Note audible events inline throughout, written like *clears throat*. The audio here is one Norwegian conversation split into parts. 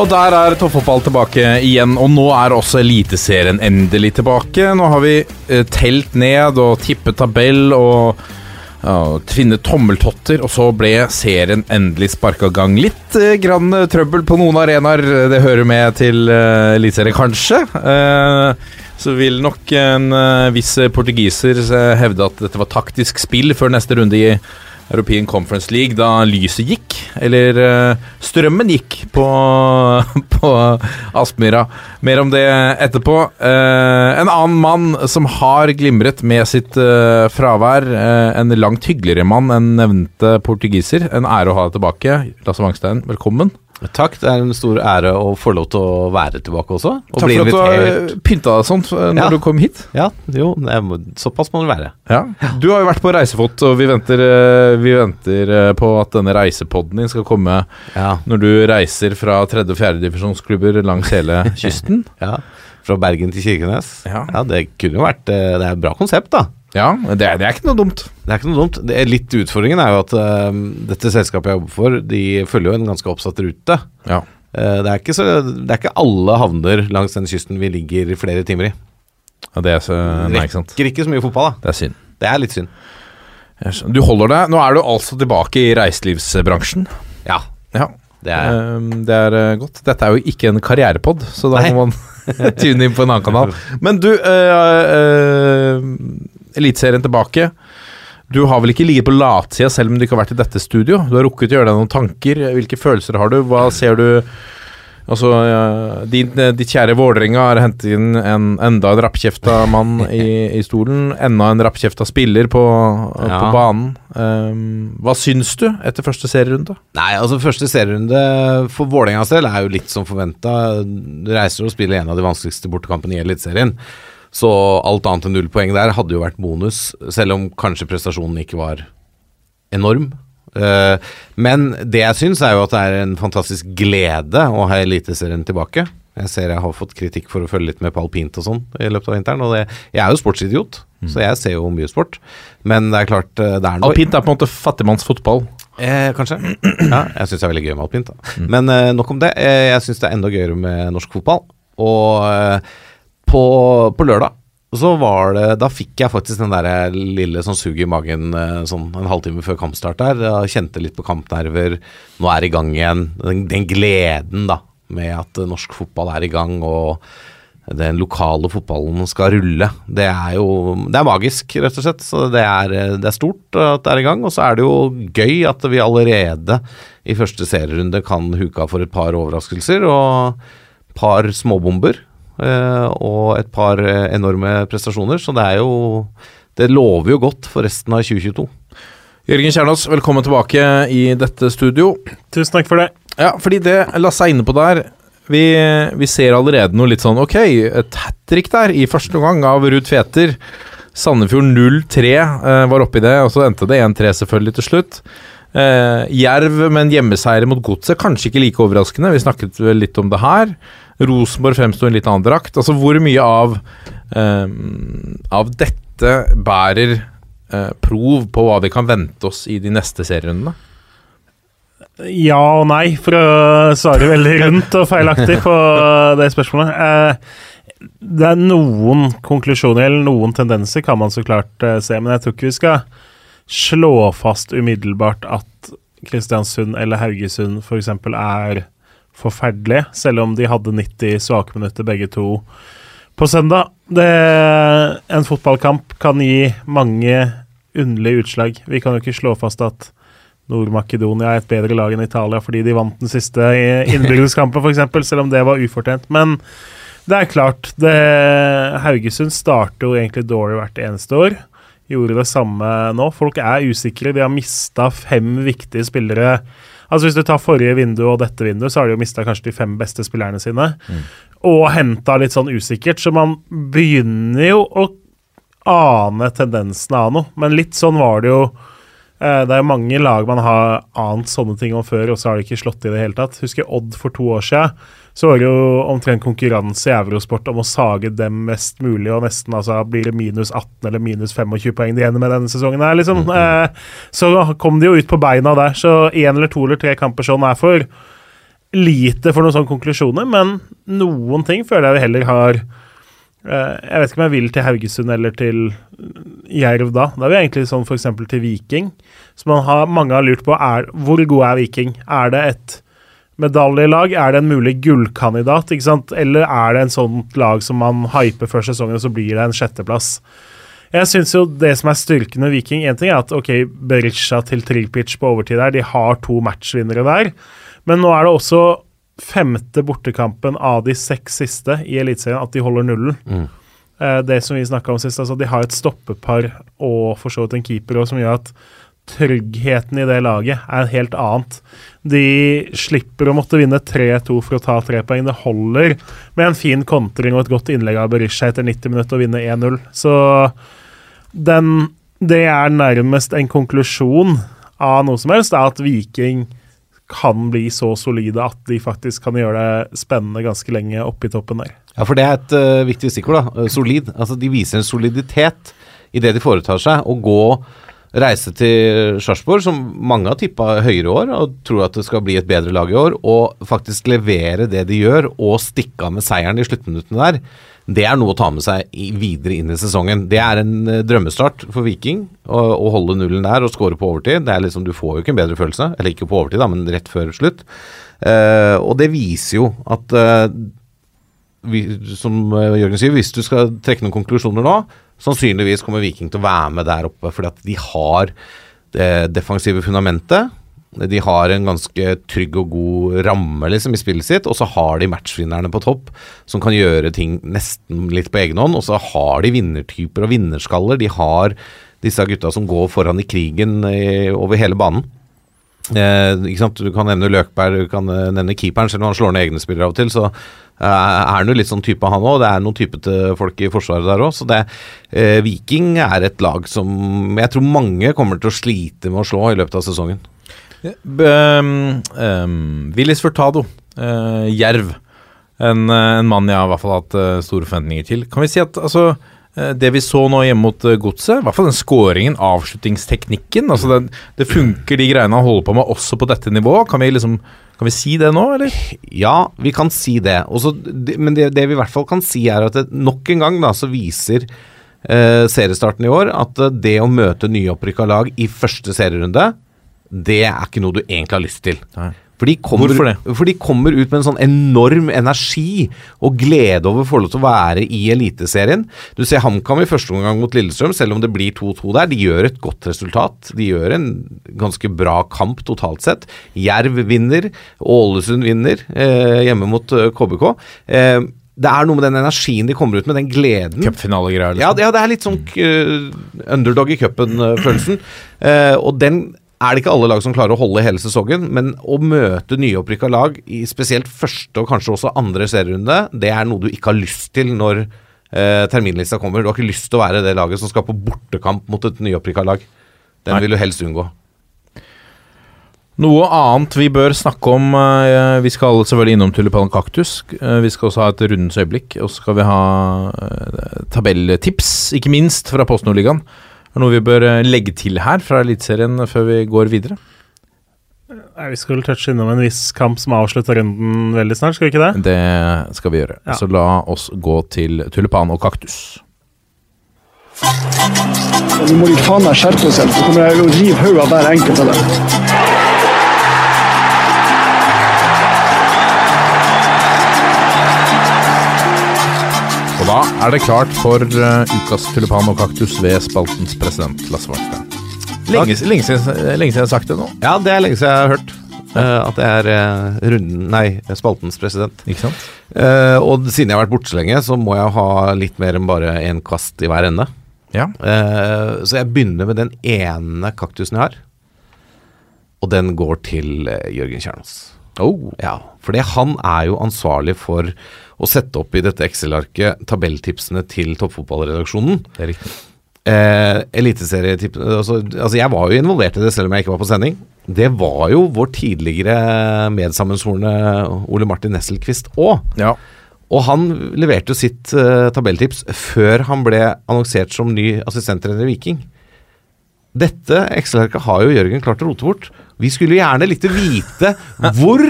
Og der er toppfotball tilbake igjen, og nå er også Eliteserien endelig tilbake. Nå har vi eh, telt ned og tippet tabell og ja, tvinnet tommeltotter, og så ble serien endelig sparka i gang. Litt eh, grann eh, trøbbel på noen arenaer, det hører med til eh, Eliteserien, kanskje. Eh, så vil nok en eh, viss portugiser eh, hevde at dette var taktisk spill før neste runde i European Conference League, da lyset gikk, eller eh, strømmen gikk på, *laughs* på Aspmyra. Mer om det etterpå. Eh, en annen mann som har glimret med sitt eh, fravær, en langt hyggeligere mann enn nevnte portugiser. En ære å ha deg tilbake. Lasse Wangstein, velkommen. Takk, det er en stor ære å få lov til å være tilbake også. Og Takk for at du har pynta deg sånn når Ja. du kom hit. Ja, jo, er, såpass må det være. Ja. Du har jo vært på reisefot, og vi venter, eh, vi venter eh, på at denne reisepodden din skal komme Ja, når du reiser fra tredje- og fjerdedivisjonsklubber langs hele *laughs* kysten. ja. Fra Bergen til Kirkenes. Ja. Det kunne jo vært Det er et bra konsept, da. Ja, det er, det er ikke noe dumt. Det er ikke noe dumt. Det er litt Utfordringen er jo at uh, dette selskapet jeg jobber for, de følger jo en ganske oppsatt rute. Ja. Uh, det, er ikke så, det er ikke alle havner langs den kysten vi ligger flere timer i. Ja, det er så, nei, ikke sant. Rekker ikke så mye fotball, da. Det er synd. Det er litt synd. Du holder deg. Nå er du altså tilbake i reiselivsbransjen. Ja, Ja. det er Ehm, det er eh, godt. Dette er jo ikke en karrierepod, så da Nei. må man *laughs* tune inn på en annen kanal. Men du, uh, Eliteserien tilbake. Du har vel ikke ligget på latsida selv om du ikke har vært i dette studio? Du har rukket å gjøre deg noen tanker. Hvilke følelser har du? Hva ser du Altså, ja, din, ditt kjære Vålerenga har hentet inn en, enda en rappkjefta mann i, i stolen. Enda en rappkjefta spiller på, på banen. Um, hva syns du etter første serierunde? Nei, altså første serierunde for Vålerengas del er jo litt som forventa. Du reiser og spiller en av de vanskeligste bortekampene i Eliteserien. Så alt annet enn null poeng der hadde jo vært bonus, selv om kanskje prestasjonen ikke var enorm. Eh, men det jeg syns, er jo at det er en fantastisk glede å ha Eliteserien tilbake. Jeg ser jeg har fått kritikk for å følge litt med på alpint og sånn i løpet av vinteren. Og det, jeg er jo sportsidiot, så jeg ser jo mye sport. Men det er klart, eh, det er noe Alpint er på en måte fattigmannsfotball. Eh, kanskje. Ja, jeg syns det er veldig gøy med alpint. Da. Men eh, nok om det. Eh, jeg syns det er enda gøyere med norsk fotball. Og eh, på, på lørdag så var det Da fikk jeg faktisk den der lille sånn sug i magen eh, sånn en halvtime før kampstart der. Jeg kjente litt på kampnerver. Nå er det i gang igjen. Den, den gleden da med at norsk fotball er i gang og den lokale fotballen skal rulle. Det er jo Det er magisk, rett og slett. Så det er, det er stort at det er i gang. Og så er det jo gøy at vi allerede i første serierunde kan huke av for et par overraskelser og par småbomber. Eh, og et par eh, enorme prestasjoner. Så det er jo Det lover jo godt for resten av 2022. Jørgen Kjernås, velkommen tilbake i dette studio. Tusen takk for det. Ja, fordi det Lasse er inne på der vi, vi ser allerede noe litt sånn Ok, et hat trick der i første omgang av Ruud Tveter. Sandefjord 0-3 eh, var oppi det, og så endte det 1-3 selvfølgelig til slutt. Eh, Jerv med en hjemmeseier mot Godset, kanskje ikke like overraskende. Vi snakket vel litt om det her. Rosenborg fremsto i en litt annen drakt. Altså Hvor mye av, eh, av dette bærer eh, prov på hva vi kan vente oss i de neste serierundene? Ja og nei, for å svare veldig rundt og feilaktig på det spørsmålet. Eh, det er noen konklusjoner, eller noen tendenser, kan man så klart se, men jeg tror ikke vi skal slå fast umiddelbart at Kristiansund eller Haugesund f.eks. er forferdelige, selv om de hadde 90 svake minutter begge to på søndag. Det, en fotballkamp kan gi mange underlige utslag. Vi kan jo ikke slå fast at Nord-Makedonia er et bedre lag enn Italia fordi de vant den siste i- innbyrdes-kampen, f.eks., selv om det var ufortjent. Men det er klart, det, Haugesund starter jo egentlig dårlig hvert eneste år. gjorde det samme nå. Folk er usikre. De har mista fem viktige spillere. Altså Hvis du tar forrige vindu og dette vinduet, så har de jo mista kanskje de fem beste spillerne sine. Og henta litt sånn usikkert, så man begynner jo å ane tendensene av noe. Men litt sånn var det jo eh, Det er jo mange lag man har ant sånne ting om før, og så har det ikke slått i det hele tatt. Husker Odd for to år siden. Så var det jo omtrent konkurranse i Eurosport om å sage dem mest mulig, og nesten altså blir det minus 18 eller minus 25 poeng de ender med denne sesongen her, liksom. Eh, så kom de jo ut på beina der. Så én eller to eller tre kamper sånn er for lite for noen sånne konklusjoner, men noen ting føler jeg vi heller har eh, Jeg vet ikke om jeg vil til Haugesund eller til Jerv da. Da er vi egentlig sånn f.eks. til Viking. Så man har, mange har lurt på er, hvor god er Viking. Er det et medaljelag? Er det en mulig gullkandidat? ikke sant? Eller er det en sånt lag som man hyper før sesongen, og så blir det en sjetteplass? Jeg syns jo det som er styrken med Viking En ting er at ok, Berisha til Tripic på overtid der, de har to matchvinnere der. Men nå er det også femte bortekampen av de seks siste i Eliteserien at de holder nullen. Mm. Eh, det som vi snakka om sist, altså de har et stoppepar og for så vidt en keeper også, som gjør at tryggheten i det laget er helt annet. De slipper å måtte vinne 3-2 for å ta tre poeng. Det holder med en fin kontring og et godt innlegg av Berisha etter 90 minutter å vinne 1-0. Så den, det er nærmest en konklusjon av noe som helst, er at Viking kan bli så solide at de faktisk kan gjøre det spennende ganske lenge oppe i toppen der. Ja, for det er et uh, viktig stikkord. da, uh, Solid. Altså, De viser en soliditet i det de foretar seg. Å gå reise til Sarpsborg, som mange har tippa høyere i år, og tror at det skal bli et bedre lag i år, og faktisk levere det de gjør, og stikke av med seieren i sluttminuttene der, det er noe å ta med seg videre inn i sesongen. Det er en uh, drømmestart for Viking, å, holde nullen der og score på overtid. Det er liksom, Du får jo ikke en bedre følelse, eller ikke på overtid, da, men rett før slutt. Uh, og det viser jo at uh, vi, som eh, Jørgen sier, hvis du skal trekke noen konklusjoner nå, sannsynligvis kommer Viking til å være med der oppe, fordi at de har det defensive fundamentet. De har en ganske trygg og god ramme liksom, i spillet sitt, og så har de matchvinnerne på topp som kan gjøre ting nesten litt på egen hånd. Og så har de vinnertyper og vinnerskaller. De har disse gutta som går foran i krigen i, over hele banen. Eh? Du kan nevne Løkberg, du kan eh, nevne keeperen, selv om han slår ned egne spillere av og til. Så eh, er han jo litt sånn type, han òg. Det er noen typete folk i forsvaret der òg. Eh, Viking er et lag som jeg tror mange kommer til å slite med å slå i løpet av sesongen. Um, um, Willis Furtado, uh, Jerv. En, uh, en mann jeg har i hvert fall hatt uh, store forventninger til. Kan vi si at altså, det vi så nå hjemme mot uh, Godset, i hvert fall den skåringen, avslutningsteknikken altså den, Det funker, de greiene han holder på med, også på dette nivået. Kan vi liksom kan vi si det nå, eller? Ja, vi kan si det. Også, men det, det vi i hvert fall kan si, er at det, nok en gang da, så viser eh, seriestarten i år at eh, det å møte nyopprykka lag i første serierunde, det er ikke noe du egentlig har lyst til. Nei. For de, kommer, for de kommer ut med en sånn enorm energi og glede over å få lov til å være i Eliteserien. Du ser HamKam i første omgang mot Lillestrøm, selv om det blir 2-2 der. De gjør et godt resultat. De gjør en ganske bra kamp totalt sett. Jerv vinner, Ålesund vinner eh, hjemme mot eh, KBK. Eh, det er noe med den energien de kommer ut med, den gleden. Cupfinalegreier, Ja, liksom. det, ja, det er litt sånn uh, underdog i cupen-følelsen. Eh, og den er det ikke alle lag som klarer å holde hele sesongen, men å møte nyopprykka lag i spesielt første og kanskje også andre serierunde, det er noe du ikke har lyst til når eh, terminlista kommer. Du har ikke lyst til å være det laget som skal på bortekamp mot et nyopprykka lag. Den Nei. vil du helst unngå. Noe annet vi bør snakke om eh, Vi skal selvfølgelig innom Tulipan Kaktus. Eh, vi skal også ha et rundens øyeblikk. Og så skal vi ha eh, tabelltips, ikke minst fra Post Nordligaen. Er det noe vi bør eh, legge til her fra Eliteserien før vi går videre? Nei, Vi skal vel touche innom en viss kamp som avslutter runden veldig snart, skal vi ikke det? Det skal vi gjøre. Ja. Så la oss gå til Tulipan og Kaktus. Nå må de faen meg skjerpe seg, så kommer jeg å rive hodet av hver enkelt av dem. Og da er det klart for uh, ukas Tulipan og Kaktus ved spaltens president Lasse Markstein. Lenge, lenge, siden, lenge siden jeg har sagt det nå. Ja, det er lenge siden jeg har hørt Uh, at det er uh, runden, nei, spaltens president. Ikke sant? Uh, og siden jeg har vært borte så lenge, så må jeg ha litt mer enn bare én kvast i hver ende. Ja. Eh, så jeg begynner med den ene kaktusen jeg har. Og den går til Jørgen Kjernås. Oh. Ja, fordi han er jo ansvarlig for å sette opp i dette Excel-arket tabelltipsene til toppfotballredaksjonen. Det er riktig. Eh, Eliteserietipp altså, altså, jeg var jo involvert i det selv om jeg ikke var på sending. Det var jo vår tidligere medsammensvorne Ole Martin Nesselquist òg. Ja. Og han leverte jo sitt eh, tabelltips før han ble annonsert som ny assistenttrener i Viking. Dette Excel-arket har jo Jørgen klart å rote bort. Vi skulle gjerne likt å vite hvor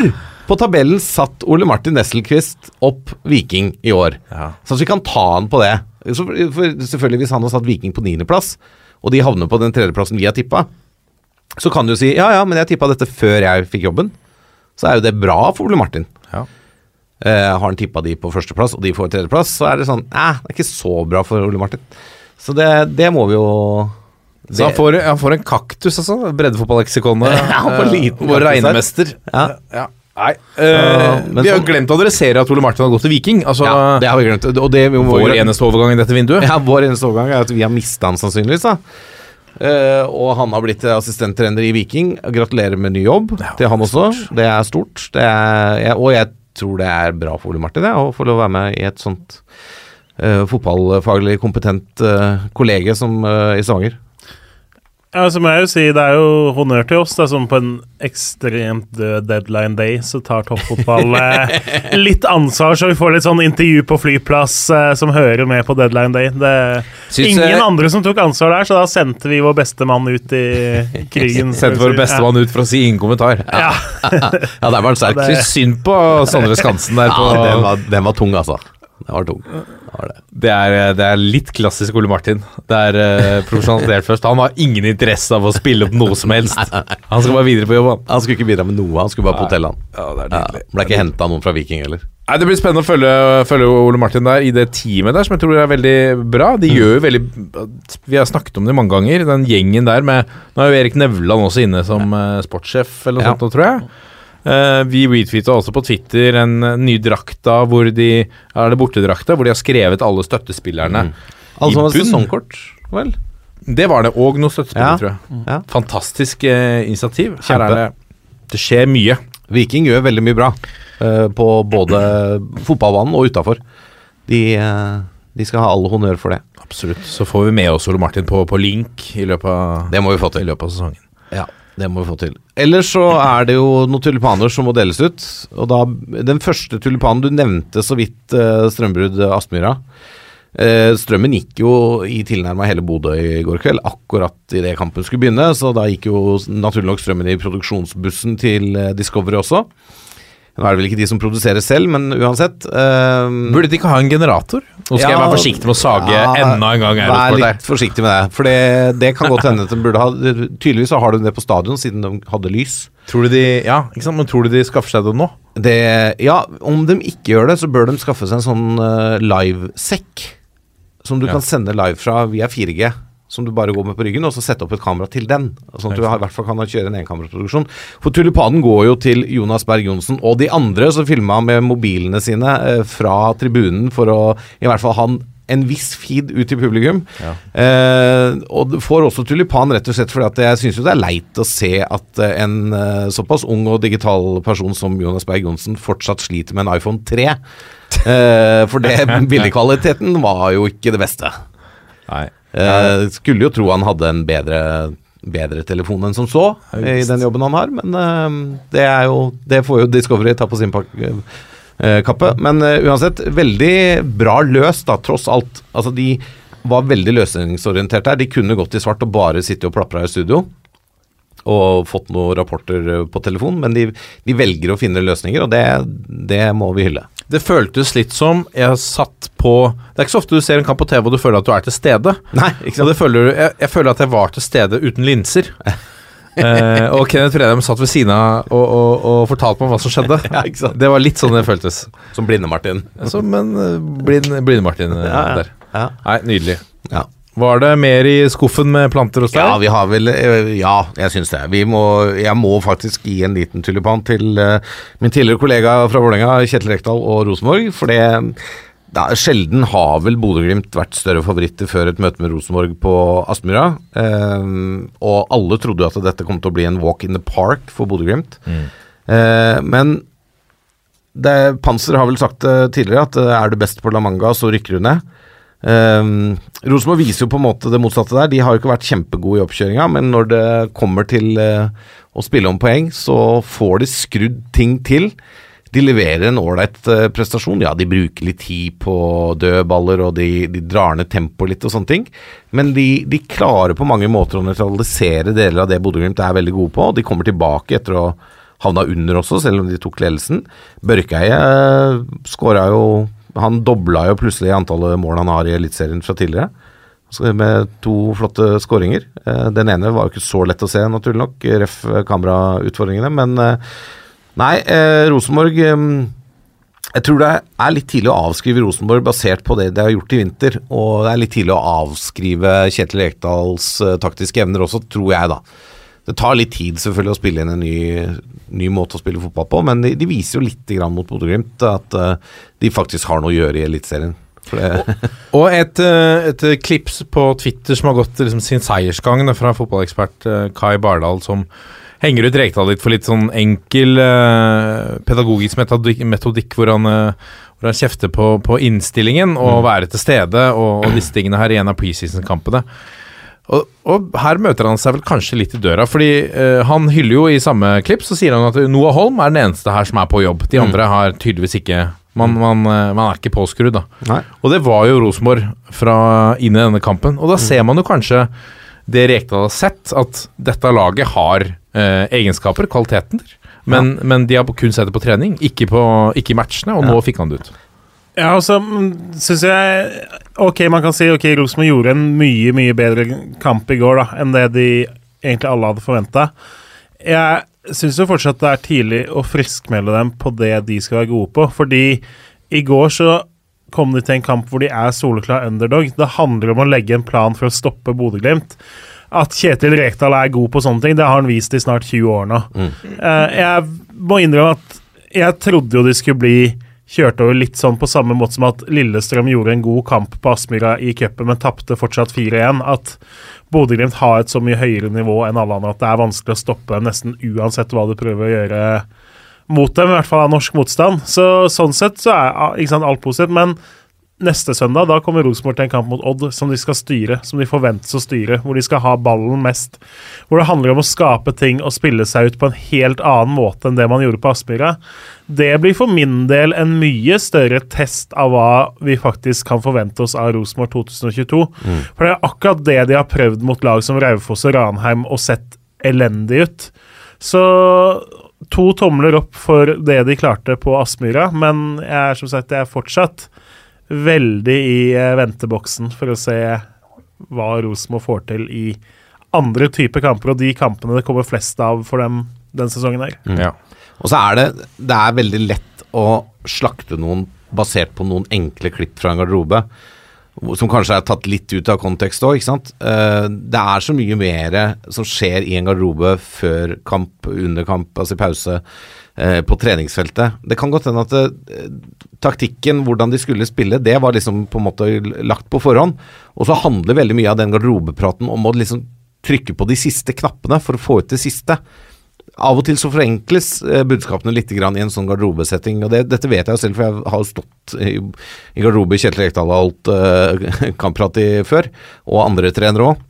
på tabellen satt Ole Martin Nesselquist opp Viking i år. Ja. Så vi kan ta han på det. Så selvfølgelig Hvis han har satt Viking på niendeplass, og de havner på den tredjeplassen vi har tippa, så kan du si ja ja, men jeg tippa dette før jeg fikk jobben. Så er jo det bra for Ole Martin. Ja. Eh, har han tippa de på førsteplass, og de får tredjeplass, så er det sånn eh, det er ikke så bra for Ole Martin. Så det, det må vi jo Så han får, han får en kaktus, altså? Breddefotballeksikonet. *laughs* Ja, han får liten Vår kaktus her. regnemester. Ja. Ja. Nei. Uh, vi har jo glemt å adressere at Ole Martin har gått til Viking. Altså, ja, det har vi glemt. Og det vi må vår eneste overgang i dette vinduet. Ja, vår eneste overgang er at vi har mista han sannsynligvis. da uh, og han har blitt assistenttrener i Viking. Gratulerer med ny jobb Ja, til han også. Det er stort. Det er, jeg, og jeg tror det er bra for Ole Martin det, å få lov å være med i et sånt uh, fotballfaglig kompetent kollege som i Stavanger. Ja, så må jeg jo si Det er jo honnør til oss. Det er som på en ekstremt død deadline day, så tar toppfotball *laughs* eh, litt ansvar, så vi får litt sånn intervju på flyplass eh, som hører med på deadline day. Det er ingen jeg... andre som tok ansvar der, så da sendte vi vår beste mann ut i krigen. *laughs* Sendte vår beste mann ut for å si ingen kommentar. Ja. *laughs* Ja, der var han sterk. det- synd på Sondre Skansen der. På, Ja, den var, den var tung, altså. Den var tung. Det det. det, er, det er litt klassisk Ole Martin. Det er uh, profesjonalisert først. Han har ingen interesse av å spille opp noe som helst. *laughs* Han skal bare videre på jobb, han. Han skulle ikke bidra med noe, han skulle bare på hotellet. han. Ja, det Ja, ble ikke henta noen fra Viking heller. Nei, Det blir spennende å følge, følge Ole Martin der i det teamet der, som jeg tror er veldig bra. De gjør jo veldig Vi har snakket om det mange ganger, den gjengen der med Nå er jo Erik Nevland også inne som eh, sportssjef eller noe Ja. sånt, tror jeg. Eh, vi retweeta også på Twitter en eh, ny drakta hvor de Er det bortedrakta, hvor de har skrevet alle støttespillerne. Alle som har bunn. sesongkort, vel? Det var det, og noe støttespillere, Ja. tror jeg. Ja. Fantastisk uh, initiativ. Her er det Det skjer mye. Viking gjør veldig mye bra uh, på både fotballbanen og utafor. De, de skal ha all honnør for det. Absolutt. Så får vi med oss Ole Martin på, på link i løpet av, Det må vi få til. i løpet av sesongen. Ja, det må vi få til. Ellers så er det jo noen tulipaner som må deles ut. Og da, Den første tulipanen du nevnte så vidt, uh, Strømbrudd Aspmyra. Eh, strømmen gikk jo i tilnærma hele Bodø i går kveld, akkurat idet kampen skulle begynne. Så da gikk jo naturlig nok strømmen i produksjonsbussen til eh, Discovery også. Nå er det vel ikke de som produserer selv, men uansett. eh, Burde de ikke ha en generator? Nå skal jeg være forsiktig med å sage ja, enda en gang. Vær Eurosport her. litt forsiktig med det. For det, det kan godt hende at de burde ha Tydeligvis så har de det på stadion, siden de hadde lys. Tror du de Ja, ikke sant, men tror du de skaffer seg det nå? Det, ja, om de ikke gjør det, så bør de skaffe seg en sånn uh, livesekk. Som du Ja. kan sende live fra via 4G. Som du bare går med på ryggen, og så sette opp et kamera til den. Sånn at du i hvert fall kan kjøre en enkameraproduksjon. For Tulipanen går jo til Jonas Berg Johnsen og de andre som filma med mobilene sine eh, fra tribunen for å i hvert fall ha en, viss feed ut til publikum. Ja. Eh, og får også tulipan rett og slett fordi at jeg syns jo det er leit å se at eh, en eh, såpass ung og digital person som Jonas Berg Johnsen fortsatt sliter med en iPhone 3. Eh, for det *laughs* bildekvaliteten var jo ikke det beste. Nei. Eh, skulle jo tro han hadde en bedre, bedre telefon enn som så i den jobben han har, men eh, det er jo Det får jo Discovery ta på sin pak eh, kappe. Men uh, uansett, veldig bra løst, da, tross alt. Altså, de var veldig løsningsorienterte her. De kunne gått i svart og bare sitte og plapra i studio. Og fått noen rapporter eh, på telefon, men de, de velger å finne løsninger, og det, det må vi hylle. Det føltes litt som jeg satt på Det er ikke så ofte du ser en kamp på TV og du føler at du er til stede. *laughs* Nei, ikke Og det føler, du- jeg, jeg føler at jeg var til stede uten linser. *laughs* eh, og Kenneth Fredheim satt ved siden av og, og, og fortalte meg hva som skjedde. *laughs* Ja, ikke sant? Det var litt sånn det føltes. Som Blinde-Martin. Som en eh, blind, blinde-Martin eh, Ja, ja. der. Nei, nydelig. Ja. Var det mer i skuffen med planter hos deg? Ja, vi har vel eh, Ja, jeg syns det. Vi må, jeg må faktisk gi en liten tulipan til eh, min tidligere kollega fra Vålerenga, Kjetil Rekdal og Rosenborg. For det, da, Sjelden har vel Bodø-Glimt vært større favoritter før et møte med Rosenborg på Aspmyra. Um, og alle trodde jo at dette kom til å bli en walk in the park for Bodø-Glimt. Eh, men det, Panser har vel sagt det tidligere, at er du best på La Manga, så rykker du ned. Um, Rosenborg viser jo på en måte det motsatte der. De har jo ikke vært kjempegode i oppkjøringa, men når det kommer til uh, å spille om poeng, så får de skrudd ting til. De leverer en ålreit uh, prestasjon. Ja, de bruker litt tid på dødballer, og de, de drar ned tempoet litt og sånne ting. Men de, de, klarer på mange måter å nøytralisere deler av det Bodø-Glimt er veldig gode på. De kommer tilbake etter å havna under også, selv om de tok ledelsen. Børkeie uh, skåra jo han dobla jo plutselig antallet mål han har i Eliteserien fra tidligere. Med to flotte skåringer. Eh, den ene var jo ikke så lett å se, naturlig nok, ref. kamerautfordringene. Men eh, nei, eh, Rosenborg Jeg tror det er litt tidlig å avskrive Rosenborg basert på det de har gjort i vinter. Og det er litt tidlig å avskrive Kjetil Rekdals taktiske evner også, tror jeg, da. Det tar litt tid selvfølgelig å spille inn en ny, ny måte å spille fotball på, men de, de viser jo litt grann mot Bodø-Glimt at uh, de faktisk har noe å gjøre i Eliteserien. og et, eh, et, klips på Twitter som har gått liksom, sin seiersgang da, fra fotballekspert Kai Bardal, som henger ut Rekdal litt for litt sånn enkel uh, pedagogisk metodikk, metodikk hvor han hvor han kjefter på, på innstillingen og mm. være til stede og, og *clears throat* disse tingene her i en av preseason-kampene. Og, og, her møter han seg vel kanskje litt i døra, fordi uh, han hyller jo i samme klipp, så sier han at Noah Holm er den eneste her som er på jobb. De mm. andre har tydeligvis ikke man, man, uh, man er ikke påskrudd, da. Nei. Og det var jo Rosenborg inn i denne kampen. Og da mm. ser man jo kanskje det Rekdal har sett, at dette laget har uh, egenskaper, kvaliteter. Men, ja. men, de har kun sett det på trening, ikke, på, ikke i matchene, og ja. nå fikk han det ut. Ja, altså, syns jeg Ok, man kan si ok, Rosenborg gjorde en mye, mye bedre kamp i går da, enn det de egentlig alle hadde forventa. Jeg syns jo fortsatt det er tidlig å friskmelde dem på det de skal være gode på. Fordi i går så kom de til en kamp hvor de er soleklar underdog. Det handler om å legge en plan for å stoppe Bodø-Glimt. At Kjetil Rekdal er god på sånne ting, det har han vist i snart 20 år nå. Mm. Uh, jeg må innrømme at jeg trodde jo de skulle bli kjørte over litt sånn på samme måte som at Lillestrøm gjorde en god kamp på Aspmyra i cupen, men tapte fortsatt 4-1. At Bodø-Glimt har et så mye høyere nivå enn alle andre at det er vanskelig å stoppe dem nesten uansett hva du prøver å gjøre mot dem, i hvert fall av norsk motstand. Så sånn sett så er ikke sant, alt positivt. Men neste søndag da kommer Rosenborg til en kamp mot Odd som de skal styre, som de forventes å styre, hvor de skal ha ballen mest. Hvor det handler om å skape ting og spille seg ut på en helt annen måte enn det man gjorde på Aspmyra. Det blir for min del en mye større test av hva vi faktisk kan forvente oss av Rosenborg 2022. Mm. For det er akkurat det de har prøvd mot lag som Raufoss og Ranheim og sett elendig ut. Så to tomler opp for det de klarte på Aspmyra, men jeg er som sagt jeg er fortsatt veldig i eh, venteboksen for å se hva Rosenborg får til i andre typer kamper, og de kampene det kommer flest av for dem den sesongen her. Mm. Ja. Og så er det, det er veldig lett å slakte noen basert på noen enkle klipp fra en garderobe. Som kanskje er tatt litt ut av kontekst òg, ikke sant. Eh, det er så mye mer som skjer i en garderobe før kamp, under kamp, altså i pause på treningsfeltet. Det kan godt hende at det, eh, taktikken, hvordan de skulle spille, det var liksom på en måte lagt på forhånd. Og så handler veldig mye av den garderobepraten om å liksom trykke på de siste knappene for å få ut det siste. Av og til så forenkles eh, budskapene litt i en sånn garderobesetting. og det, Dette vet jeg jo selv, for jeg har jo stått i, i garderobe i Kjetil Rekdal og holdt uh, *laughs* kampprat i før, og andre trenere òg.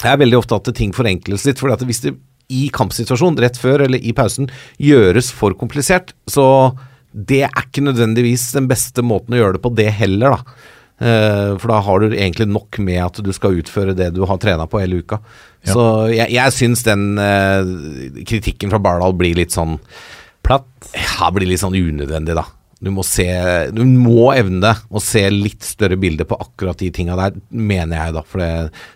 Jeg er veldig ofte at ting forenkles litt. for hvis det i kampsituasjonen, rett før eller i pausen, gjøres for komplisert. Så det er ikke nødvendigvis den beste måten å gjøre det på, det heller, da. Uh, for da har du egentlig nok med at du skal utføre det du har trena på hele uka. Ja. Så jeg, jeg syns den uh, kritikken fra Bardal blir litt sånn Platt? Ja, blir litt sånn unødvendig, da. Du må, se, du må evne å se litt større bilde på akkurat de tinga der, mener jeg, da. For det,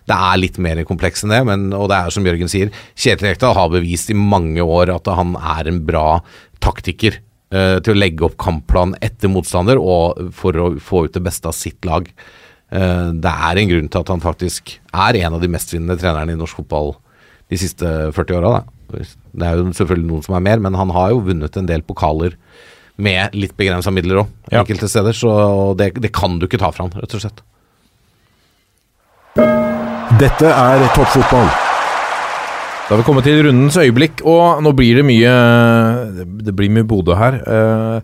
det, er litt mer kompleks enn det. Men, og det er som Jørgen sier, Kjetil Rekdal har bevist i mange år at han er en bra taktiker uh, til å legge opp kampplan etter motstander og for å få ut det beste av sitt lag. Uh, det er en grunn til at han faktisk er en av de mestvinnende trenerne i norsk fotball de siste 40 åra. Det er jo selvfølgelig noen som er mer, men han har jo vunnet en del pokaler med litt begrensa midler òg, Ja. enkelte steder. Så det, det kan du ikke ta fra han, rett og slett. Dette er toppfotball. Da har vi kommet til rundens øyeblikk, og nå blir det mye Det blir mye Bodø her. eh,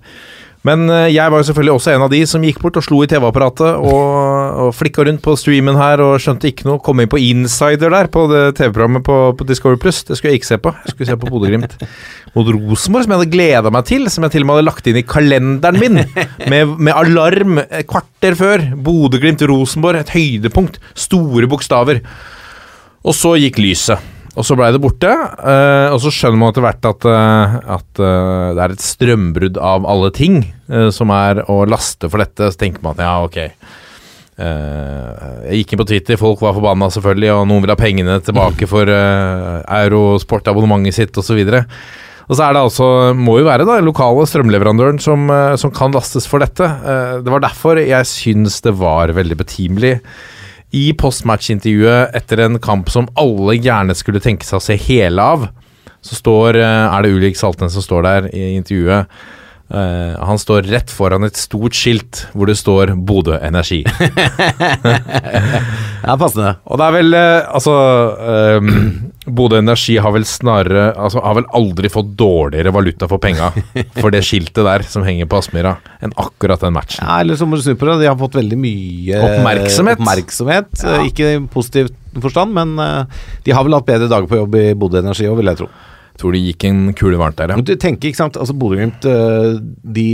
Men eh, jeg var jo selvfølgelig også en av de som gikk bort og slo i TV-apparatet og, og flikka rundt på streamen her og skjønte ikke noe. Kom inn på Insider der, på det TV-programmet på, på Discovery Pluss. Det skulle jeg ikke se på. Jeg skulle se på Bodø-Glimt *laughs* mot Rosenborg, som jeg hadde gleda meg til. Som jeg til og med hadde lagt inn i kalenderen min, med, med alarm et kvarter før. Bodø-Glimt-Rosenborg, et høydepunkt. Store bokstaver. Og så gikk lyset. Og så blei det borte. eh, og så skjønner man etter hvert at, eh, at eh, det er et strømbrudd av alle ting som er å laste for dette. Så tenker man at ja, ok. Jeg gikk inn på Twitter, folk var forbanna selvfølgelig, og noen vil ha pengene tilbake for Eurosport-abonnementet sitt osv. Og så er det altså, må jo være da, lokale strømleverandøren som, som kan lastes for dette. Det var derfor jeg syns det var veldig betimelig i postmatch-intervjuet etter en kamp som alle gjerne skulle tenke seg å se hele av, så står, eh, er det Ulrik Saltnes som står der i intervjuet. Eh, han står rett foran et stort skilt hvor det står Bodø Energi. *laughs* Ja, passende. Og det er vel eh, Altså um, Bodø Energi har vel snarere Altså har vel aldri fått dårligere valuta for penga for det skiltet der som henger på Aspmyra, enn akkurat den matchen. Ja, eller så må du snu på det. De har fått veldig mye Oppmerksomhet. oppmerksomhet. Ja. Ikke i positiv forstand, men uh, de har vel hatt bedre dager på jobb i Bodø Energi òg, vil jeg tro. Tror det gikk en kule varmt der, ja. Du tenker, ikke sant, altså Bodø-Glimt eh, de,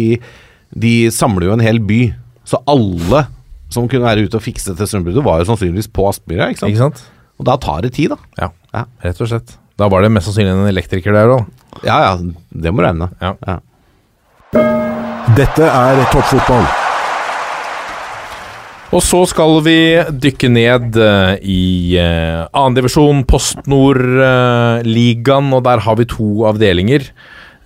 de samler jo en hel by. Så alle som kunne være ute og fikse til strømbruddet, var jo sannsynligvis på Aspmyra. Ikke sant? Ikke sant? Og da tar det tid, da. Ja, Ja. rett og slett. Da var det mest sannsynlig en elektriker der òg. Ja ja, det må du regne med. Ja. Ja. Dette er toppfotball. Og så skal vi dykke ned eh, i uh, annendivisjon, Post Nord-ligaen, og der har vi to avdelinger.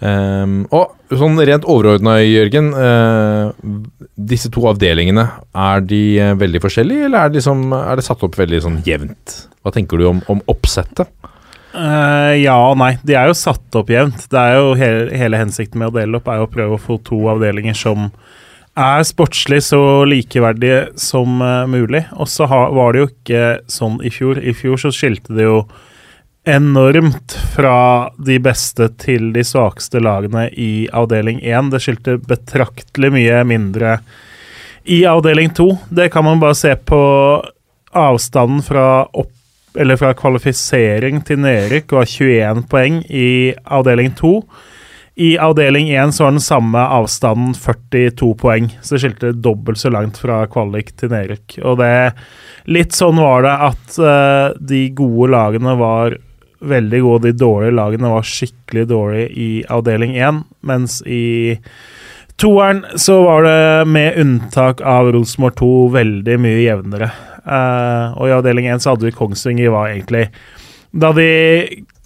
Ehm, og sånn rent overordna, Jørgen. eh, disse to avdelingene, er de eh, veldig forskjellige, eller er det, liksom, er det satt opp veldig sånn jevnt? Hva tenker du om, om oppsettet? Uh, ja og nei. De er jo satt opp jevnt. Det er jo hele, hele hensikten med å dele opp er jo å prøve å få to avdelinger som er sportslig så likeverdige som eh, mulig. Og så var det jo ikke sånn i fjor. I fjor så skilte det jo enormt fra de beste til de svakeste lagene i avdeling 1. Det skilte betraktelig mye mindre i avdeling 2. Det kan man bare se på avstanden fra opp eller fra kvalifisering til nedrykk var 21 poeng i avdeling 2. I avdeling 1 så var den samme avstanden 42 poeng, så det skilte dobbelt så langt fra kvalik til nedrykk. Og det Litt sånn var det at uh, de gode lagene var veldig gode, de dårlige lagene var skikkelig dårlige i avdeling 1, mens i toeren så var det med unntak av Rosenborg 2 veldig mye jevnere. Uh, og i avdeling 1 så hadde vi Kongsvinger var egentlig Da de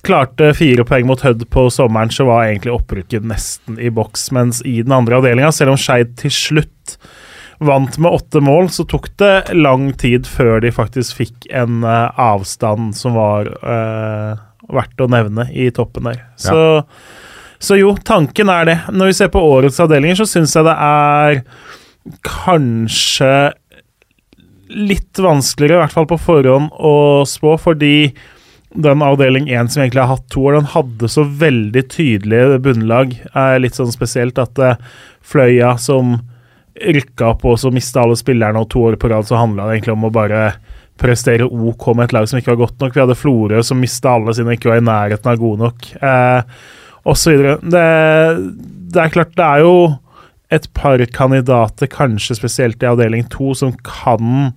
klarte fire poeng mot Hødd på sommeren, så var egentlig opprykket nesten i boks. Mens i den andre avdelinga, selv om Skeid til slutt vant med åtte mål, så tok det lang tid før de faktisk fikk en uh, avstand som var uh, verdt å nevne i toppen der. Så, så jo, tanken er det. Når vi ser på årets avdelinger, så syns jeg det er kanskje litt vanskeligere, i hvert fall på forhånd, å spå, fordi den avdeling 1 som egentlig har hatt to år, den hadde så veldig tydelige bunnlag. Er litt sånn spesielt at eh, Fløya som rykka opp og så mista alle spillerne, og to år på rad så handla det egentlig om å bare prestere OK med et lag som ikke var godt nok. Vi hadde Florø som mista alle sine, ikke var i nærheten av gode nok, eh, osv. Det, det er klart, det er jo et par kandidater, kanskje spesielt i avdeling to, som kan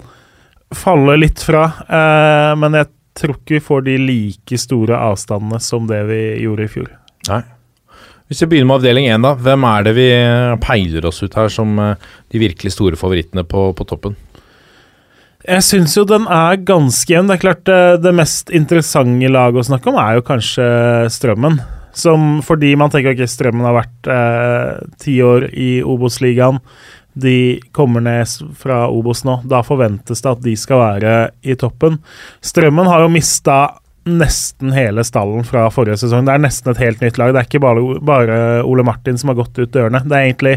falle litt fra. Eh, men jeg tror ikke vi får de like store avstandene som det vi gjorde i fjor. Nei. Hvis vi begynner med avdeling 1, da. Hvem er det vi peiler oss ut her som eh, de virkelig store favorittene på, på toppen? Jeg syns jo den er ganske jevn. Det er klart det, det mest interessante laget å snakke om er jo kanskje Strømmen. Som fordi man tenker at Strømmen har vært eh, ti år i Obos-ligaen. De kommer ned fra Obos nå. Da forventes det at de skal være i toppen. Strømmen har jo mista nesten hele stallen fra forrige sesong. Det er nesten et helt nytt lag. Det er ikke bare, bare Ole Martin som har gått ut dørene. Det er egentlig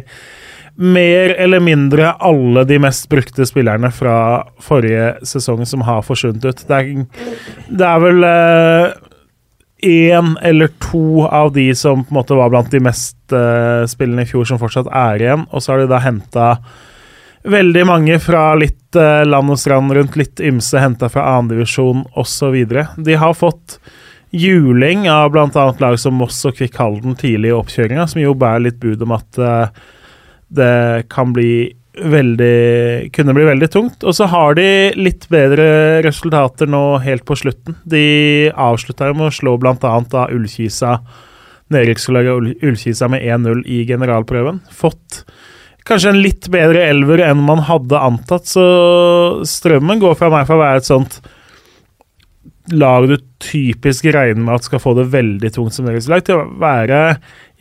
mer eller mindre alle de mest brukte spillerne fra forrige sesong som har forsvunnet ut. Det er, det er vel én eller to av de som på en måte var blant de mest uh, spillende i fjor, som fortsatt er igjen. Og så har de da henta veldig mange fra litt uh, land og strand rundt, litt ymse, henta fra annendivisjon osv. De har fått juling av bl.a. lag som Moss og Kvikk Halden tidlig i oppkjøringa, som jo bærer litt bud om at uh, det kan bli veldig Kunne bli veldig tungt. Og så har de litt bedre resultater nå helt på slutten. De avslutta med å slå bl.a. av Ullkisa nedrykkslaget Ullkisa med 1-0 i generalprøven. Fått kanskje en litt bedre elver enn man hadde antatt, så strømmen går fra meg for å være et sånt lag du typisk regner med at skal få det veldig tungt som nedrykkslag, til å være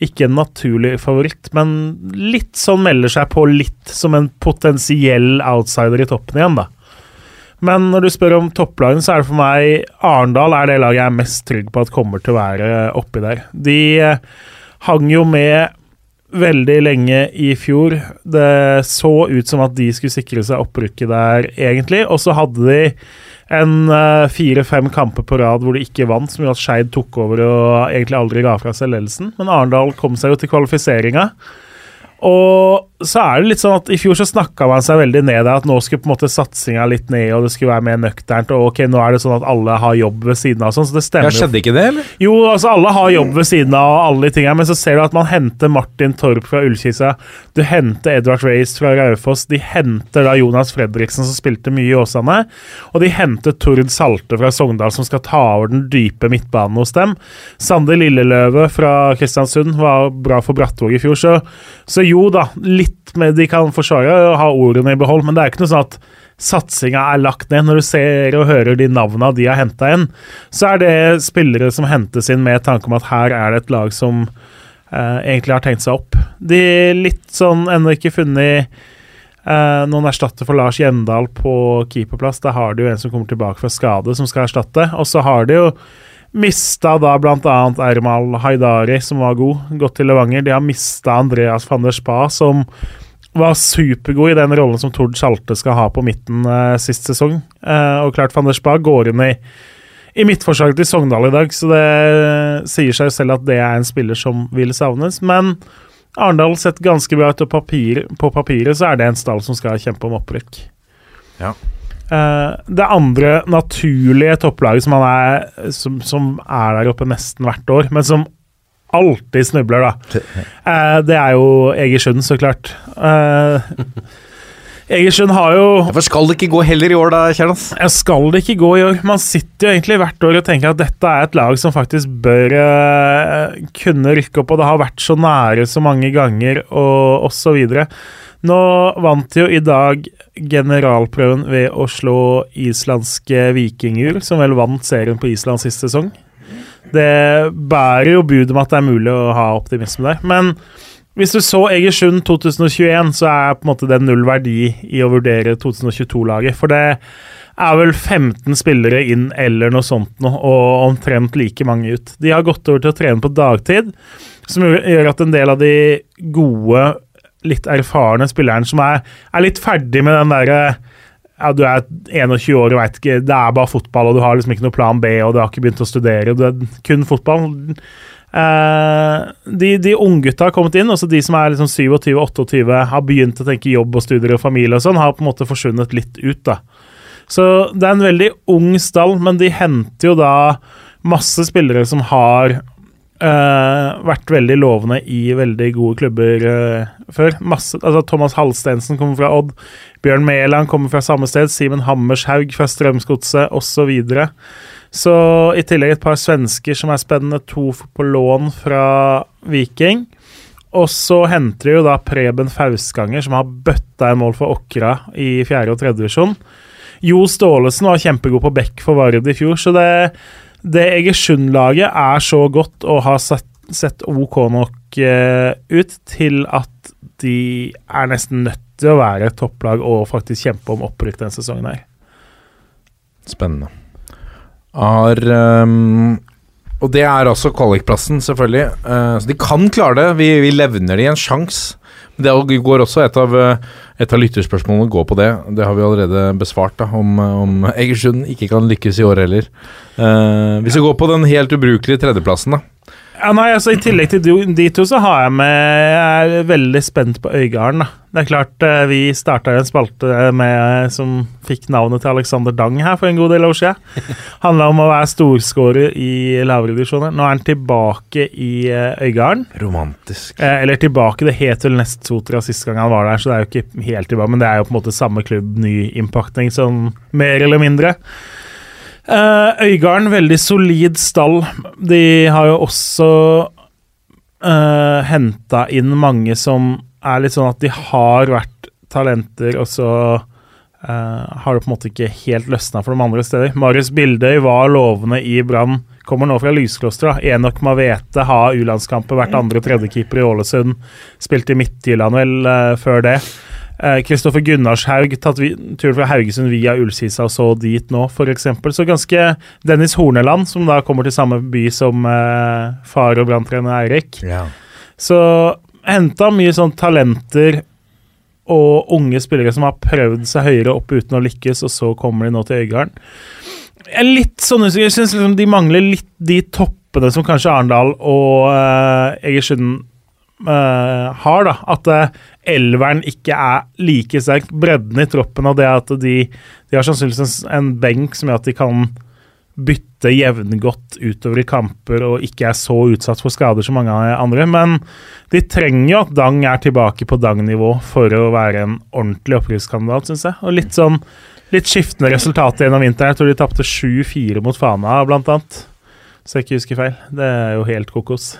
ikke en naturlig favoritt, men litt sånn melder seg på litt som en potensiell outsider i toppen igjen, da. Men når du spør om topplagene, så er det for meg Arendal er det laget jeg er mest trygg på at kommer til å være oppi der. De eh, hang jo med veldig lenge i fjor. Det så ut som at de skulle sikre seg opprykket der, egentlig, og så hadde de en uh, fire-fem kamper på rad hvor de ikke vant, som gjorde at Skeid tok over og egentlig aldri ga fra seg ledelsen. Men Arendal kom seg jo til kvalifiseringa. Og så er det litt sånn at I fjor så snakka man seg veldig ned at nå skulle på en måte satsinga litt ned, og det skulle være mer nøkternt. og ok, Nå er det sånn at alle har jobb ved siden av. sånn, så det stemmer. Ja, Skjedde ikke det, eller? Jo, altså alle har jobb ved siden av, og alle de tingene, men så ser du at man henter Martin Torp fra Ullkisa. Du henter Edvard Race fra Raufoss. De henter da Jonas Fredriksen, som spilte mye i Åsane. Og de henter Tord Salte fra Sogndal, som skal ta over den dype midtbanen hos dem. Sander Lilleløve fra Kristiansund var bra for Brattvåg i fjor, så, så jo da. litt med de kan forsvare og ha ordene i behold, men det er ikke noe sånn at satsinga er lagt ned. Når du ser og hører de navna de har henta inn, så er det spillere som hentes inn med tanke om at her er det et lag som eh, egentlig har tenkt seg opp. De litt sånn ennå ikke funnet eh, noen erstatter for Lars Gjendal på keeperplass. Da har de jo en som kommer tilbake fra skade, som skal erstatte. Og så har de jo Mista da bl.a. Ermal Haidari, som var god, gått til Levanger. De har mista Andreas van der Spa, som var supergod i den rollen som Tord Schalte skal ha på midten eh, sist sesong. Eh, og klart van der Spa går inn i, i midtforslaget til Sogndal i dag, så det sier seg selv at det er en spiller som vil savnes. Men Arendal sett ganske bra ut, og papir, på papiret så er det en stall som skal kjempe om opprykk. Ja. Uh, det andre naturlige topplaget som, er, som, som, er der oppe nesten hvert år, men som alltid snubler, da, uh, det er jo Egersund, så klart. Uh, Egersund har jo Hvorfor skal det ikke gå heller i år, da, Kjernas? Skal det ikke gå i år? Man sitter jo egentlig hvert år og tenker at dette er et lag som faktisk bør kunne rykke opp, og det har vært så nære så mange ganger, og osv. Nå vant jo i dag generalprøven ved å slå islandske Vikinger, som vel vant serien på Island sist sesong. Det bærer jo bud om at det er mulig å ha optimisme der. Men hvis du så Egersund 2021, så er på en måte det null verdi i å vurdere 2022-laget. For det er vel 15 spillere inn eller noe sånt nå, og omtrent like mange ut. De har gått over til å trene på dagtid, som gjør at en del av de gode litt erfarne spilleren som er, er litt ferdig med den derre ja, Du er 21 år og veit ikke Det er bare fotball, og du har liksom ikke noe plan B, og du har ikke begynt å studere. Det er kun fotball. Eh, de, de unggutta har kommet inn, også de som er liksom 27-28, har begynt å tenke jobb og studier og familie og sånn, har på en måte forsvunnet litt ut, da. Så det er en veldig ung stall, men de henter jo da masse spillere som har Uh, vært veldig lovende i veldig gode klubber uh, før. Masse, altså Thomas Halstensen kommer fra Odd. Bjørn Mæland kommer fra samme sted. Simen Hammershaug fra Strømsgodset osv. Så, så i tillegg et par svensker som er spennende. To på lån fra Viking. Og så henter de jo da Preben Fausganger, som har bøtta en mål for Åkra i fjerde og tredje divisjon. Jo Staalesen var kjempegod på bekk for Vard i fjor, så det det Egersund-laget er så godt og har sett, sett OK nok uh, ut til at de er nesten nødt til å være et topplag og faktisk kjempe om opprykk denne sesongen her. Spennende. har um, Og det er altså kvalikplassen, selvfølgelig. Uh, så de kan klare det. Vi, vi levner de en sjanse. Det går også et av, eh, et av lytterspørsmålene går på det. Det har vi allerede besvart, da, om, om Egersund ikke kan lykkes i år heller. Uh, hvis vi går på den helt ubrukelige tredjeplassen, da. Ja, nei, altså I tillegg til de- to, så har jeg med Jeg er veldig spent på Øygarden. da. Det er klart, eh, Vi starta en spalte med, som fikk navnet til Alexander Dang her for en god del år siden. *laughs* Handla om å være storskårer i lavere divisjoner. Nå er han tilbake i eh, Øygarden. Romantisk. Eh, eller tilbake, det het vel Nest Sotra sist gang han var der, så det er jo ikke helt tilbake, men det er jo på en måte samme klubb, ny innpakning, sånn mer eller mindre. Eh, Øygarden, veldig solid stall. De har jo også uh, henta inn mange som er litt sånn at de har vært talenter, og så uh, har det på en måte ikke helt løsna for de andre steder. Marius Bildøy var lovende i Brann. Kommer nå fra Lyskloster. da. Enok Mavete har U-landskamper hvert andre og tredje keeper i Ålesund. Spilte i Midtjylland vel uh, før det. Kristoffer Gunnarshaug tatt vi, tur fra Haugesund via Ullkisa og så dit nå, f.eks. Så ganske Dennis Horneland, som da kommer til samme by som eh, far og branntrener Eirik. Så henta mye sånn talenter og unge spillere som har prøvd seg høyere opp uten å lykkes, og så kommer de nå til Øygarden. Litt sånn. Jeg syns liksom de mangler litt de toppene som kanskje Arendal og eh, Egersund uh, har, da. At uh, elveren ikke er like sterk. Bredden i troppen og det at de, de har sannsynligvis en, en benk som gjør at de kan bytte jevngodt utover i kamper og ikke er så utsatt for skader som mange andre. Men de trenger jo at Dang er tilbake på Dang-nivå for å være en ordentlig opprykkskandidat, syns jeg. Og litt sånn litt skiftende resultater gjennom vinteren. Jeg tror de tapte 7-4 mot Fana, blant annet. Så jeg ikke husker feil. Det er jo helt kokos.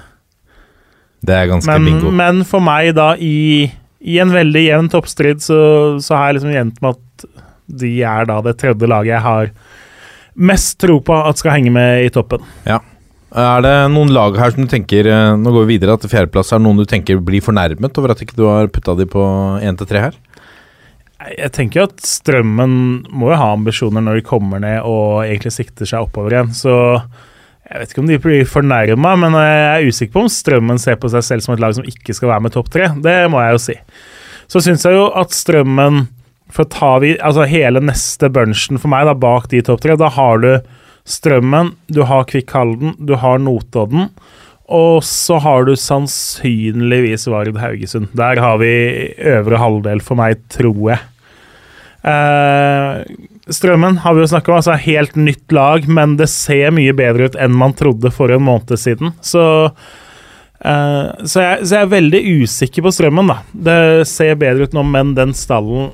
Det er ganske Men, bingo. men for meg, da, i, i en veldig jevn toppstrid, så, så har jeg liksom gjemt med at de er da det tredje laget jeg har mest tro på at skal henge med i toppen. Ja. Er det noen lag her som du tenker eh, Nå går vi videre til fjerdeplass. Er det noen du tenker blir fornærmet over at ikke du har putta de på 1-3 her? Jeg tenker jo at Strømmen må jo ha ambisjoner når de kommer ned og egentlig sikter seg oppover igjen. Så jeg vet ikke om de blir fornærma, men jeg er usikker på om Strømmen ser på seg selv som et lag som ikke skal være med topp tre. Det må jeg jo si. Så syns jeg jo at Strømmen For tar vi altså hele neste bunchen for meg, da, bak de topp tre, da har du Strømmen, du har Kvikk Halden, du har Notodden. Og så har du sannsynligvis Vard Haugesund. Der har vi øvre halvdel for meg, tror jeg. Eh, Strømmen har vi jo snakka om, altså helt nytt lag, men det ser mye bedre ut enn man trodde for en måned siden. Så, eh, så, jeg, så jeg er veldig usikker på Strømmen, da. Det ser bedre ut nå, men den stallen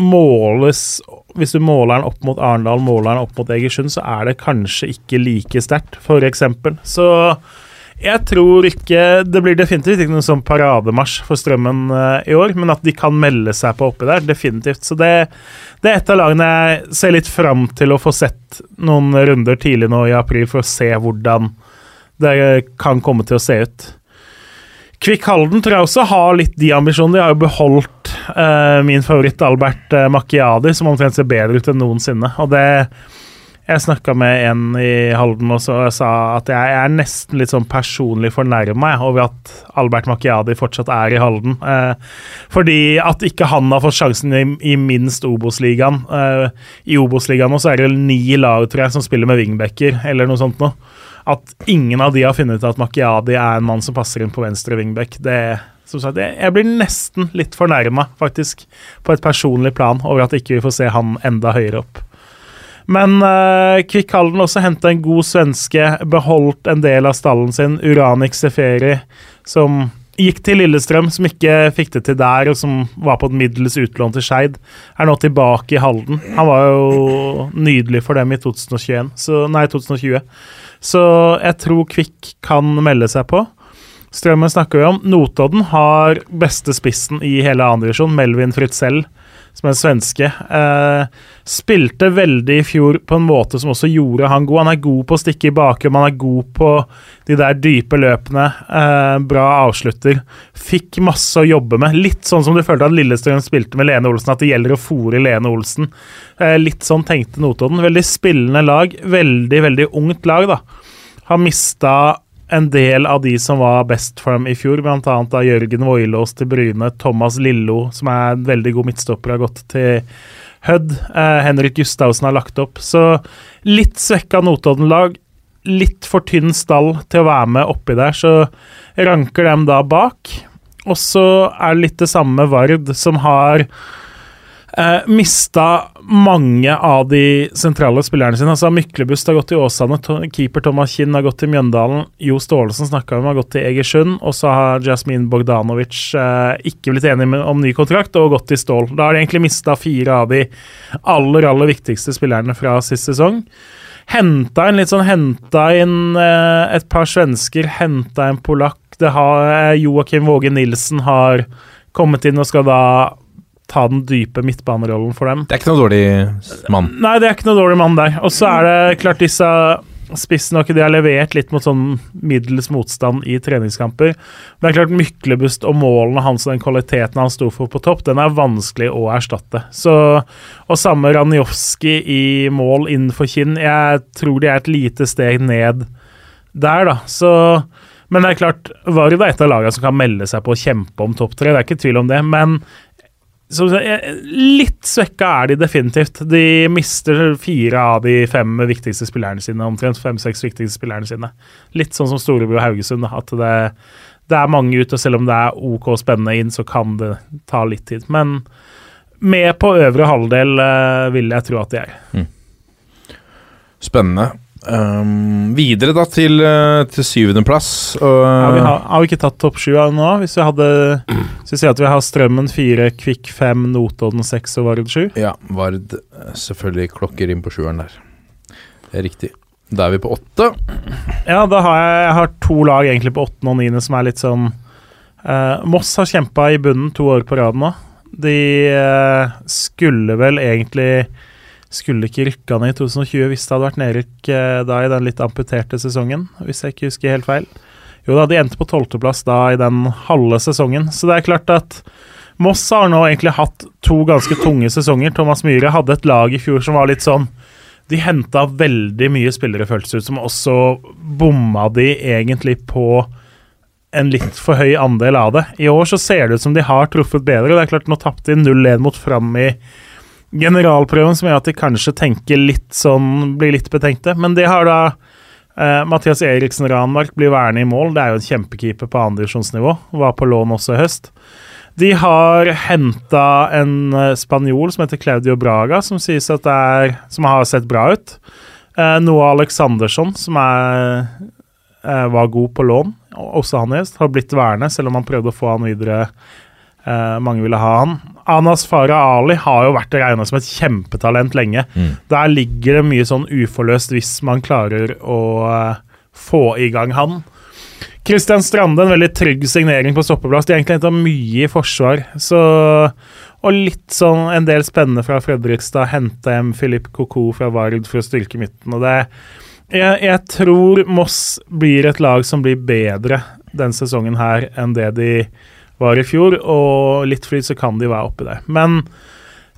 måles Hvis du måler den opp mot Arendal, måler den opp mot Egersund, så er det kanskje ikke like sterkt, f.eks. Så jeg tror ikke Det blir definitivt ikke noen sånn parademarsj for Strømmen eh, i år, men at de kan melde seg på oppi der, definitivt. Så det, det er et av lagene jeg ser litt fram til å få sett noen runder tidlig nå i april, for å se hvordan det kan komme til å se ut. Kvikk Halden tror jeg også har litt de ambisjonene. De har jo beholdt eh, min favoritt Albert eh, Macchiadi, som omtrent ser bedre ut enn noensinne. Og det Jeg snakka med en i Halden også og sa at jeg er nesten litt sånn personlig fornærma over at Albert Macchiadi fortsatt er i Halden. Eh, fordi at ikke han har fått sjansen i, i minst Obos-ligaen. Eh, I Obos-ligaen er det ni lag, tror jeg, som spiller med wingbacker, eller noe sånt noe at ingen av de har funnet ut at Macchiadi er en mann som passer inn på venstre wingback. Det, som sagt, jeg blir nesten litt fornærma, faktisk, på et personlig plan, over at ikke vi får se han enda høyere opp. Men uh, Kvikk Halden også henta en god svenske, beholdt en del av stallen sin. Uranik Seferi, som gikk til Lillestrøm, som ikke fikk det til der, og som var på et middels utlån til Skeid, er nå tilbake i Halden. Han var jo nydelig for dem i 2021, så, nei, 2020. Så jeg tror Kvikk kan melde seg på. Strømmen snakker vi om. Notodden har beste spissen i hele andredivisjon, Melvin Fritzel, som er svenske. Eh, spilte veldig i fjor på en måte som også gjorde han god. Han er god på å stikke i bakrom, han er god på de der dype løpene. Eh, bra avslutter. Fikk masse å jobbe med. Litt sånn som du følte at Lillestrøm spilte med Lene Olsen, at det gjelder å fòre Lene Olsen. Eh, litt sånn tenkte Notodden. Veldig spillende lag. Veldig, veldig ungt lag, da. Har mista en del av de som var best for dem i fjor, bl.a. da Jørgen Voilås til Bryne, Thomas Lillo, som er en veldig god midtstopper, har gått til Hødd. Eh, Henrik Gustavsen har lagt opp. Så litt svekka Notodden-lag. Litt for tynn stall til å være med oppi der, så ranker dem da bak. Og så er det litt det samme med Vard, som har Eh, mista mange av de sentrale spillerne sine. Altså Myklebust har gått til Åsane, keeper Thomas Kinn har gått til Mjøndalen. Jo Staalesen snakka om har gått til Egersund, og så har Jasmin Bogdanovic eh, ikke blitt enig om ny kontrakt og gått til Stål. Da har de egentlig mista fire av de aller, aller viktigste spillerne fra sist sesong. Henta inn litt sånn Henta inn eh, et par svensker, henta en polakk. Det har eh, Joakim Våge Nilsen har kommet inn og skal da ta den dype midtbanerollen for dem. Det er ikke noe dårlig mann. Nei, det er ikke noe dårlig mann der. Og så er det klart disse spissene og de har levert litt mot sånn middels motstand i treningskamper. Men det er klart Myklebust og målene hans og den kvaliteten han sto for på topp, den er vanskelig å erstatte. Så, og samme Ranjovskij i mål innenfor Kinn. Jeg tror de er et lite steg ned der, da. Så men det er klart, Vard er et av lagene som kan melde seg på å kjempe om topp tre. Det er ikke tvil om det. Men litt svekka er de definitivt. De mister fire av de fem viktigste spillerne sine, omtrent fem-seks viktigste spillerne sine. Litt sånn som Storebro Haugesund, at det, det, er mange ute, og selv om det er OK spennende inn, så kan det ta litt tid. Men med på øvre halvdel uh, vil jeg tro at de er. Mm. Spennende. Um, videre da til, uh, til syvendeplass. Uh, ja, vi har, har, vi ikke tatt topp sju nå? Hvis vi hadde Så vi sier at vi har Strømmen fire, Kvikk fem, Notodden seks og Vard sju? Ja, Vard eh, selvfølgelig klokker inn på sjueren der. Det er riktig. Da er vi på åtte. Ja, da har jeg, jeg har to lag egentlig på åttende og niende som er litt sånn uh, Moss har kjempa i bunnen to år på rad nå. De skulle vel egentlig skulle ikke rykka ned i 2020 hvis det hadde vært nedrykk eh, da i den litt amputerte sesongen, hvis jeg ikke husker helt feil. Jo da, de endte på tolvteplass da i den halve sesongen. Så det er klart at Moss har nå egentlig hatt to ganske tunge sesonger. Thomas Myhre hadde et lag i fjor som var litt sånn De henta veldig mye spillere, føltes ut som, også bomma de egentlig på en litt for høy andel av det. I år så ser det ut som de har truffet bedre. Det er klart Nå tapte de 0-1 mot Fram i generalprøven som gjør at de kanskje tenker litt sånn, blir litt betenkte. Men det har da eh, Mathias Eriksen Ranmark blir værende i mål. Det er jo en kjempekeeper på andredivisjonsnivå. Var på lån også i høst. De har henta en eh, spanjol som heter Claudio Braga, som sies at det er Som har sett bra ut. Eh, Noah Alexandersson, som er, eh, var god på lån, også han i høst, har blitt værende, selv om han prøvde å få han videre Eh, mange ville ha han. Anas Farah Ali har jo vært regna som et kjempetalent lenge. Mm. Der ligger det mye sånn uforløst hvis man klarer å uh, få i gang han. Kristian Strande, en veldig trygg signering på stoppeplass. De har egentlig henta mye i forsvar. Så, og litt sånn en del spennende fra Fredrikstad. Hente hjem Filip Koko fra Vard for å styrke midten. Og det jeg, jeg tror Moss blir et lag som blir bedre den sesongen her enn det de var i fjor, og litt flyt så kan de være oppi der. Men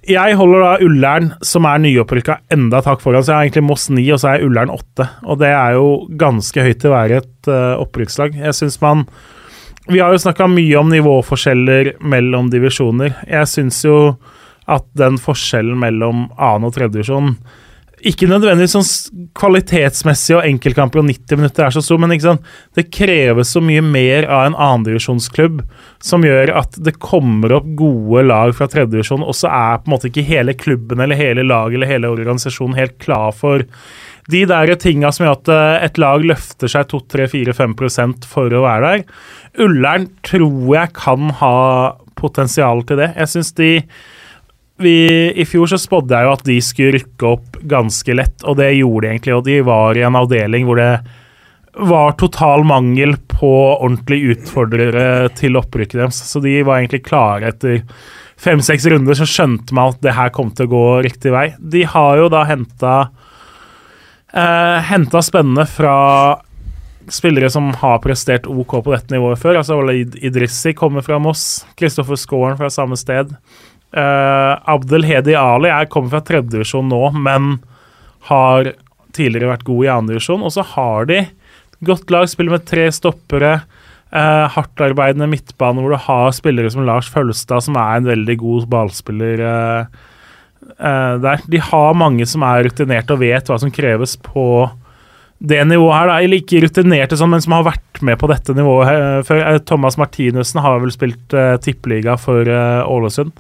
jeg holder da Ullern, som er nyopprykka, enda takk foran. Så jeg har egentlig Moss 9, og så er Ullern 8. Og det er jo ganske høyt til å være et uh, opprykkslag. Jeg syns man Vi har jo snakka mye om nivåforskjeller mellom divisjoner. Jeg syns jo at den forskjellen mellom annen og tredje divisjon ikke nødvendigvis sånn kvalitetsmessig og enkeltkamper og 90 minutter er så stor, men det kreves så mye mer av en andredivisjonsklubb som gjør at det kommer opp gode lag fra tredjedivisjon, og så er på en måte ikke hele klubben eller hele laget eller hele organisasjonen helt klar for de der tinga som gjør at eh, et lag løfter seg 2-3-4-5% for å være der. Ullern tror jeg kan ha potensial til det. Jeg syns de vi, I fjor så spådde jeg jo at de skulle rykke opp ganske lett, og det gjorde de egentlig. Og de var i en avdeling hvor det var total mangel på ordentlige utfordrere til opprykket deres. Så de var egentlig klare etter fem-seks runder så skjønte man at det her kom til å gå riktig vei. De har jo da henta uh, Henta spennende fra spillere som har prestert OK på dette nivået før. altså Idrissi kommer fra Moss. Kristoffer Skåren fra samme sted. Uh, Abdel Hedi Ali er, kommer fra tredjedivisjon nå, men har tidligere vært god i andredivisjon. Og så har de godt lag, spiller med tre stoppere. Uh, Hardtarbeidende midtbane hvor du har spillere som Lars Følstad, som er en veldig god ballspiller uh, uh, der. De har mange som er rutinerte og vet hva som kreves på det nivået her. Da. Eller ikke rutinerte sånn, men som har vært med på dette nivået før. Thomas Martinussen har vel spilt tippeliga for Ålesund.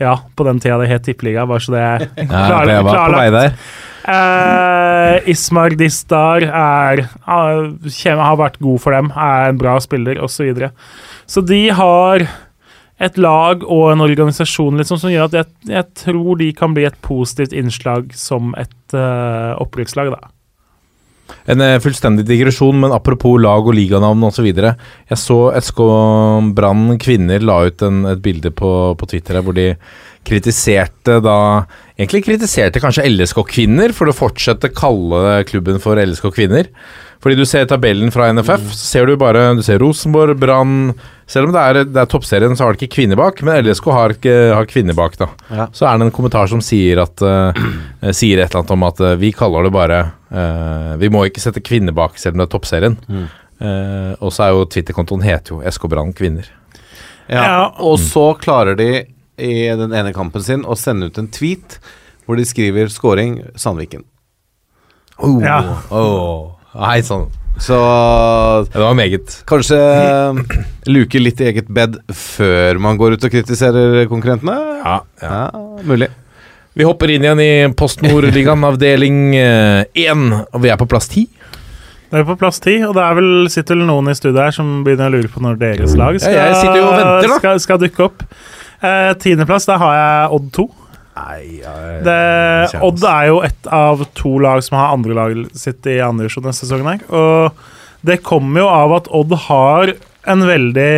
Ja, på den tida det het tippeliga, bare så det er *laughs* klar, ja, var på vei der. Uh, Ismar Distar er, uh, har vært god for dem, er en bra spiller osv. Så, videre. så de har et lag og en organisasjon liksom, som gjør at jeg, jeg, tror de kan bli et positivt innslag som et uh, opprykkslag. da. En uh, fullstendig digresjon, men apropos lag og liganavn osv. Jeg så SK Brann kvinner la ut en, et bilde på, på Twitter hvor de kritiserte da Egentlig kritiserte kanskje LSK Kvinner for å fortsette kalle klubben for LSK Kvinner. Fordi du ser tabellen fra NFF, så ser du bare Du ser Rosenborg, Brann Selv om det er, det er, toppserien, så har det ikke kvinner bak, men LSK har, ikke, har kvinner bak, da. Ja. Så er det en kommentar som sier at uh, Sier et eller annet om at uh, vi kaller det bare uh, Vi må ikke sette kvinner bak, selv om det er toppserien. Mm. og så er jo Twitter-kontoen heter jo SK Brann Kvinner. Ja, ja, og så klarer de i den ene kampen sin å sende ut en tweet hvor de skriver 'scoring Sandviken'. Oh, ja. oh. Hei sånn. Så Det var meget. Kanskje luke litt i eget bed før man går ut og kritiserer konkurrentene? Ja, ja. ja mulig. Vi hopper inn igjen i Postnordligaen avdeling 1, eh, og vi er på plass 10. Vi er på plass 10, og det er vel, sitter vel noen i studiet her som begynner å lure på når deres lag skal, ja, venter, skal, skal dukke opp. Eh, tiendeplass, der har jeg Odd 2. Nei, det, Odd er jo et av to lag som har andre andrelaget sitt i andre divisjon denne sesongen. her Og det kommer jo av at Odd har en veldig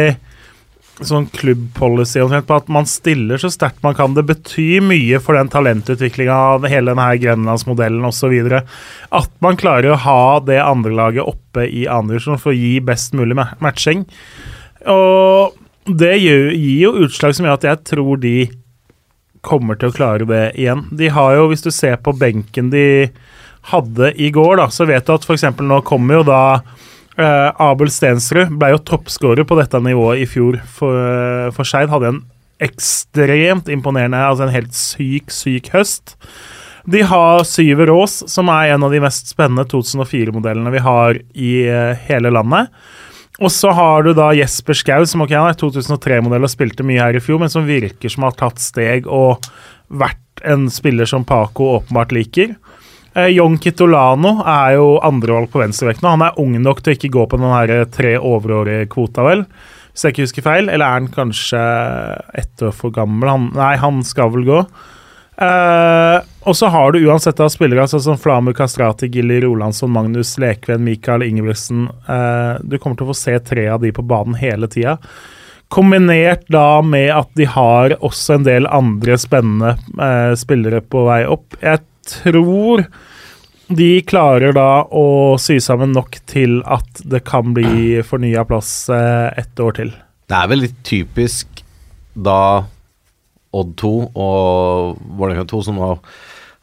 sånn klubbpolicy på at man stiller så sterkt man kan. Det betyr mye for den talentutviklinga av hele denne Grenlandsmodellen osv. At man klarer å ha det andre laget oppe i andre divisjon for å gi best mulig matching. Og det gir jo utslag som gjør at jeg tror de kommer til å klare det igjen. De har jo, hvis du ser på benken de hadde i går, da, så vet du at f.eks. nå kommer jo da eh, Abel Stensrud ble jo toppskårer på dette nivået i fjor for, uh, for Skeid. Hadde en ekstremt imponerende, altså en helt syk, syk høst. De har Syver Aas, som er en av de mest spennende 2004-modellene vi har i uh, hele landet. Og så har du da Jesper Schou, som ok, han er 2003-modell og spilte mye her i fjor, men som virker som har tatt steg og vært en spiller som Paco åpenbart liker. Eh, Jon Kitolano er jo andrevalg på venstrevekt nå. Han er ung nok til å ikke gå på den her tre overårige kvota, vel. Hvis jeg ikke husker feil. Eller er han kanskje ett år for gammel? Han, nei, han skal vel gå. Uh, og så har du uansett av spillere altså, som Flamu Kastrati, Gilly Rolandsson, Magnus Lekven, Mikael Ingebrigtsen. eh, du kommer til å få se tre av de på banen hele tida. Kombinert da med at de har også en del andre spennende eh, spillere på vei opp. Jeg tror de klarer da å sy sammen nok til at det kan bli fornya plass ett år til. Det er vel litt typisk da Odd 2 og Vålerenga 2, som nå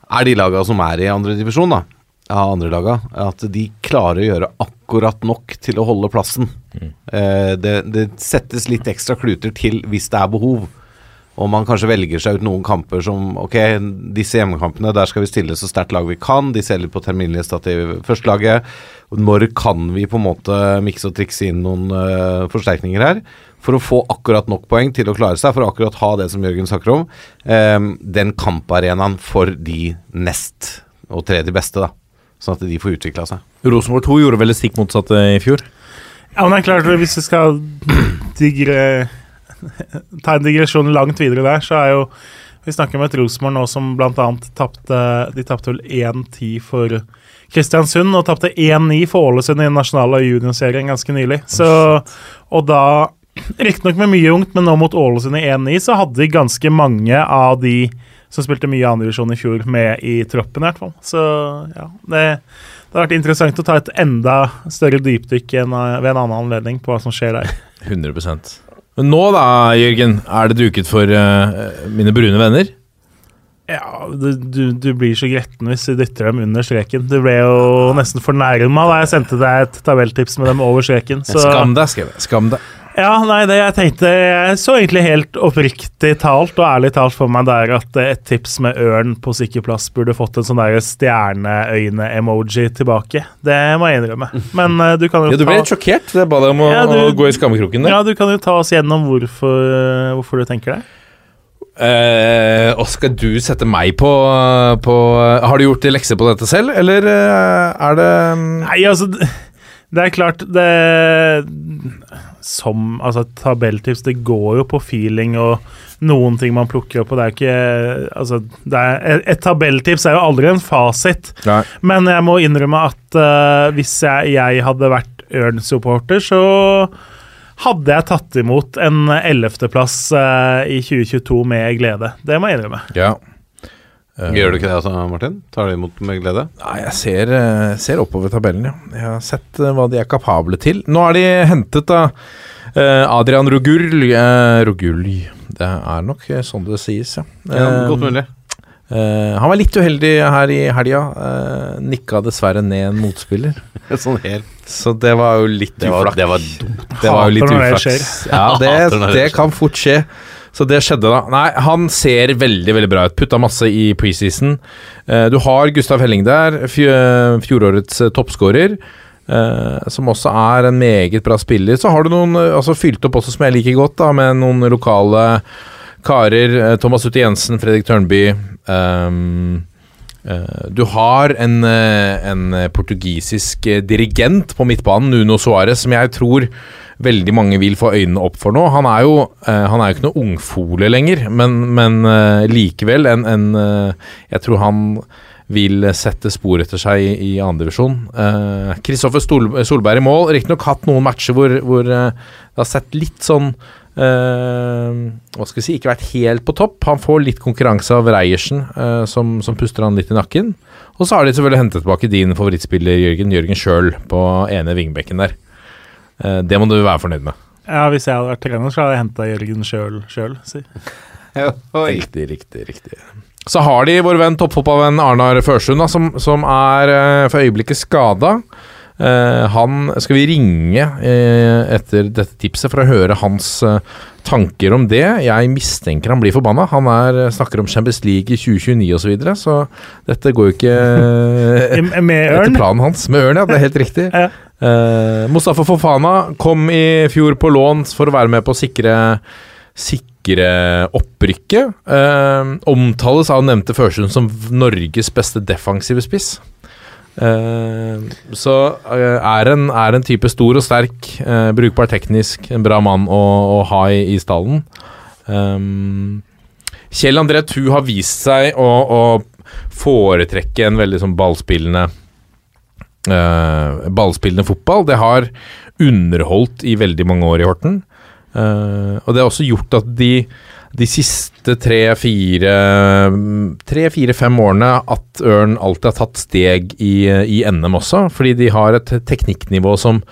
er de laga som er i andredivisjon, da. av andre laga, at de klarer å gjøre akkurat nok til å holde plassen. Mm. Eh, det, det, settes litt ekstra kluter til hvis det er behov. Og man kanskje velger seg ut noen kamper som Ok, disse hjemmekampene, der skal vi stille så sterkt lag vi kan. De selger på terminlista til førstelaget. Når kan vi på en måte mikse og trikse inn noen uh, forsterkninger her? For å få akkurat nok poeng til å klare seg, for å akkurat ha det som Jørgen snakker om. eh, den kamparenaen for de nest og tredje beste, da. Sånn at de får utvikla seg. Rosenborg 2 gjorde vel det stikk motsatte i fjor? Ja, men det er klart, hvis vi skal digre ta en digresjon langt videre der, så er jo Vi snakker om et Rosenborg nå som bl.a. tapte De tapte vel 1-10 for Kristiansund og tapte 1-9 for Ålesund i den nasjonale juniorserien ganske nylig. Så, og da Riktignok med mye ungt, men nå mot Ålesund i 1-9 så hadde de ganske mange av de som spilte mye andredivisjon i fjor, med i troppen, i hvert fall. Så ja, det, det har vært interessant å ta et enda større dypdykk enn, ved en annen anledning på hva som skjer der. *laughs* 100% Men nå da, Jørgen, er det duket for uh, mine brune venner? Ja, du, du, du blir så gretten hvis du dytter dem under streken. Du ble jo nesten fornærma da jeg sendte deg et tabelltips med dem over streken. Så Skam deg, skrev jeg. Skam deg. Ja, nei, det jeg tenkte Jeg så egentlig helt oppriktig talt og ærlig talt for meg der at et tips med ørn på sikker plass burde fått en sånn der stjerneøyne-emoji tilbake. Det må jeg innrømme. Men eh, du kan jo Ja, du ble litt sjokkert. Jeg ba deg om å, Ja, du- gå i skammekroken der. Ja, du kan jo ta oss gjennom hvorfor, eh, hvorfor du tenker det. Uh, og skal du sette meg på, på Har du gjort lekser på dette selv, eller eh, er det Nei, altså det er klart, det Som altså, tabelltips, det går jo på feeling og noen ting man plukker opp, og det er ikke Altså, er, et, et tabelltips er jo aldri en fasit, Nei. men jeg må innrømme at uh, hvis jeg, jeg hadde vært Ørn-supporter, så hadde jeg tatt imot en ellevteplass uh, i 2022 med glede. Det må jeg innrømme. Ja. Eh, Gjør du ikke det altså, Martin? Tar du imot med glede? Nei, jeg ser, eh, ser oppover tabellen, ja. Jeg har sett eh, hva de er kapable til. Nå er de hentet eh, Adrian Rogul Rugulj, Det er nok sånn det sies, ja. Ja, godt mulig. han var litt uheldig her i helga. Uh, nikka dessverre ned en motspiller. *laughs* Sånn helt Så det var jo litt Det var, uflaks. det var dumt. Det var jo litt uflaks. Ja, *laughs* det det kan fort skje. Så det skjedde, da. Nei, han ser veldig veldig bra ut. Putta masse i preseason. Eh, du har Gustav Helling der, fjorårets eh, toppskårer. eh, som også er en meget bra spiller. Så har du noen eh, altså fylt opp også som jeg liker godt, da, med noen lokale karer. eh, Thomas Utte Jensen, Fredrik Tørnby. eh, du har en, eh, en portugisisk eh, dirigent på midtbanen, Nuno Suárez, som jeg tror veldig mange vil få øynene opp for nå. Han er jo, eh, han er jo ikke noe ungfole lenger, men, men eh, likevel en, en eh, Jeg tror han vil sette spor etter seg i, i andredivisjon. Kristoffer Stol Solberg i mål. Riktignok hatt noen matcher hvor, hvor det har sett litt sånn Uh, Hva skal vi si Ikke vært helt på topp. Han får litt konkurranse av Reiersen, uh, som, som puster han litt i nakken. Og så har de selvfølgelig hentet tilbake din favorittspiller Jørgen Jørgen Schjøl på ene vingbekken der. Eh, det må du være fornøyd med. Ja, Hvis jeg hadde vært trener, så hadde jeg henta Jørgen sjøl, sjøl si. Riktig, riktig, riktig. Så har de vår venn toppfotballvenn Arnar Førsund, da, som, som er eh, for øyeblikket skada. Uh, han skal vi ringe uh, etter dette tipset for å høre hans uh, tanker om det. Jeg mistenker han blir forbanna. Han er, eh, snakker om Champions League i 2029 osv., så, videre, så dette går jo ikke eh, *laughs* etter planen hans. Med Ørn, ja. Det er helt riktig. Ja. Eh, Mustafa Fofana kom i fjor på lån for å være med på å sikre, sikre opprykket. Uh, omtales av nevnte Førsund som Norges beste defensive spiss. Uh, så er, en, er en type stor og sterk, brukbar teknisk, en bra mann å, å ha i, i stallen. Um, Kjell André Thu har vist seg å, å foretrekke en veldig sånn ballspillende ballspillende fotball. Det har underholdt i veldig mange år i Horten. Eh, og det har også gjort at de, de siste tre-fire Tre-fire-fem årene at Ørn alltid har tatt steg i, i NM også, fordi de har et teknikknivå som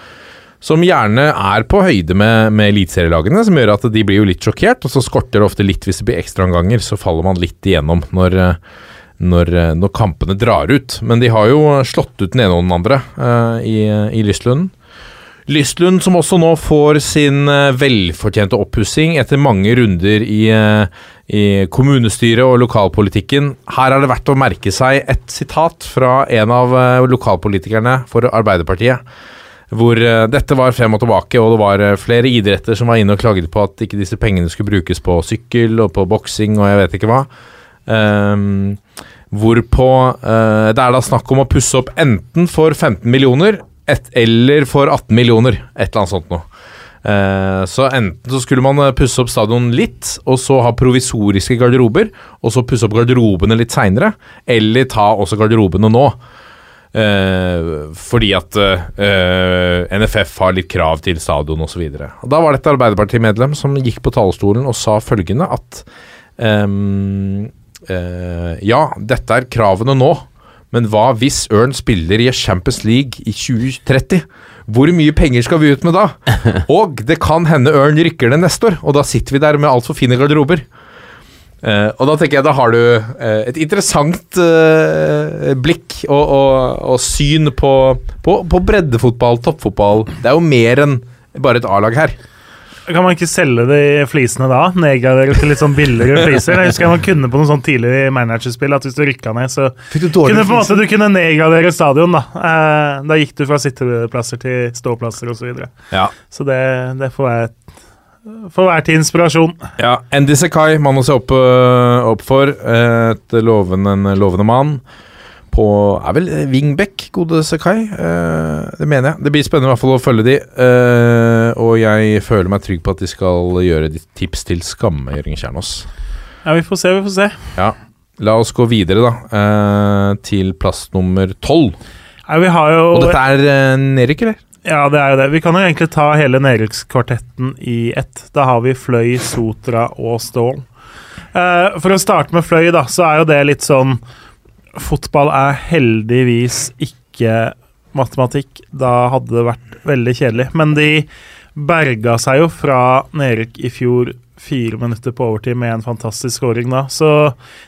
som gjerne er på høyde med, med eliteserielagene, som gjør at de blir jo litt sjokkert, og så skorter det ofte litt hvis det blir ekstraomganger, så faller man litt igjennom når, eh, når, eh, når kampene drar ut. Men de har jo slått ut den ene og den andre uh, i, i Lystlund. Lystlund som også nå får sin eh, velfortjente oppussing etter mange runder i, i kommunestyret og lokalpolitikken. Her er det verdt å merke seg et sitat fra en av lokalpolitikerne for Arbeiderpartiet. Hvor dette var frem og tilbake, og det var flere idretter som var inne og klaget på at ikke disse pengene skulle brukes på sykkel og på boksing og jeg vet ikke hva. Ehm, hvorpå eh, det er da snakk om å pusse opp enten for 15 millioner et, eller for 18 millioner, et eller annet sånt noe. Eh, så enten så skulle man eh, pusse opp stadion litt, og så ha provisoriske garderober, og så pusse opp garderobene litt seinere, eller ta også garderobene nå. Eh, fordi at NFF har litt krav til stadion osv. Da var det et Arbeiderpartimedlem som gikk på talerstolen og sa følgende at ehm, eh, Ja, dette er kravene nå, men hva hvis Ørn spiller i Champions League i 2030? Hvor mye penger skal vi ut med da? *laughs* Og det kan hende Ørn rykker det neste år, og da sitter vi der med altfor fine garderober. Eh, og da tenker jeg da har du eh, et interessant eh, blikk og, og, og syn på, på, på breddefotball, toppfotball. Det er jo mer enn bare et A-lag her. Kan man ikke selge de flisene da? Nedgradere til litt sånn billigere fliser? Jeg husker man kunne på noe sånn tidligere managerspill at hvis du rykka ned, så Fikk du kunne på en måte du kunne nedgradere stadion. Da eh, Da gikk du fra sitteplasser til ståplasser osv. Så, videre. Ja. så det, det får være får være til inspirasjon. Ja, Andy Sekai, mann å se opp, øh, opp for. Eh, Et lovende, en lovende mann. På er vel Wingbeck, gode Sakai? Uh, det mener jeg. Det blir spennende i hvert fall å følge de. Uh, og jeg føler meg trygg på at de skal gjøre ditt tips til skamme, Jørgen Kjernås. Ja, vi får se, vi får se. Ja. La oss gå videre, da. Uh, til plass nummer tolv. Ja, vi har jo Og dette er eh, nedrykk, eller? Ja, det er jo det. Vi kan jo egentlig ta hele nedrykkskvartetten i ett. Da har vi Fløy, Sotra og Stål. Eh, for å starte med Fløy, da, så er jo det litt sånn Fotball er heldigvis ikke matematikk. Da hadde det vært veldig kjedelig. Men de berga seg jo fra nedrykk i fjor fire minutter på overtid med en fantastisk scoring da. Så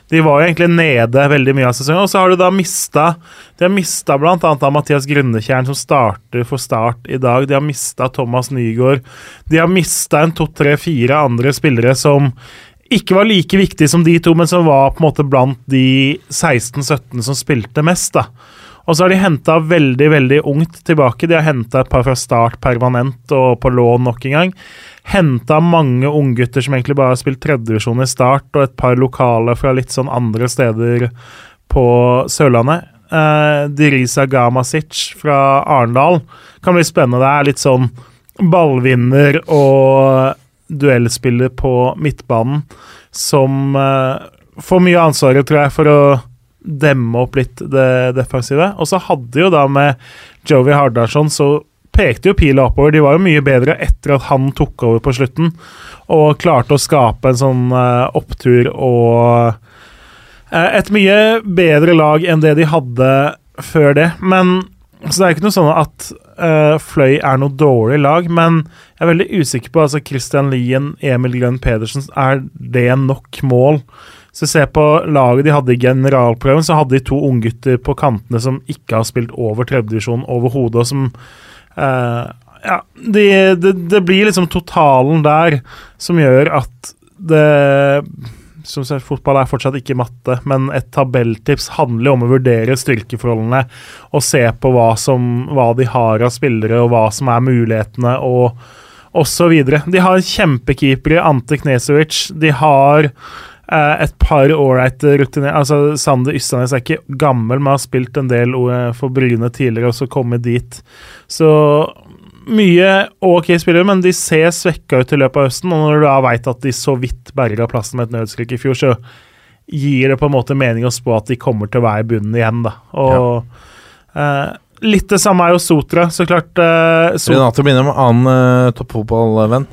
de var jo egentlig nede veldig mye av sesongen. Og så har du da mista De har mista bl.a. Mathias Grundetjern, som starter for Start i dag. De har mista Thomas Nygaard. De har mista en to, tre, fire andre spillere som ikke var like viktig som de to, men som var på en måte blant de 16-17 som spilte mest. da. Og så har de henta veldig veldig ungt tilbake. De har henta et par fra start permanent og på lån nok en gang. Henta mange unggutter som egentlig bare har spilt tredjevisjon i start, og et par lokale fra litt sånn andre steder på Sørlandet. Eh, Dirisa Gamasic fra Arendal kan bli spennende. Det er litt sånn ballvinner og duellspiller på midtbanen som eh, får mye av ansvaret, tror jeg, for å demme opp litt det defensive. Og så hadde jo da med Jovi Hardarson så pekte jo pila oppover. De var jo mye bedre etter at han tok over på slutten, og klarte å skape en sånn eh, opptur og eh, et mye bedre lag enn det de hadde før det. Men Så det er ikke noe sånn at eh, Fløy er noe dårlig lag, men jeg er veldig usikker på altså Christian Lien, Emil Glenn Pedersen, er det nok mål? Så se på laget de hadde i generalprøven, så hadde de to unggutter på kantene som ikke har spilt over tredjedivisjon overhodet, og som uh, Ja, de, de det blir liksom totalen der som gjør at det som sagt, Fotball er fortsatt ikke matte, men et tabelltips handler om å vurdere styrkeforholdene og se på hva, som, hva de har av spillere, og hva som er mulighetene, og osv. De har kjempekeepere, Ante Knesovic. De har eh, et par ålreite rutiner altså, Sander Ystadnes er ikke gammel, men har spilt en del eh, for Bryne tidligere, og så kommet dit. Så mye ok spillere, men de ser svekka ut i løpet av høsten. Og når du da veit at de så vidt berga plassen med et nødskrik i fjor, så gir det på en måte mening å spå at de kommer til å være i bunnen igjen, da. Og eh, litt det samme er jo Sotra, så klart. Eh, Sot Renate blir innom annen uh, toppfotballvenn.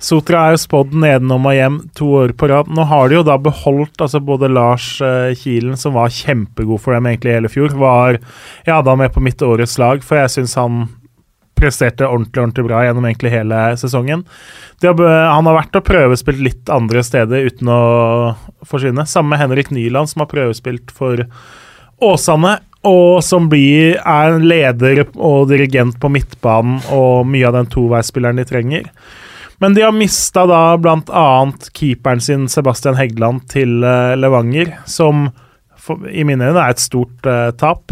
Sotra er jo spådd nedenom og hjem to år på rad. Nå har de jo da beholdt altså både Lars eh, Kilen, som var kjempegod for dem egentlig hele fjor, var ja, da med på mitt årets lag, for jeg syns han presterte ordentlig ordentlig bra gjennom egentlig hele sesongen. Har, han har vært og prøvespilt litt andre steder uten å forsvinne. Samme med Henrik Nyland, som har prøvespilt for Åsane. Og som blir, er leder og dirigent på midtbanen og mye av den toveisspilleren de trenger. Men de har mista da bl.a. keeperen sin, Sebastian Heggeland, til eh, Levanger, som for, i mine øyne er et stort uh, tap.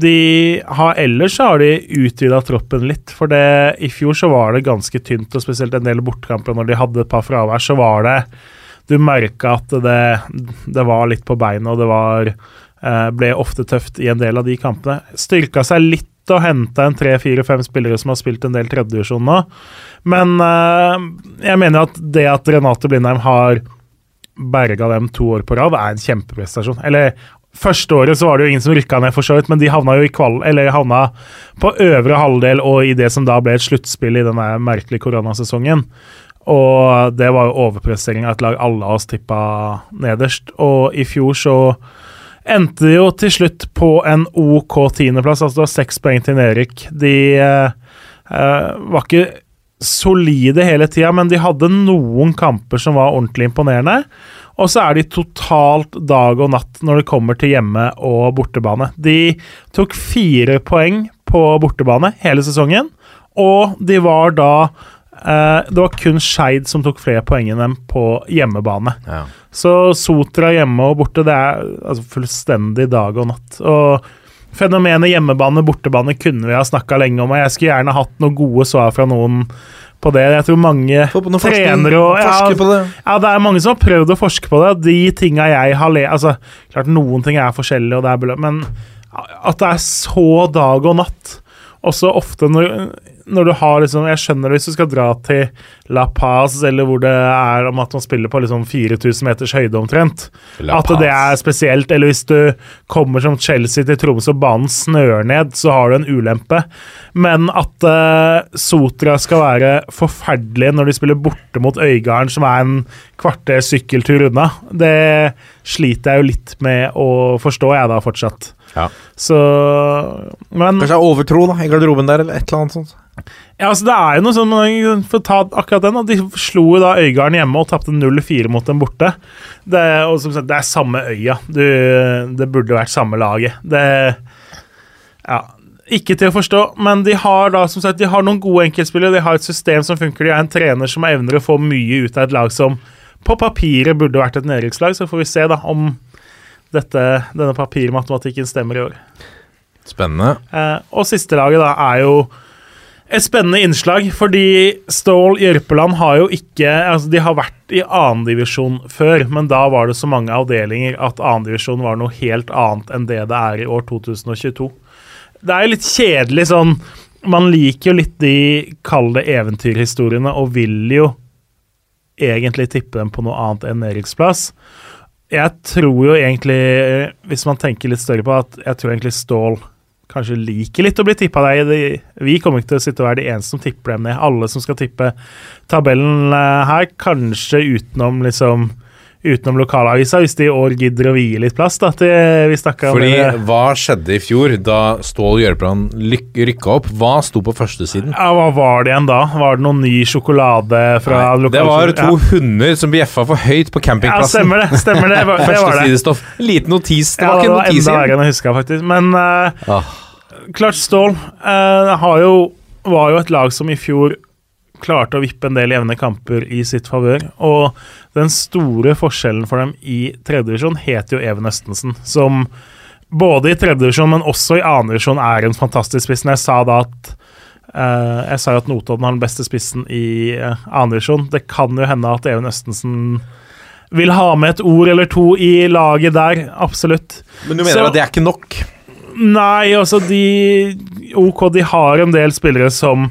De har ellers har de utvida troppen litt, for det, i fjor så var det ganske tynt, og spesielt en del bortkamper når de hadde et par fravær, så var det Du merka at det, det var litt på beinet, og det var eh, ble ofte tøft i en del av de kampene. Styrka seg litt og henta en tre-fire-fem spillere som har spilt en del tredjedivisjon nå. Men uh, jeg mener at det at Renate Blindheim har berga dem to år på rad, er en kjempeprestasjon. Eller Første året så var det jo ingen som rykka ned, for så vidt, men de havna jo i kval... Eller havna på øvre halvdel og i det som da ble et sluttspill i denne merkelige koronasesongen. Og det var jo overprestering av et lag alle av oss tippa nederst. Og i fjor så endte de jo til slutt på en OK tiendeplass, altså det var seks poeng til Nerik. De eh, eh, var ikke solide hele tida, men de hadde noen kamper som var ordentlig imponerende. Og så er de totalt dag og natt når det kommer til hjemme- og bortebane. De tok fire poeng på bortebane hele sesongen, og de var da eh, Det var kun Skeid som tok flere poeng enn dem på hjemmebane. Ja. Så Sotra hjemme og borte, det er altså, fullstendig dag og natt. Og fenomenet hjemmebane-bortebane kunne vi ha snakka lenge om, og jeg skulle gjerne hatt noen gode svar fra noen på det. Jeg tror mange forskning. trenere og ja, på det. ja, det er mange som har prøvd å forske på det. De tinga jeg har le... Altså, klart noen ting er forskjellige, og det er beløp, men at det er så dag og natt Og så ofte når, når du har liksom Jeg skjønner det hvis du skal dra til La Paz, eller hvor det er om at man spiller på liksom 4000 meters høyde omtrent. At det er spesielt. Eller hvis du kommer som Chelsea til Tromsø og banen snør ned, så har du en ulempe. Men at uh, Sotra skal være forferdelige når de spiller borte mot Øygarden, som er en kvarter sykkeltur unna, det sliter jeg jo litt med å forstå, jeg da, fortsatt. Ja. Så Men Kanskje er overtro da, i garderoben der, eller et eller annet sånt. Ja, altså, det er jo noe sånn For å ta akkurat den, de slo jo da Øygarden hjemme og tapte 0-4 mot dem borte. Det, og som sagt, det er samme øya. Du, det burde vært samme laget. Det Ja. Ikke til å forstå, men de har da som sagt, de har noen gode enkeltspillere. De har et system som funker. De er en trener som evner å få mye ut av et lag som på papiret burde vært et nedrykkslag. Så får vi se da om dette, denne papirmatematikken stemmer i år. Spennende. Eh, og siste laget da er jo et spennende innslag, fordi Stål Jørpeland har jo ikke altså De har vært i annendivisjon før, men da var det så mange avdelinger at annendivisjon var noe helt annet enn det det er i år 2022. Det er jo litt kjedelig sånn Man liker jo litt de kalde eventyrhistoriene, og vil jo egentlig tippe dem på noe annet enn Eriksplass. Jeg tror jo egentlig, hvis man tenker litt større på at jeg tror egentlig Stål kanskje liker litt å bli tippa der. Vi kommer ikke til å sitte og være de eneste som tipper dem ned. Alle som skal tippe tabellen eh, her, kanskje utenom liksom Utenom lokalavisa, hvis de i år gidder å vie litt plass. da, til vi snakket om Fordi det. hva skjedde i fjor da Stål lyk- rykka opp? Hva sto på førstesiden? Ja, Hva var det igjen da? Var det noen ny sjokolade fra Nei, det var to ja. hunder som bjeffa for høyt på campingplassen. Ja, stemmer det. stemmer Det Det var *laughs* det. Liten notis. Det Ja, var det ikke var notis enda igjen. verre enn jeg huska, faktisk. Men uh, Ah. klart Stål uh, har jo, var jo et lag som i fjor klarte å vippe en del jevne kamper i sitt favør. Og den store forskjellen for dem i tredjedivisjon het jo Even Østensen, som både i tredjedivisjon, men også i annendivisjon er en fantastisk spiss. Jeg sa da at eh, Jeg sa jo at Notodden har den beste spissen i uh, annendivisjon. Det kan jo hende at Even Østensen vil ha med et ord eller to i laget der, absolutt. Men du mener Så- at det er ikke nok? Nei, altså de OK, de har en del spillere som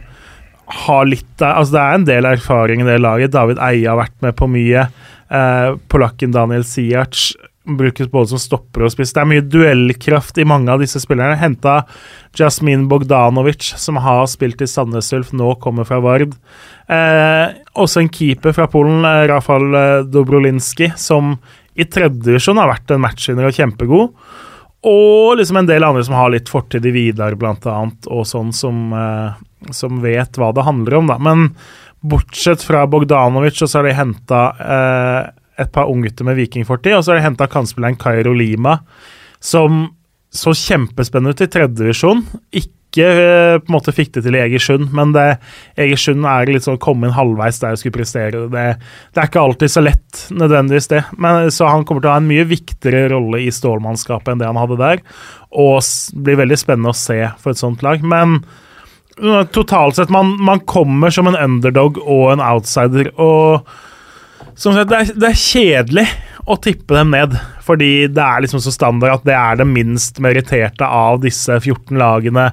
har litt Altså det er en del erfaring i det laget. David Eie har vært med på mye. Eh, polakken Daniel Siac brukes både som stopper og spiss. Det er mye duellkraft i mange av disse spillerne. Henta Jasmin Bogdanovic, som har spilt i Sandnes Ulf, nå kommer fra Vard. Eh, også en keeper fra Polen, eh, Rafal eh, Dobrolinski, som i tredjedivisjon har vært en matchvinner og kjempegod. Og liksom en del andre som har litt fortid i Vidar, blant annet, og sånn som, eh, som vet hva det handler om, da. Men bortsett fra Bogdanovic, så har de henta eh, et par unggutter med vikingfortid, og så har de henta kantspilleren Kairo Lima, som så kjempespennende ut i tredjedivisjon. Ikke eh, på en måte fikk det til i Egersund, men det, Egersund er litt sånn å komme inn halvveis der og skulle prestere. Det, det er ikke alltid så lett, nødvendigvis det. Men, så han kommer til å ha en mye viktigere rolle i stålmannskapet enn det han hadde der. Og blir veldig spennende å se for et sånt lag. Men totalt sett, man, man kommer som en underdog og en outsider. Og som sagt, det er, det er kjedelig å tippe dem ned, fordi det er liksom så standard at det er det minst meritterte av disse 14 lagene,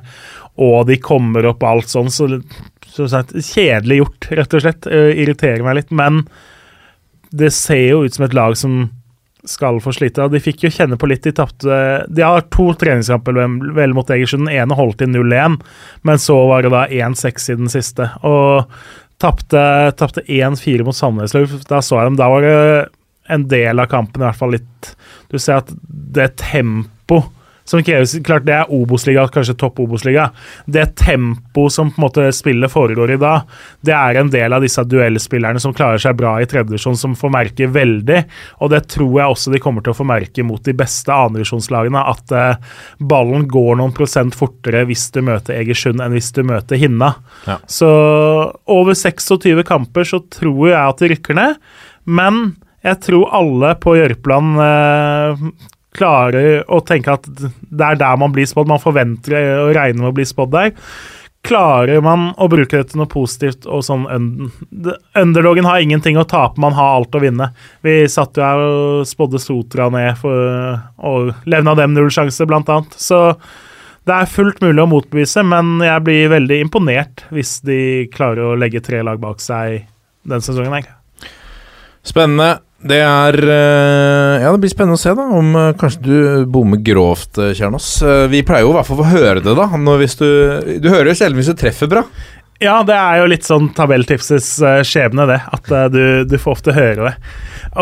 og de kommer opp og alt sånn, så som sagt, kjedelig gjort, rett og slett. Uh, irriterer meg litt, men det ser jo ut som et lag som skal få slite. De fikk jo kjenne på litt. De tapte De har to treningskamper vel, mot Egersund. Den ene holdt i 0-1, men så var det da 1-6 i den siste. Og tapte tapte 1-4 mot Sandnes Ulf. Da så jeg dem. Da var det en del av kampen i hvert fall litt Du ser at det tempo som kreves Klart det er Obos-liga, kanskje topp Obos-liga. Det tempo som på en måte spillet foregår i da, det er en del av disse duellspillerne som klarer seg bra i tredjevisjon, som får merke veldig. Og det tror jeg også de kommer til å få merke mot de beste andredivisjonslagene. At eh, ballen går noen prosent fortere hvis du møter Egersund enn hvis du møter Hinna. Ja. Så over 26 kamper så tror jeg at de rykker ned. Men jeg tror alle på Jørpeland eh, klarer å tenke at det er der man blir spådd. Man forventer å regne med å bli spådd der. Klarer man å bruke det til noe positivt og sånn Underdogen har ingenting å tape, man har alt å vinne. Vi satt jo her og spådde Sotra ned for, og levna dem null sjanse, blant annet. Så det er fullt mulig å motbevise, men jeg blir veldig imponert hvis de klarer å legge tre lag bak seg den sesongen her. Spennende. Det er eh, Ja, det blir spennende å se, da, om eh, kanskje du bommer grovt, Kjernos. Eh, Vi pleier jo i hvert fall å høre det, da. Hvis du, du hører jo sjelden hvis du treffer bra. Ja, det er jo litt sånn tabelltipsets skjebne, det. At du, du får ofte høre det.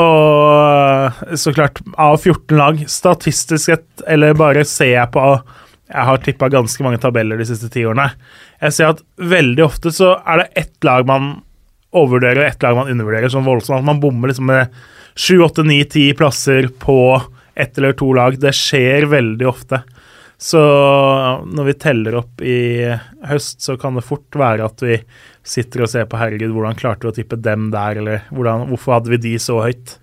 Og så klart, av 14 lag, statistisk sett, eller bare ser jeg på Jeg har tippa ganske mange tabeller de siste ti årene. Jeg ser at veldig ofte så er det ett lag man overvurderer, og ett lag man undervurderer sånn voldsomt. At man bommer liksom med sju, åtte, ni, ti plasser på ett eller to lag. Det skjer veldig ofte. Så når vi teller opp i høst, så kan det fort være at vi sitter og ser på herregud, hvordan klarte vi å tippe dem der, eller hvordan, hvorfor hadde vi de så høyt?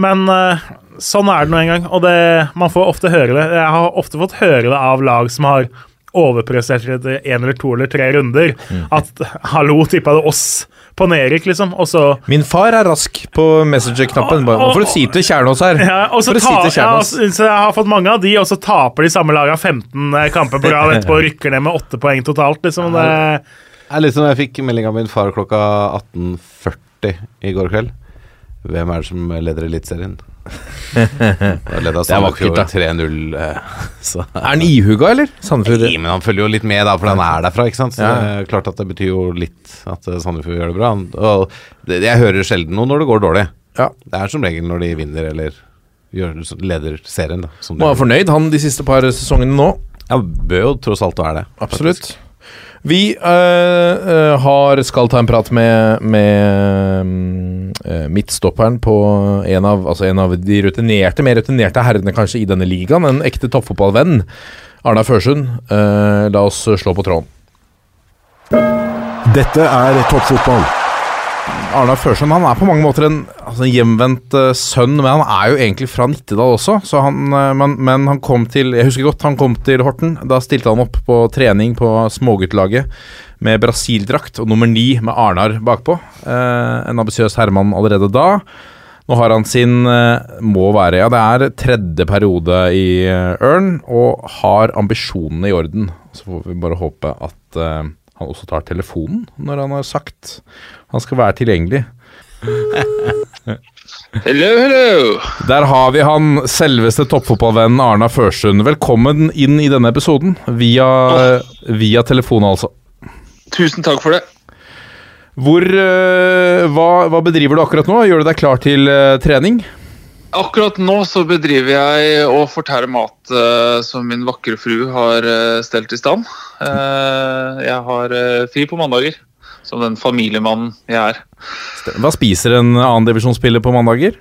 Men eh, sånn er det nå en gang, og det, man får ofte høre det. Jeg har ofte fått høre det av lag som har overprestert etter én eller to eller tre runder. At 'hallo, tippa det oss' på nedrykk, liksom. Og så Min far er rask på Messenger-knappen. Bare, Nå får du si til Kjernås her. ja, og så For å si til ja, Kjernås. så så jeg har fått mange av de, og så taper de samme laga 15 kamper på rad etterpå og rykker ned med 8 poeng totalt. liksom. Det, Det er litt som jeg fikk melding av min far klokka 18.40 i går kveld. Hvem er det som leder Eliteserien? Da leda Sandefjord da. 3-0. eh, *laughs* Er han ihuga, eller? Sandefjord? Nei, men han følger jo litt med, da, for han er derfra. ikke sant? Så Ja. det er klart at det betyr jo litt at eh, Sandefjord gjør det bra. Og det, jeg hører sjelden noe når det går dårlig. Ja. Det er som regel når de vinner eller gjør, leder serien. da Må være fornøyd, han, de siste par sesongene nå. Ja, bør jo tross alt være det. Absolutt. Vi eh, har, skal ta en prat med, med eh, midtstopperen på en av, altså en av de rutinerte, mer rutinerte herrene kanskje i denne ligaen. En ekte toppfotballvenn. Arna Førsund. øh, la oss slå på tråden. Dette er toppfotball. Arna Førsund han er på mange måter en altså, hjemvendt uh, sønn, men han er jo egentlig fra Nittedal også. Så han, uh, men, men han kom til Jeg husker godt han kom til Horten. Da stilte han opp på trening på småguttlaget med Brasil-drakt og nummer ni med Arnar bakpå. Uh, en ambisiøs herremann allerede da. Nå har han sin må være Ja, det er tredje periode i Ørn, og har ambisjonene i orden. Så får vi bare håpe at han også tar telefonen når han har sagt han skal være tilgjengelig. *laughs* Hello, hello. Der har vi han, selveste toppfotballvennen Arna Førsund. Velkommen inn i denne episoden. Via, via telefon, altså. Tusen takk for det. Hvor eh, hva, hva bedriver du akkurat nå? Gjør du deg klar til eh, trening? Akkurat nå så bedriver jeg å fortære mat uh, som min vakre fru har uh, stelt i stand. Uh, jeg har fri på mandager, som den familiemannen jeg er. Hva spiser en annendivisjonsspiller på mandager?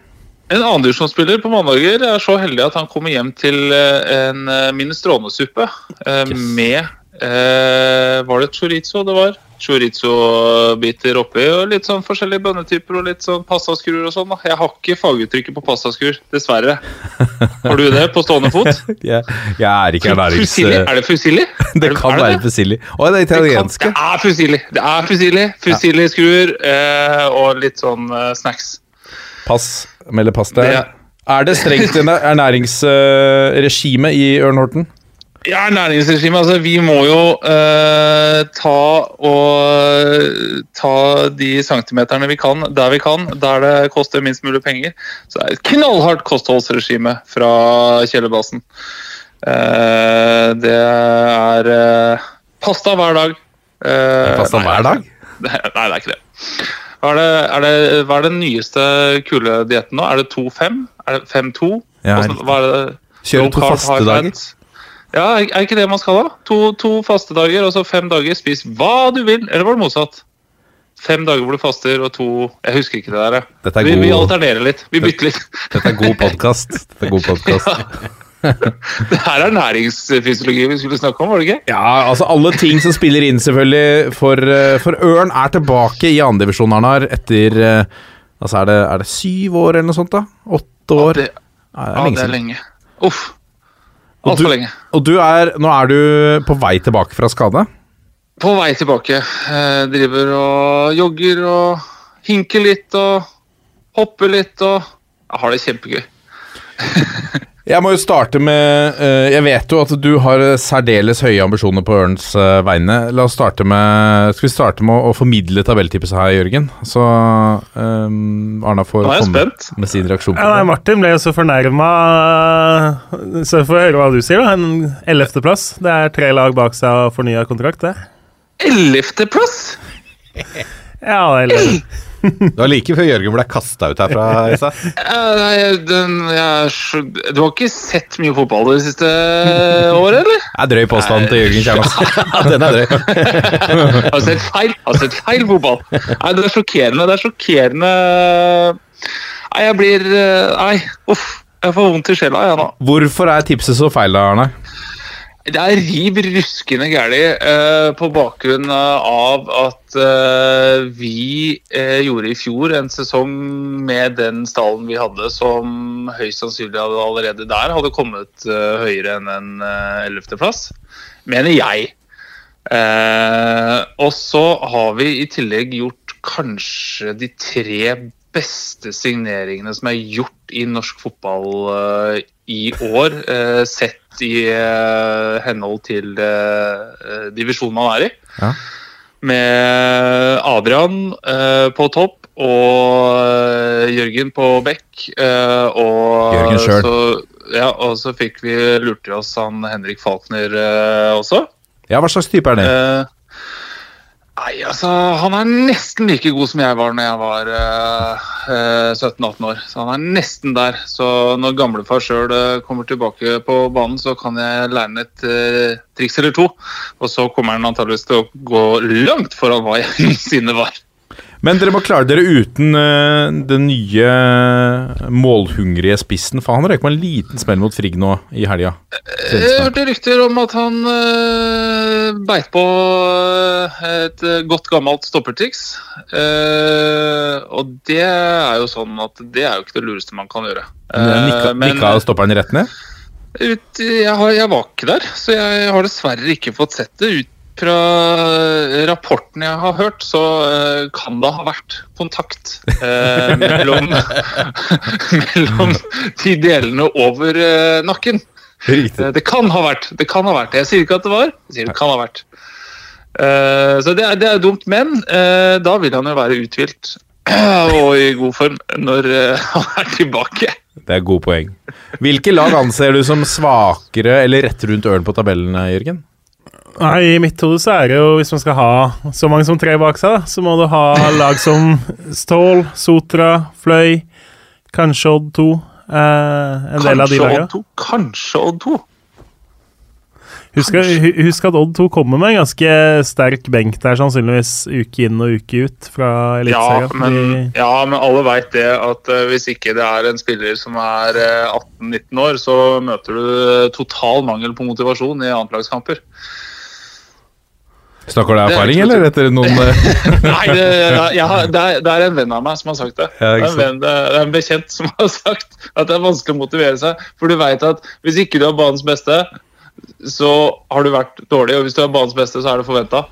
En annendivisjonsspiller på mandager er så heldig at han kommer hjem til en minestronesuppe Yes. med Var det chorizo det var? Chorizo-biter oppi og litt sånn forskjellige bønnetyper og litt sånn pastaskruer og sånn. Jeg har ikke faguttrykket på pastaskur, dessverre. Har du det på stående fot? *laughs* Jeg, jeg er ikke ernærings... Fusilli? Er det fusilli? *laughs* Det Er kan er være fusilli. Å, det er Det, kan, det er fusilli. Det er fusilli. Fusilli-skruer eh, og litt sånn eh, snacks. Pass. Melder pass der. Det- Er det strengt ernæringsregime i Ørn Horten? Ja, næringsregime. Altså, vi må jo eh, ta og ta de centimeterne vi kan, der vi kan, der det koster minst mulig penger. Så det er et knallhardt kostholdsregime fra kjellerbasen. Eh, det er eh, pasta hver dag. Eh, Pasta nei, hver dag? *laughs* Nei, det er ikke det. Hva er det, er det, hva er den nyeste kule dietten nå? Er det 2-5? Er det 5-2? Ja, Hvordan- hva er det? Kjøre Low to faste dager. Ja, er ikke det man skal ha? To, to faste dager, og så fem dager. Spis hva du vil. Eller var det motsatt? Fem dager hvor du faster, og to Jeg husker ikke det der. er Vi, vi alternerer litt. Vi bytter litt. Dette er god podkast. Dette er god podcast. *laughs* Det her er næringsfysiologi vi skulle snakke om, var det ikke? Ja, altså alle ting som spiller inn, selvfølgelig. For, eh, for Ørn er tilbake i andredivisjon, Arnar, etter eh, Altså, er det, er det syv år eller noe sånt, da? Åtte år? Det, Ja, det er ja, det er lenge. Uff. Altfor lenge. Og du er Nå er du på vei tilbake fra skade? På vei tilbake. Jeg driver og jogger og hinker litt og hopper litt og Jeg har det kjempegøy. *laughs* Jeg må jo starte med eh, Jeg vet jo at du har særdeles høye ambisjoner på Ørns eh, vegne. La oss starte med Skal vi starte med å, å formidle tabelltipset her, Jørgen? Så um, Arna får komme spent. med sin reaksjon på Ja, nei. Martin ble jo så fornærma, så jeg får høre hva du sier. da En ellevteplass. Det er tre lag bak seg og fornya kontrakt, det. Ellevteplass! Ja, eller Det var like før Jørgen ble kasta ut herfra. Isa. Nei, den, jeg, du har ikke sett mye fotball det siste året, eller? Det er drøy påstand til Jørgen Kjernas. *laughs* Den er drøy. *laughs* Har sett feil? Har sett feil fotball? Nei, det er sjokkerende. Det er sjokkerende Nei, jeg blir eh, Nei, uff. Jeg får vondt i sjela, jeg nå. Hvorfor er tipset så feil, da, Arne? Det er riv ruskende gæli eh, på bakgrunn av at eh, vi eh, gjorde i fjor en sesong med den stallen vi hadde, som høyst sannsynlig allerede der hadde kommet eh, høyere enn en ellevteplass. mener jeg. Eh, og så har vi i tillegg gjort kanskje de tre beste signeringene som er gjort i norsk fotball eh, i år, eh, sett i eh, henhold til divisjonen man er i. Ja. Med Adrian på topp og Jørgen på bekk. og Jørgen sjøl. Ja, og så fikk vi lurt i oss han Henrik Falkner også. Ja, hva slags type er det? Eh, nei, altså Han er nesten like god som jeg var når jeg var uh, eh, 17-18 år. Så han er nesten der. Så når gamlefar sjøl kommer tilbake på banen, så kan jeg lære han et eh, triks eller to. Og så kommer han antageligvis til å gå langt foran hva jeg *laughs* noensinne var. Men dere må klare dere uten uh, den nye målhungrige spissen, for han røyk med en liten smell mot Frigg nå i helga. Jeg hørte rykter om at han uh, beit på eh, et eh, godt gammelt stoppertriks. Uh, og det er jo sånn at det er jo ikke det lureste man kan gjøre. Eh, Nikka, men nikka stopperen rett ned? ut, jeg, har, jeg var ikke der, så jeg har dessverre ikke fått sett det. Ut fra rapporten jeg har hørt, så eh, kan det ha vært kontakt eh, *laughs* mellom, *laughs* mellom de delene over eh, nakken. Riktig. Eh, Det kan ha vært. Det kan ha vært. Jeg sier ikke at det var, jeg sier det kan ha vært. Eh, så det er, det er dumt, men eh, da vil han jo være uthvilt *clears throat* og i god form når eh, *laughs* han er tilbake. Det er god poeng. Hvilke lag anser du som svakere eller rett rundt ørn på tabellen, Jørgen? Nei, I mitt hode så er det jo, hvis man skal ha så mange som tre bak seg, så må du ha lag som Stål, Sotra, Fløy, kanskje Odd 2. Eh, en del av de Kanskje lagene. Odd 2. Kanskje Odd 2. Husk, husk at Odd 2 kommer med en ganske sterk benk der, sannsynligvis uke inn og uke ut fra Ja, Eliteserien. men, ja, men alle veit det at uh, hvis ikke det er en spiller som er uh, 18-19 år, så møter du eh, total mangel på motivasjon i annetlagskamper. Snakker du av er erfaring, eller etter noen *laughs* eh, Nei, det, jeg har, det, er, det er en venn av meg som har sagt det. Ja, det, er en venn, det er en bekjent som har sagt at det er vanskelig å motivere seg. For du veit at hvis ikke du er banens beste, så har du vært dårlig. Og hvis du er banens beste, så er det forventa.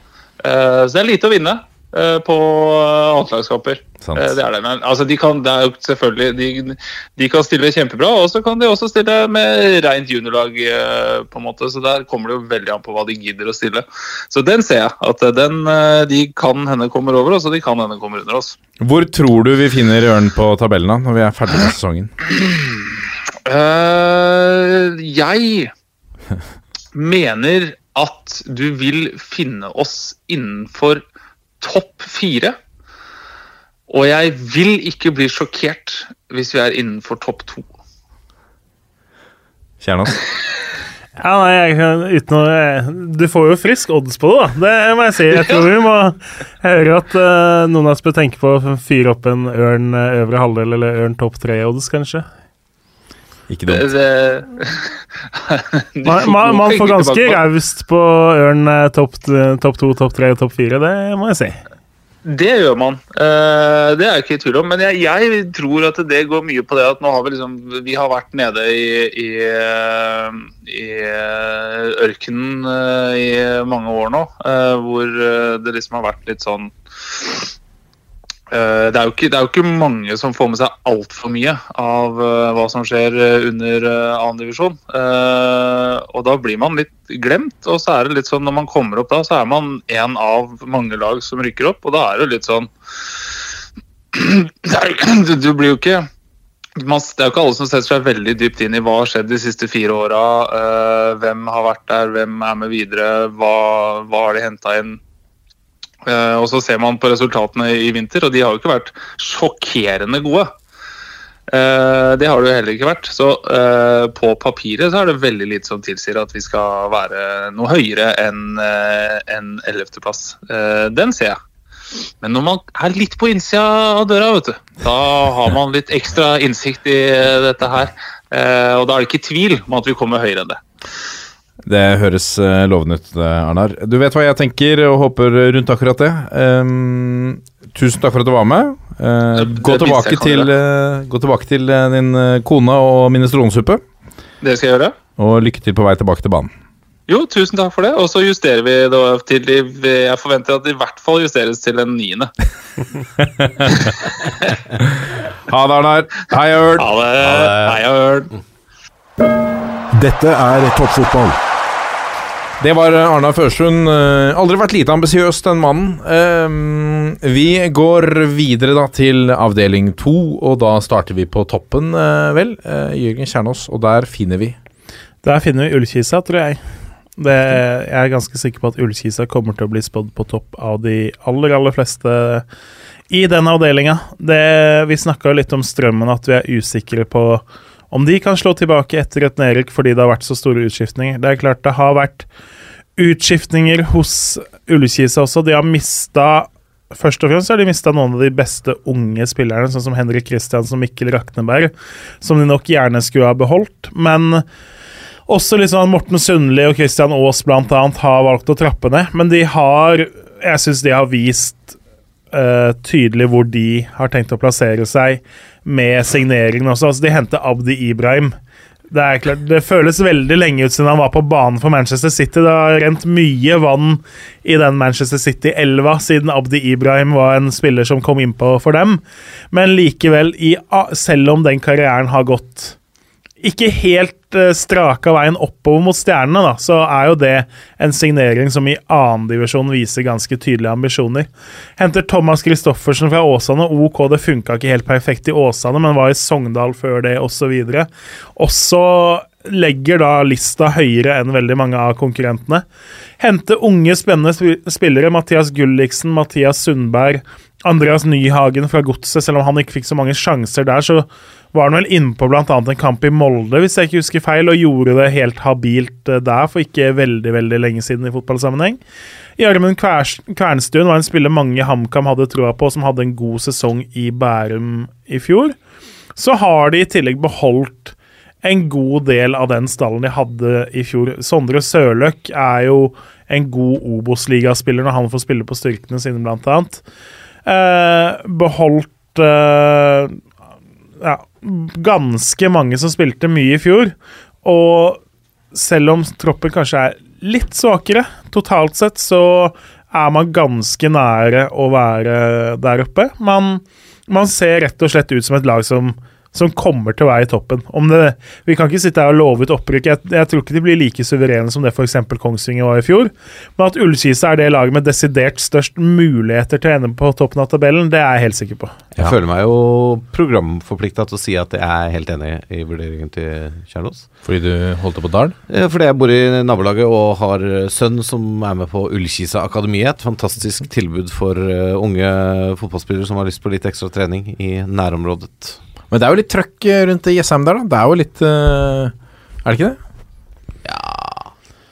så det er lite å vinne. Eh, på eh, annetlagskamper. Eh, Det er det. Men altså, de kan, det er jo selvfølgelig de, de kan stille kjempebra, og så kan de også stille med rent juniorlag, på en måte. Så der kommer det jo veldig an på hva de gidder å stille. Så den ser jeg. At den de kan hende kommer over oss, og de kan hende kommer under oss. Hvor tror du vi finner Ørn på tabellen da, når vi er ferdig med sesongen? Uh, jeg *laughs* mener at du vil finne oss innenfor topp fire. Og jeg vil ikke bli sjokkert hvis vi er innenfor topp to. Kjernas? *laughs* Ja, nei, jeg, uten å Du får jo frisk odds på det, da. Det må jeg si. Jeg *laughs* tror vi må høre at uh, noen av oss bør tenke på å fyre opp en ørn eh, øvre halvdel eller ørn topp tre-odds, kanskje. Ikke dumt. *laughs* Man, får man, man får ganske raust på ørn eh, topp top to, topp tre og topp fire, det må jeg si. Det gjør man. Eh, det er jeg ikke i tvil om. Men jeg, jeg tror at det går mye på det at nå har vi liksom Vi har vært nede i, i, eh, i eh, ørkenen eh, i mange år nå, eh, hvor eh, det liksom har vært litt sånn eh, det er, ikke, det er jo ikke mange som får med seg altfor mye av eh, hva som skjer eh, under annen divisjon. Eh, og da blir man litt glemt. Og så er det litt sånn når man kommer opp da, så er man en av mange lag som rykker opp. Og da er det litt sånn *clears throat* *clears throat* du, blir jo ikke det er jo ikke alle som setter seg veldig dypt inn i hva har skjedd de siste fire åra. eh, hvem har vært der, hvem er med videre, hva, hva har de henta inn? Eh, og så ser man på resultatene i vinter, og de har jo ikke vært sjokkerende gode. Eh, det har det jo heller ikke vært. Så eh, på papiret så er det veldig lite som tilsier at vi skal være noe høyere enn en 11.-plass. Eh, den ser jeg. Men når man er litt på innsida av døra, vet du, da har man litt ekstra innsikt i dette her. Og da er det ikke tvil om at vi kommer høyere enn det. Det høres eh, lovende ut, eh, Arnar. Du vet hva jeg tenker og håper rundt akkurat det. Um, tusen takk for at du var med. Uh, Det- gå, det tilbake til, uh, gå tilbake til din kone og minestrolsuppe. Det skal jeg gjøre. Og lykke til på vei tilbake til banen. Jo, tusen takk for det. Og så justerer vi da til Jeg forventer at det i hvert fall justeres til en niende. *laughs* Ha det, Arnar. Hei, Ørn. Ha det. Heia Ørn. Dette er toppfotball. Det var Arna Førsund. Eh, Aldri vært lite ambisiøs, den mannen. Ehm, vi går videre da til avdeling to, og da starter vi på toppen, eh, vel. Eh, Jørgen Kjernås, og der finner vi Der finner vi Ullkisa, tror jeg. Det, jeg er ganske sikker på at Ullkisa kommer til å bli spådd på topp av de aller, aller fleste i den avdelinga. Vi snakka jo litt om Strømmen, at vi er usikre på om de kan slå tilbake etter et nedrykk fordi det har vært så store utskiftninger. Det er klart det har vært utskiftninger hos Ullkisa også. De har mista Først og fremst har de mista noen av de beste unge spillerne, sånn som Henrik Kristiansen og Mikkel Rakneberg, som de nok gjerne skulle ha beholdt. Men også liksom Morten Sundli og Christian Aas annet har valgt å trappe ned, men de har Jeg syns de har vist eh, tydelig hvor de har tenkt å plassere seg med signeringen også. Altså, de henter Abdi Ibrahim. Det er klart, det føles veldig lenge ut siden han var på banen for Manchester City. Det har rent mye vann i den Manchester City-elva siden Abdi Ibrahim var en spiller som kom innpå for dem. Men likevel, i, selv om den karrieren har gått ikke helt uh, straka veien oppover mot stjernene, da, så er jo det en signering som i annendivisjon viser ganske tydelige ambisjoner. Henter Thomas Christoffersen fra Åsane. OK, det funka ikke helt perfekt i Åsane, men var i Sogndal før det, osv. Også legger da lista høyere enn veldig mange av konkurrentene. Hente unge, spennende spillere. Mathias Gulliksen, Mathias Sundberg, Andreas Nyhagen fra Godset. Selv om han ikke fikk så mange sjanser der, så var han vel inne på bl.a. en kamp i Molde, hvis jeg ikke husker feil, og gjorde det helt habilt eh, der for ikke veldig veldig lenge siden i fotballsammenheng. Gjermund Kvernstuen var en spiller mange i HamKam hadde troa på, som hadde en god sesong i Bærum i fjor. Så har de i tillegg beholdt en god del av den stallen de hadde i fjor. Sondre Sørløk er jo en god Obos-ligaspiller når han får spille på styrkene sine, annet. Eh, beholdt eh, ja, ganske mange som spilte mye i fjor. Og selv om troppen kanskje er litt svakere totalt sett, så er man ganske nære å være der oppe. Man, man ser rett og slett ut som et lag som som kommer til å være i toppen. Om det, vi kan ikke sitte her og love ut opprykk. Jeg, jeg tror ikke de blir like suverene som det f.eks. Kongsvinger var i fjor. Men at Ullkisa er det laget med desidert størst muligheter til å ende på toppen av tabellen, det er jeg helt sikker på. Jeg føler meg jo programforplikta til å si at jeg er helt enig i vurderingen til Kjernås. Fordi du holdt det på Dal? Eh, Fordi jeg bor i nabolaget og har sønn som er med på Ullkisa Akademi. Et fantastisk tilbud for eh, unge fotballspillere som har lyst på litt ekstra trening i nærområdet. Men det er jo litt trøkk eh, rundt i Jessheim der, da. Det er jo litt eh, Er det ikke det? Ja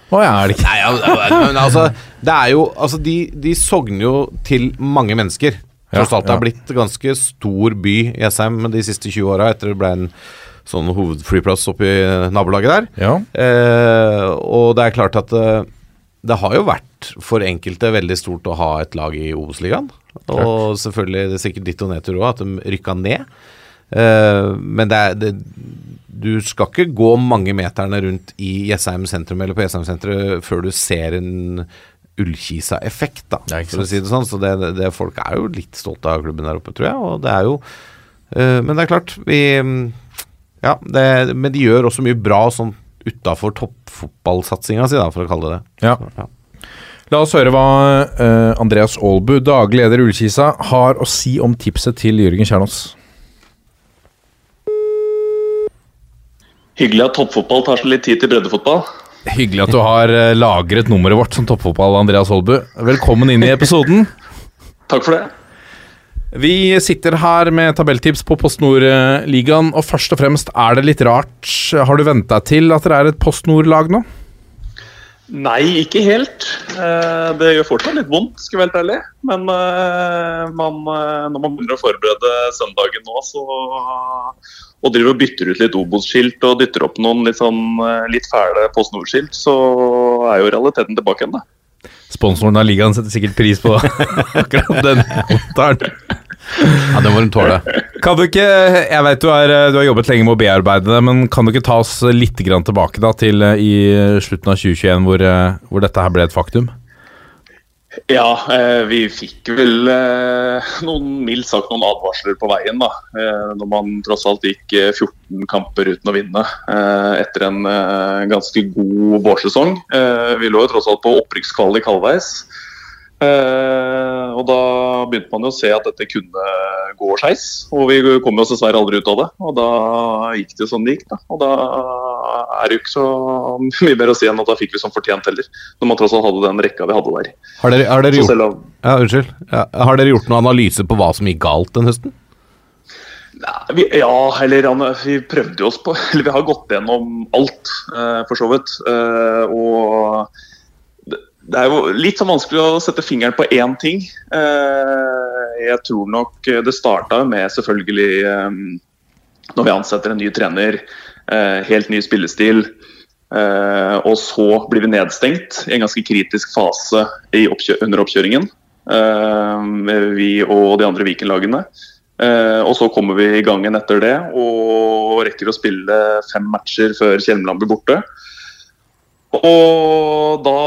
Å ja, er det ikke Nei, men altså Det er jo Altså, de, de sogner jo til mange mennesker. Tross alt det har blitt ganske stor by, Jessheim, de siste 20 åra, etter det ble en sånn hovedflyplass oppi nabolaget der. Ja. Eh, og det er klart at eh, det har jo vært for enkelte veldig stort å ha et lag i Obos-ligaen. Og selvfølgelig det er sikkert ditt og nedtur òg, at de rykka ned. Eh, men det er det, Du skal ikke gå mange meterne rundt i Jessheim sentrum eller på Jessheim senteret før du ser en Ullkisa-effekt, da, for å si det sånn. Så det, det, folk er jo litt stolte av klubben der oppe, tror jeg. Og det er jo eh, Men det er klart, vi Ja, det, men de gjør også mye bra sånn utafor toppfotballsatsinga si, da, for å kalle det det. Ja. Ja. La oss høre hva uh, Andreas Aalbu, daglig leder Ullkisa, har å si om tipset til Jørgen Kjernås. Hyggelig at toppfotball tar seg litt tid til breddefotball. Hyggelig at du har eh, lagret nummeret vårt som toppfotball, Andreas Holbu. Velkommen inn i episoden. *laughs* Takk for det. Vi sitter her med tabelltips på Post Nord-ligaen, og først og fremst er det litt rart. Har du vent deg til at dere er et Post Nord-lag nå? Nei, ikke helt. Eh, Det gjør fortsatt litt vondt, skal jeg være helt ærlig. Men eh, man, når man begynner å forberede søndagen nå, så og driver og bytter ut litt Obos-skilt og dytter opp noen litt, sånn, eh, litt fæle Post Nord-skilt, så er jo realiteten tilbake igjen, da. Sponsoren av ligaen setter sikkert pris på *laughs* akkurat den kommentaren. Ja, det må hun tåle. Kan du ikke, jeg vet du, er, du har jobbet lenge med å bearbeide det, men kan du ikke ta oss litt grann tilbake da til eh, i slutten av 2021 hvor, eh, hvor dette her ble et faktum? Ja, eh, vi fikk vel eh, noen mildt sagt noen advarsler på veien. da, eh, Når man tross alt gikk eh, 14 kamper uten å vinne etter en ganske god vårsesong. Vi lå jo tross alt på opprykkskvalik halvveis. Eh, og da begynte man jo å se at dette kunne gå skeis. Og vi kom jo dessverre aldri ut av det. Og da gikk det jo sånn det gikk. da. Og da er det jo ikke så mye mer å si enn at da fikk vi som fortjent heller. Når man tross alt hadde den rekka vi hadde der. Har dere, har dere gjort om Ja, unnskyld. Ja, har dere gjort noen analyse på hva som gikk galt den høsten? Nei, vi, ja, eller vi prøvde jo oss på *laughs* Eller vi har gått gjennom alt, eh, for så vidt. Eh, og det, er jo litt sånn vanskelig å sette fingeren på én ting. Eh, jeg tror nok det starta med selvfølgelig eh, når vi ansetter en ny trener, eh, helt ny spillestil. Og så blir vi nedstengt i en ganske kritisk fase under oppkjøringen. Vi og de andre Viken-lagene. Og så kommer vi i gangen etter det og rekker å spille fem matcher før Kjelmeland blir borte. Og da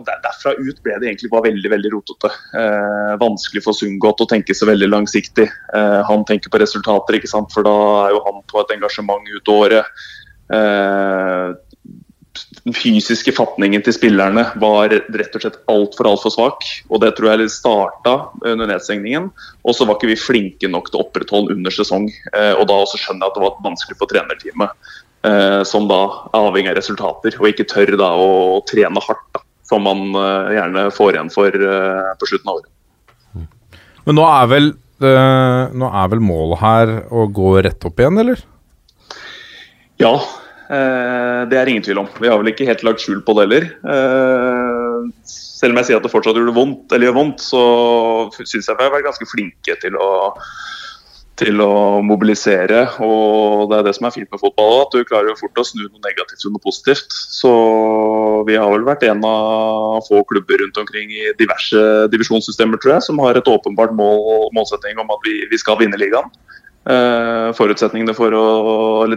Derfra ut ble det egentlig bare veldig veldig rotete. Eh, vanskelig for Sundgodt å tenke så veldig langsiktig. Eh, han tenker på resultater, ikke sant? for da er jo han på et engasjement ut året. Eh, den fysiske fatningen til spillerne var rett og slett altfor alt for svak. og Det tror jeg starta under nedstengningen. Og så var ikke vi flinke nok til å opprettholde under sesong. Eh, og Da også skjønner jeg at det var vanskelig for trenerteamet, som da er avhengig av resultater, og ikke tør da å trene hardt. da, Som man eh, gjerne får igjen for eh, på slutten av året. Men nå er vel, eh, nå er vel målet her å gå rett opp igjen, eller? Ja, eh, det er ingen tvil om. Vi har vel ikke helt lagt skjul på det heller. Eh, selv om jeg sier at det fortsatt gjør vondt, eller gjør vondt, så syns jeg vi har vært ganske flinke til å, til å mobilisere. Og det er det som er fint med fotball at du klarer jo fort å snu noe negativt til noe positivt. Så vi har vel vært en av få klubber rundt omkring i diverse divisjonssystemer, tror jeg, som har et åpenbart mål, målsetting om at vi, vi skal vinne ligaen. Eh, forutsetningene for å,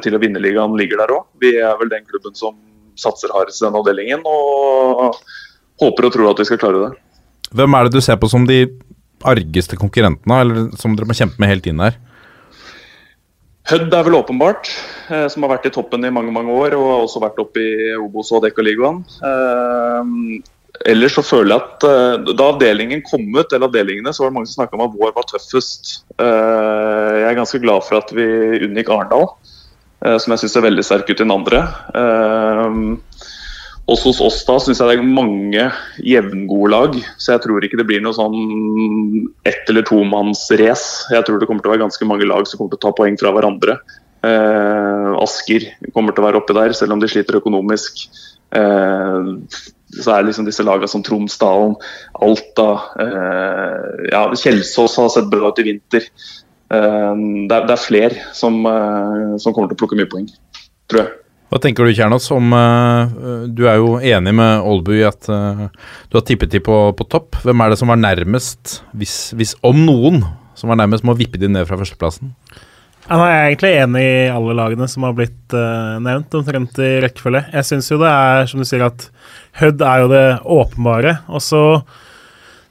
til å vinne ligaen ligger der òg. Vi er vel den klubben som satser hardest i den avdelingen og håper og tror at vi skal klare det. Hvem er det du ser på som de argeste konkurrentene, eller som dere må kjempe med helt inn her? Hødd er vel åpenbart, eh, som har vært i toppen i mange mange år og har også vært oppe i Obos og Dekaligaen. Eh, ellers så føler jeg at eh, da avdelingen kom ut, eller avdelingene, så var det mange som snakka om at vår var tøffest. Eh, jeg er ganske glad for at vi unngikk Arendal, som jeg syns ser veldig sterk ut i den andre. Også hos oss da syns jeg det er mange jevngode lag, så jeg tror ikke det blir noe sånn ett- eller tomannsrace. Jeg tror det kommer til å være ganske mange lag som kommer til å ta poeng fra hverandre. Eh, Asker kommer til å være oppi der, selv om de sliter økonomisk. Eh, så er liksom disse lagene som Tromsdalen, Alta eh, ja, Kjelsås har sett bra ut i vinter. Eh, det, er, er flere som, eh, som kommer til å plukke mye poeng, tror jeg. Hva tenker du, Kjernos om uh, Du er jo enig med Aalbu i at uh, du har tippet de på, på topp. Hvem er det som var nærmest, hvis, hvis om noen, som var nærmest med å vippe de ned fra førsteplassen? Ja, nå er egentlig enig i alle lagene som har blitt uh, nevnt, omtrent i rekkefølge. Jeg syns jo det er, som du sier, at Hødd er jo det åpenbare. Og så,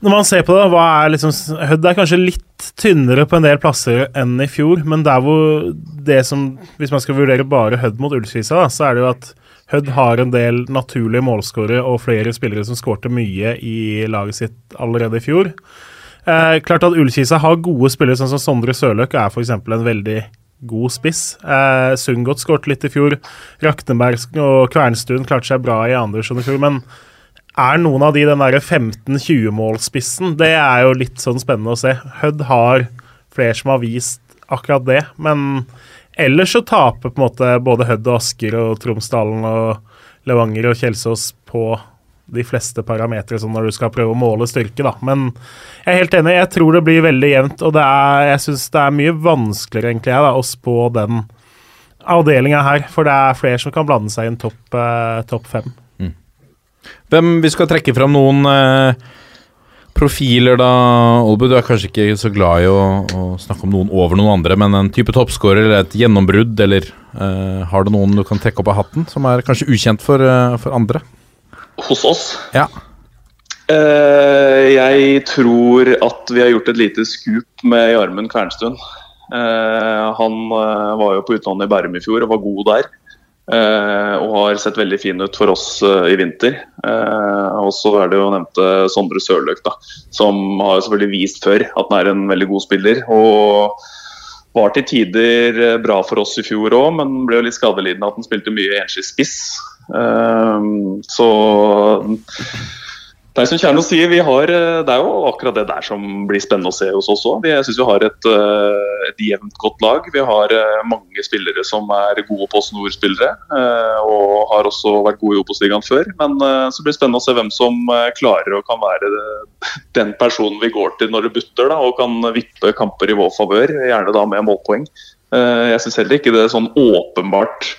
når man ser på det, hva er liksom Hødd er kanskje litt tynnere på en del plasser enn i fjor, men der hvor det som Hvis man skal vurdere bare Hødd mot Ullskisa, så er det jo at Hødd har en del naturlige målskårere og flere spillere som skårte mye i laget sitt allerede i fjor. Eh, klart at Ullkisa har gode spillere, sånn som Sondre Sørløk er f.eks. en veldig god spiss. Eh, Sundgodt skåret litt i fjor. Raktenberg og Kvernstuen klarte seg bra i andre divisjon i fjor. Men er noen av de den derre 15-20-målspissen? Det er jo litt sånn spennende å se. Hødd har flere som har vist akkurat det, men ellers så taper på en måte både Hødd og Asker og Tromsdalen og Levanger og Kjelsås på de fleste parametere sånn når du skal prøve å måle styrke, da. Men jeg er helt enig, jeg tror det blir veldig jevnt, og er, jeg syns det er mye vanskeligere, egentlig, jeg, da, å spå den avdelinga her, for det er flere som kan blande seg i en topp eh, topp fem. Hvem Vi skal trekke fram noen eh, profiler, da. Olbu, du er kanskje ikke så glad i å, å snakke om noen over noen andre, men en type toppskårer eller et gjennombrudd, eller eh, har du noen du kan trekke opp av hatten, som er kanskje ukjent for, eh, for andre? Hos oss Ja. Eh, jeg tror at vi har gjort et lite skup med Jarmund Kvernstuen. Eh, han var jo på utlandet i Bærum i fjor og var god der. Eh, og har sett veldig fin ut for oss eh, i vinter. Eh, og så er det jo nevnte Sondre Sørløk, da, som har selvfølgelig vist før at han er en veldig god spiller. Og var til tider bra for oss i fjor òg, men ble jo litt skadelidende at han spilte mye enslig spiss. Så er som Kjerno sier, har, eh, det er jo akkurat det der som blir spennende å se hos oss òg. Jeg syns vi har et, eh, et jevnt godt lag. Vi har eh, mange spillere som er gode Post Nord-spillere. eh, Og har også vært gode i Obos-ligaen før. Men så blir det spennende å se hvem som klarer og kan være *laughs* den personen vi går til når det butter, da, og kan vippe kamper i vår favør. Gjerne da med målpoeng. Jeg syns heller ikke det er sånn åpenbart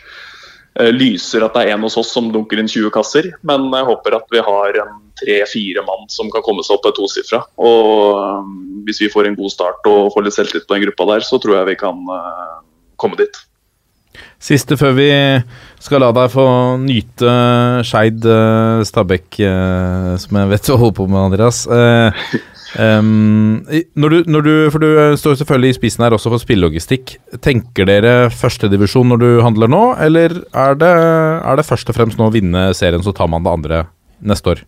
lyser at det er en hos oss som dunker inn 20 kasser, men jeg håper at vi har en tre-fire mann som kan komme seg opp på tosifra. Og eh, hvis vi får en god start og får litt selvtillit på den gruppa der, så tror jeg vi kan eh, komme dit. Siste før vi skal la deg få nyte Skeid Stabæk, eh, som jeg vet du holder på med, Andreas. *laughs* Eh, i- når du, når du, for du står selvfølgelig i spissen her også for spillelogistikk. Tenker dere førstedivisjon når du handler nå, eller er det, er det først og fremst nå å vinne serien, så tar man det andre neste år?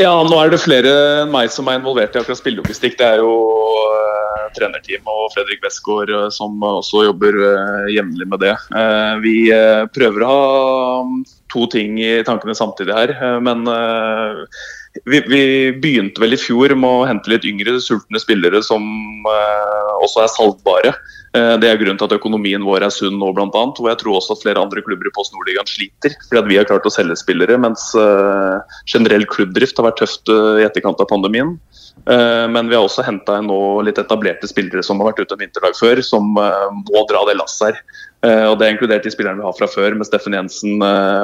Ja, nå er det flere enn meg som er involvert i akkurat spillelogistikk. Det er jo uh, trenerteam og Fredrik Westgård uh, som også jobber uh, jevnlig med det. Uh, vi eh, prøver å ha um, to ting i tankene samtidig her, eh, men eh, vi, vi begynte vel i fjor med å hente litt yngre, sultne spillere som eh, også er salgbare. Eh, Det er grunnen til at økonomien vår er sunn nå, annet, og jeg tror også at flere andre klubber i Post Nordligaen sliter. fordi at vi har klart å selge spillere, mens eh, generell klubbdrift har vært tøft eh, i etterkant av pandemien. Eh, Men vi har også henta inn litt etablerte spillere som har vært ute en vinterdag før, som eh, må dra det lasset her. Og Det er inkludert de spillerne vi har fra før, med Steffen Jensen,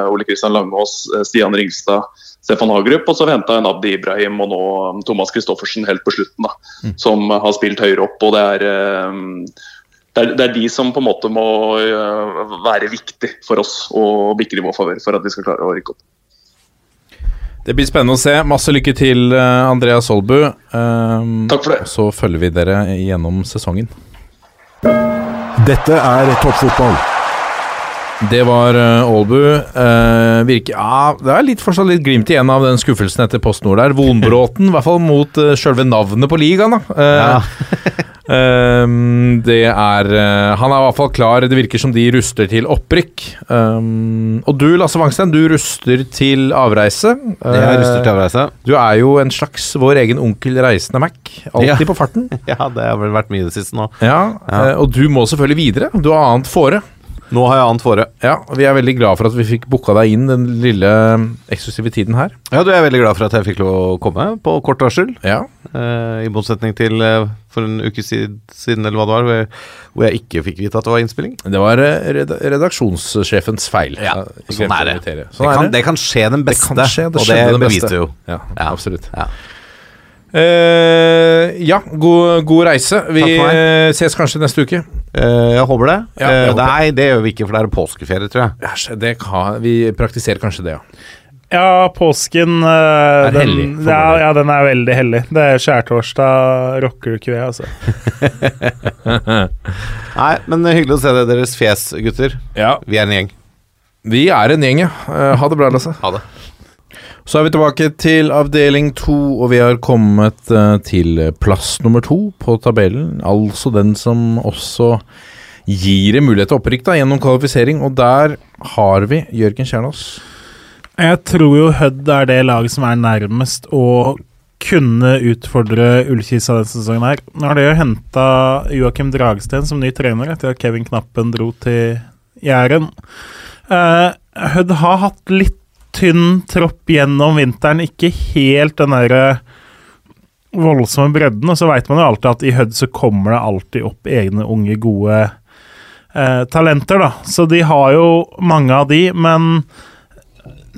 Ole Kristian Langås, Stian Ringstad, Stefan Hagerup. Og så en henta inn Abdi Ibrahim og nå um, Thomas Christoffersen helt på slutten, da, som uh, har spilt høyere opp. og det er, um, det er, det er de som på en måte må uh, være viktig for oss og bikke i vår favør for at vi skal klare å rykke opp. Det blir spennende å se. Masse lykke til, eh, Andreas Solbu. Um, Takk for det. Så følger vi dere gjennom sesongen. Dette er toppfotball. Det var uh, Aalbu. Uh, virker Ja, det er litt, fortsatt litt glimt igjen av den skuffelsen etter Post Nord der. Vonbråten, i hvert fall mot uh, sjølve navnet på ligaen, da. Eh, *laughs* ehm, det er eh, Han er i hvert fall klar. Det virker som de ruster til opprykk. Um, og du, Lasse Wangstein, du ruster til avreise. Jeg ruster til avreise. Du er jo en slags vår egen onkel Reisende Mac. Alltid Ja. på farten. *laughs* Ja, det har vel vært mye det siste nå. Ja, Ja. eh, Og du må selvfølgelig videre. Du har annet fore. Nå har jeg annet fore. Ja, Vi er veldig glad for at vi fikk booka deg inn den lille eh, eksklusive tiden her. Ja, du er veldig glad for at jeg fikk lov å komme på kort varsel. Ja, Eh, I motsetning til eh, for en uke siden, eller hva det var, hvor- jeg ikke fikk vite at det var innspilling. Det var eh, redaksjonssjefens feil. Ja, sånn er det. Sånn Det kan, det. det kan skje den beste, kan skje, det og det den beviser jo. Ja, Ja. absolutt. Ja. Eh, ja, god, god reise. Vi eh, ses kanskje neste uke. Uh, jeg håper det. Ja, jeg håper. nei, det gjør vi ikke, for det er påskeferie, tror jeg. Æsj, det kan, vi praktiserer kanskje det, ja. Ja, påsken Er den, hellig ja, ja, den er veldig hellig. Det er skjærtorsdag rocker du ikke ved, altså. *laughs* Nei, men hyggelig å se det, deres fjes, gutter. ja. Vi er en gjeng. Vi er en gjeng, ja. Ha det bra, Lasse. Ha det. Så er vi tilbake til avdeling to, og vi har kommet eh, til plass nummer to på tabellen. Altså den som også gir en mulighet til opprykk da, gjennom kvalifisering, og der har vi Jørgen Kjernås. Jeg tror jo Hødd er det laget som er nærmest å kunne utfordre Ullkisa denne sesongen her. Nå har de jo henta Joakim Dragsten som ny trener etter at Kevin Knappen dro til Jæren. Uh, Hødd har hatt litt tynn tropp gjennom vinteren, ikke helt den derre voldsomme bredden. Og så veit man jo alltid at i Hødd så kommer det alltid opp egne unge, gode eh, talenter, da. Så de har jo mange av de, men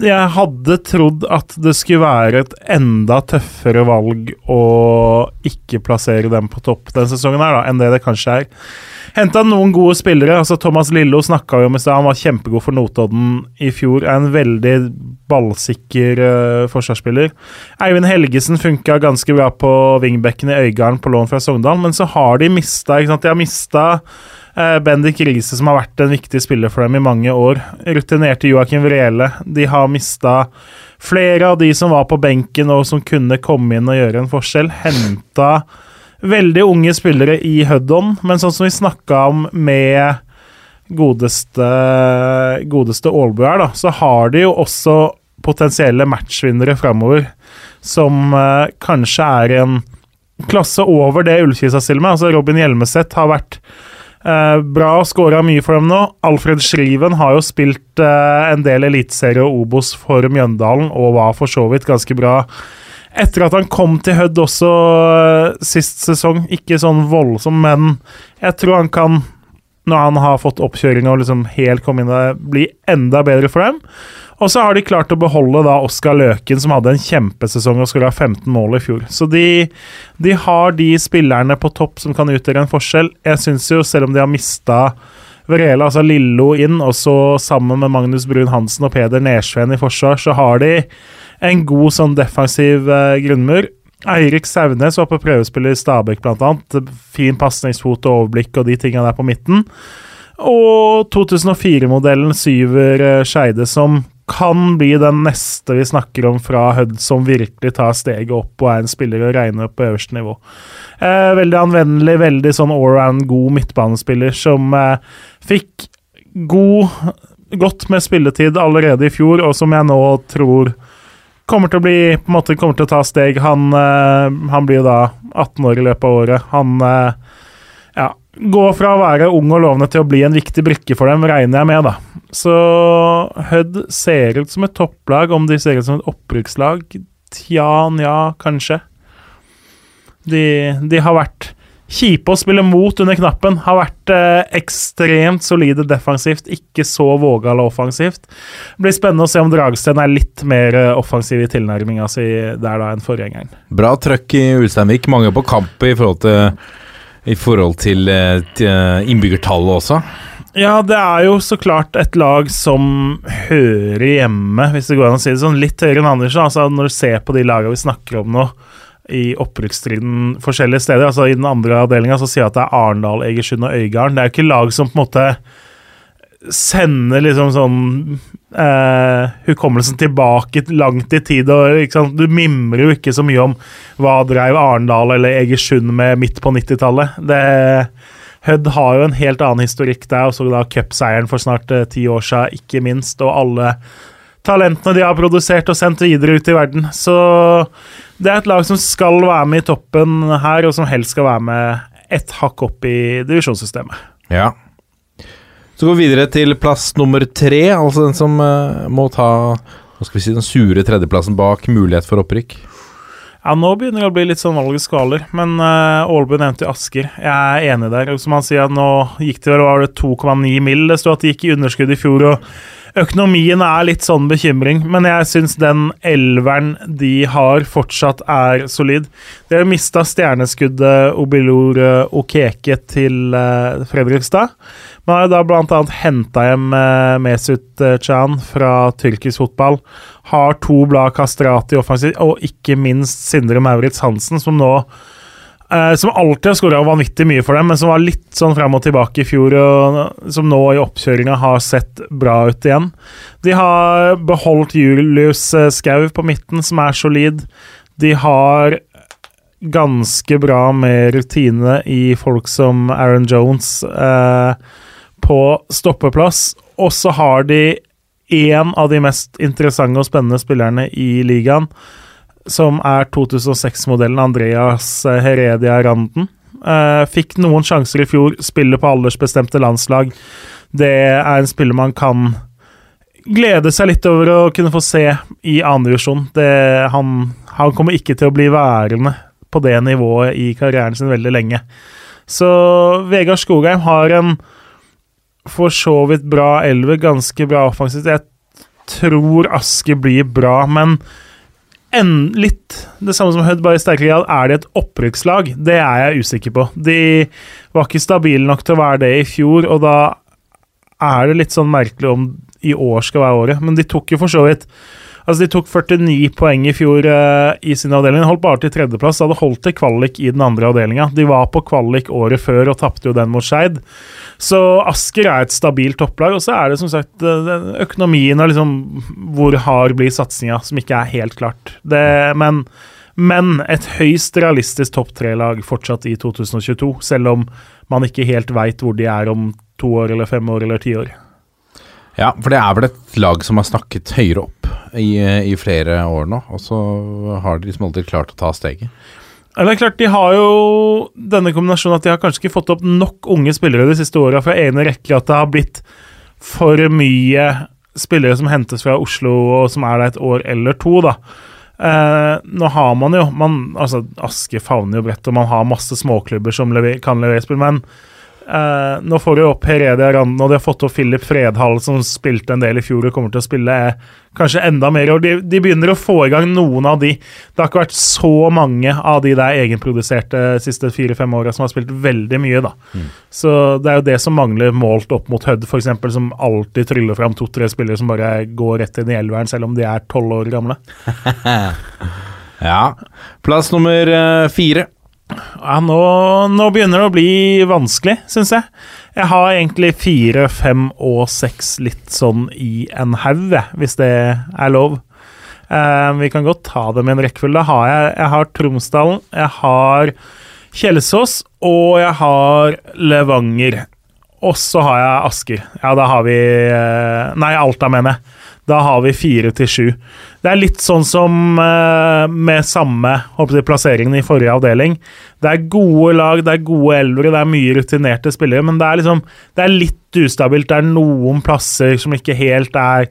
jeg hadde trodd at det skulle være et enda tøffere valg å ikke plassere dem på topp denne sesongen her, da, enn det det kanskje er. Henta noen gode spillere. altså Thomas Lillo snakka om i stad, han var kjempegod for Notodden i fjor. Er en veldig ballsikker uh, forsvarsspiller. Eivind Helgesen funka ganske bra på wingbacken i Øygarden på lån fra Sogndal, men så har de mista De har mista Bendik Riise, som har vært en viktig spiller for dem i mange år. Rutinerte Joakim Vrele. De har mista flere av de som var på benken og som kunne komme inn og gjøre en forskjell. Henta veldig unge spillere i Huddon, men sånn som vi snakka om med godeste godeste Aalbu her, da, så har de jo også potensielle matchvinnere framover som eh, kanskje er en klasse over det Ullkisa stiller med. Altså Robin Hjelmeset har vært eh, bra og skåra mye for dem nå. Alfred Schriven har jo spilt eh, en del eliteserie og Obos for Mjøndalen og var for så vidt ganske bra etter at han kom til Hødd også øh, sist sesong. Ikke sånn voldsom, men jeg tror han kan, når han har fått oppkjøring og liksom helt kommet inn der, bli enda bedre for dem. Og så har de klart å beholde da Oskar Løken, som hadde en kjempesesong og skulle ha 15 mål i fjor. Så de, de har de spillerne på topp som kan utgjøre en forskjell. Jeg syns jo, selv om de har mista Vrela, altså Lillo inn, og så sammen med Magnus Brun Hansen og Peder Nersveen i forsvar, så har de en god sånn defensiv eh, grunnmur. Eirik Saunes var på prøvespill i Stabæk, annet. Fin pasningsfot og overblikk og de tinga der på midten. Og 2004-modellen Syver eh, Skeide, som kan bli den neste vi snakker om fra Hødd, som virkelig tar steget opp og er en spiller å regne opp på øverste nivå. Eh, veldig anvendelig, veldig sånn allround god midtbanespiller som eh, fikk god, godt med spilletid allerede i fjor, og som jeg nå tror kommer til å bli på en måte kommer til å ta steg. Han, eh, han blir jo da 18 år i løpet av året. Han eh, går fra å være ung og lovende til å bli en viktig brikke for dem, regner jeg med, da. Så Hødd ser ut som et topplag. Om de ser ut som et opprykkslag? Tja, nja, kanskje. De, de har vært kjipe å spille mot under knappen. Har vært eh, ekstremt solide defensivt, ikke så vågale offensivt. Det blir spennende å se om Dragsten er litt mer eh, offensiv i tilnærminga si der da enn forgjengeren. Bra trøkk i Ulsteinvik. Mange på kamp i forhold til, i forhold til, eh, til innbyggertallet også. Ja, det er jo så klart et lag som hører hjemme, hvis det går an å si det sånn, litt høyere enn Andersen. Altså, når du ser på de lagene vi snakker om nå, i opprykksstriden forskjellige steder, altså i den andre avdelinga, sier jeg at det er Arendal, Egersund og Øygarden. Det er jo ikke lag som på en måte sender liksom sånn eh, hukommelsen tilbake langt i tid. og sant? Du mimrer jo ikke så mye om hva dreiv Arendal eller Egersund med midt på 90-tallet. Hødd har jo en helt annen historikk der, og så da cupseieren for snart eh, ti år siden, ikke minst, og alle talentene de har produsert og sendt videre ut i verden. Så det er et lag som skal være med i toppen her, og som helst skal være med et hakk opp i divisjonssystemet. Ja. Så går vi videre til plass nummer tre, altså den som uh, må ta hva skal vi si, den sure tredjeplassen bak mulighet for opprykk. Ja, nå begynner det å bli litt sånn valget skvaler, men uh, Aalbu nevnte jo Asker. Jeg er enig der. Som han sier, nå gikk det var det 2,9 mill. Det sto at de gikk i underskudd i fjor, og økonomien er litt sånn bekymring. Men jeg syns den elveren de har, fortsatt er solid. De har mista stjerneskuddet Obilor uh, Okeke til uh, Fredrikstad. Man har da bl.a. henta hjem uh, Mesut Chan fra tyrkisk fotball. Har to blad Kastrati offensivt, og ikke minst Sindre Maurits Hansen, som nå uh, Som alltid har skåra vanvittig mye for dem, men som var litt sånn fram og tilbake i fjor, og som nå i oppkjøringa har sett bra ut igjen. De har beholdt Julius uh, Skau på midten, som er solid. De har ganske bra med rutine i folk som Aaron Jones. Eh, på stoppeplass. Og så har de én av de mest interessante og spennende spillerne i ligaen, som er 2006-modellen Andreas Heredia Randen. Eh, fikk noen sjanser i fjor, spiller på aldersbestemte landslag. Det er en spiller man kan glede seg litt over å kunne få se i andredivisjon. Han, han kommer ikke til å bli værende på det nivået i karrieren sin veldig lenge. Så Vegard Skogheim har en for så vidt bra elver, ganske bra offensivt. Jeg tror Aske blir bra, men en, litt det samme som Hødd, bare i sterkere. Er det et opprykkslag? Det er jeg usikker på. De var ikke stabile nok til å være det i fjor, og da er det litt sånn merkelig om i år skal være året. Men de tok jo for så vidt Altså, De tok 49 poeng i fjor uh, i sin avdeling. Holdt bare til tredjeplass. Hadde holdt til kvalik i den andre avdelinga. De var på kvalik året før og tapte jo den mot Skeid. Så Asker er et stabilt topplag. Og så er det som sagt uh, økonomien og liksom hvor hard blir satsinga, som ikke er helt klart. Det, men, men et høyst realistisk topp tre-lag fortsatt i 2022, selv om man ikke helt veit hvor de er om to år eller fem år eller ti år. Ja, for det er vel et lag som har snakket høyere opp i, i flere år nå, og så har de liksom aldri klart å ta steget. Det er klart, De har jo denne kombinasjonen at de har kanskje ikke fått opp nok unge spillere de siste åra fra ene rekke at det har blitt for mye spillere som hentes fra Oslo og som er der et år eller to. da. Eh, nå har man jo man, altså Aske favner jo bredt, og man har masse småklubber som lever, kan levere spill, men Uh, nå får de opp Heredia Randen, og de har fått opp Philip Fredhall, som spilte en del i fjor og kommer til å spille eh, kanskje enda mer. og de, de, begynner å få i gang noen av de. Det har ikke vært så mange av de der egenproduserte siste fire-fem åra som har spilt veldig mye, da. Mm. Så det er jo det som mangler målt opp mot Hødd, f.eks., som alltid tryller fram to-tre spillere som bare går rett inn i elveren, selv om de er tolv år gamle. *laughs* ja. Plass nummer uh, fire. Ja, nå, nå, begynner det å bli vanskelig, syns jeg. Jeg har egentlig fire, fem og seks litt sånn i en haug, hvis det er lov. Eh, vi kan godt ta dem i en rekkefølge. Da har jeg, jeg har Tromsdalen, jeg har Kjelsås, og jeg har Levanger. Og så har jeg Asker. Ja, da har vi eh, Nei, Alta, mener jeg. Da har vi fire til sju. Det er litt sånn som uh, med samme jeg, plasseringen i forrige avdeling. Det er gode lag, det er gode elvere, det er mye rutinerte spillere, men det er, liksom, det er litt ustabilt. Det er noen plasser som ikke helt er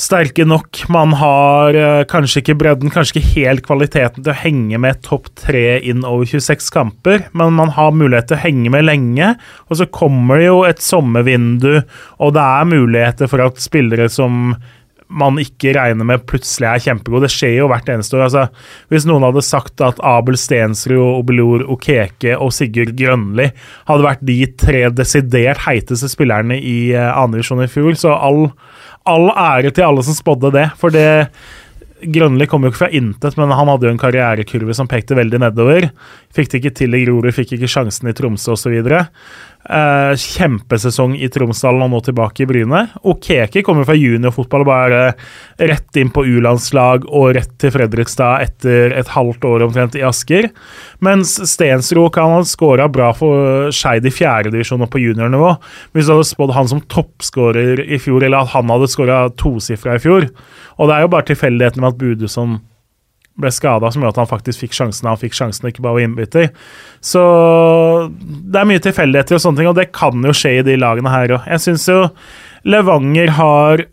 sterke nok. Man har uh, kanskje ikke bredden, kanskje ikke helt kvaliteten til å henge med topp tre inn over 26 kamper, men man har mulighet til å henge med lenge. Og så kommer det jo et sommervindu, og det er muligheter for at spillere som man ikke regner med plutselig er kjempegod. Det skjer jo hvert eneste år. Altså, hvis noen hadde sagt at Abel Stensrud, Obelor Okeke og Sigurd Grønli hadde vært de tre desidert heiteste spillerne i uh, andre divisjon i fjor, så all, all ære til alle som spådde det. For det Grønli kom jo ikke fra intet, men han hadde jo en karrierekurve som pekte veldig nedover. Fikk det ikke til i Grorud, fikk ikke sjansen i Tromsø osv. Eh, kjempesesong i Tromsdalen og nå tilbake i Bryne. Okeke kommer fra juniorfotball og bare rett inn på U-landslag og rett til Fredrikstad etter et halvt år omtrent i Asker. Mens Stensrud kan ha skåra bra for Skeid i fjerdedivisjon og på juniornivå. Hvis du hadde spådd han som toppskårer i fjor, eller at han hadde skåra tosifra i fjor Og det er jo bare tilfeldigheten med at Budusson ble skada, som gjorde at han faktisk fikk sjansen. Han fikk sjansen, ikke bare var innbytter. Så det er mye tilfeldigheter og sånne ting, og det kan jo skje i de lagene her òg. Jeg syns jo Levanger har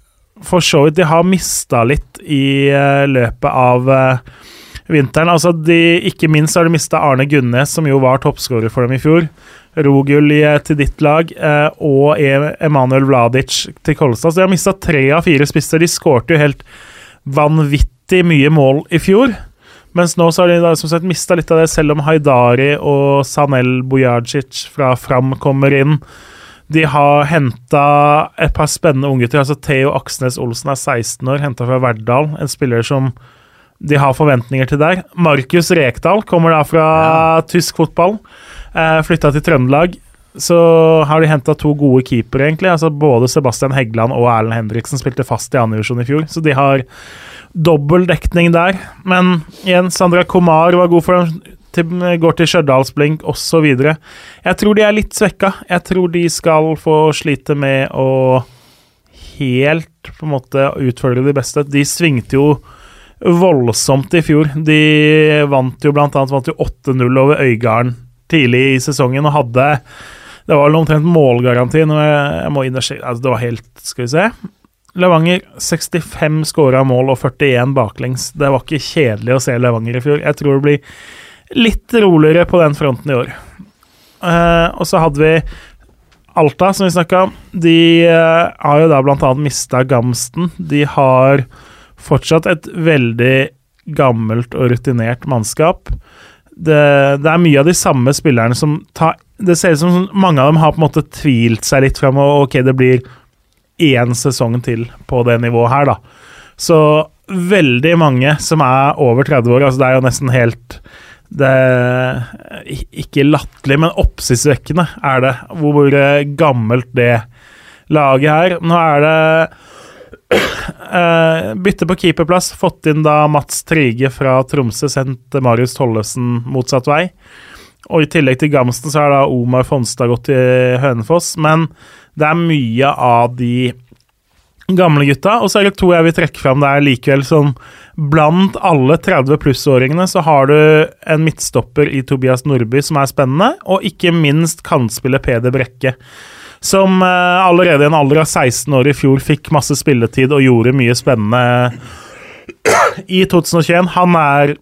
for så vidt De har mista litt i uh, løpet av uh, vinteren. Altså de, ikke minst har de mista Arne Gunnes, som jo var toppskårer for dem i fjor. Rogull uh, til ditt lag, og e- Emanuel Vladic til Kolstad. Så de har mista tre av fire spisser. De skårte jo helt vanvittig vanvittig mye mål i fjor. Mens nå så har de da, som sagt mista litt av det, selv om Haidari og Sanel Bojajic fra Fram kommer inn. De har henta et par spennende unggutter. Altså Theo Aksnes Olsen er 16 år, henta fra Verdal. En spiller som de har forventninger til der. Markus Rekdal kommer da fra ja. tysk fotball. Eh, Flytta til Trøndelag. Så har de henta to gode keepere, egentlig. Altså Både Sebastian Heggeland og Erlend Henriksen spilte fast i andre divisjon i fjor. Så de har dobbel dekning der. Men igjen, Sandra Komar var god for dem. Til, går til Stjørdalsblink osv. Jeg tror de er litt svekka. Jeg tror de skal få slite med å helt på en måte utfordre de beste. De svingte jo voldsomt i fjor. De vant jo blant annet vant jo 8-0 over Øygarden tidlig i sesongen og hadde Det var vel omtrent målgaranti. Når jeg, jeg må inn og sjekke altså Det var helt Skal vi se Levanger 65 skåra mål og 41 baklengs. Det var ikke kjedelig å se Levanger i fjor. Jeg tror det blir litt roligere på den fronten i år. Uh, og så hadde vi Alta, som vi snakka om. De uh, har jo da bl.a. mista Gamsten. De har fortsatt et veldig gammelt og rutinert mannskap. Det, det, er mye av de samme spillerne som tar Det ser ut som mange av dem har på en måte tvilt seg litt fram, og ok, det blir én sesong til på det nivået her, da. Så veldig mange som er over 30 år, altså det er jo nesten helt det Ikke latterlig, men oppsiktsvekkende er det, hvor gammelt det laget her. Nå er det uh, *clears throat* bytte på keeperplass. Fått inn da Mats Trige fra Tromsø, sendt Marius Tollefsen motsatt vei. Og i tillegg til Gamsten så har da Omar Fonstad gått til Hønefoss. Men det er mye av de gamle gutta. Og så er det to jeg vil trekke fram der likevel, som blant alle 30 plussåringene så har du en midtstopper i Tobias Nordby som er spennende, og ikke minst kantspiller Peder Brekke. Som eh, allerede i en alder av 16 år i fjor fikk masse spilletid og gjorde mye spennende i 2021. Han er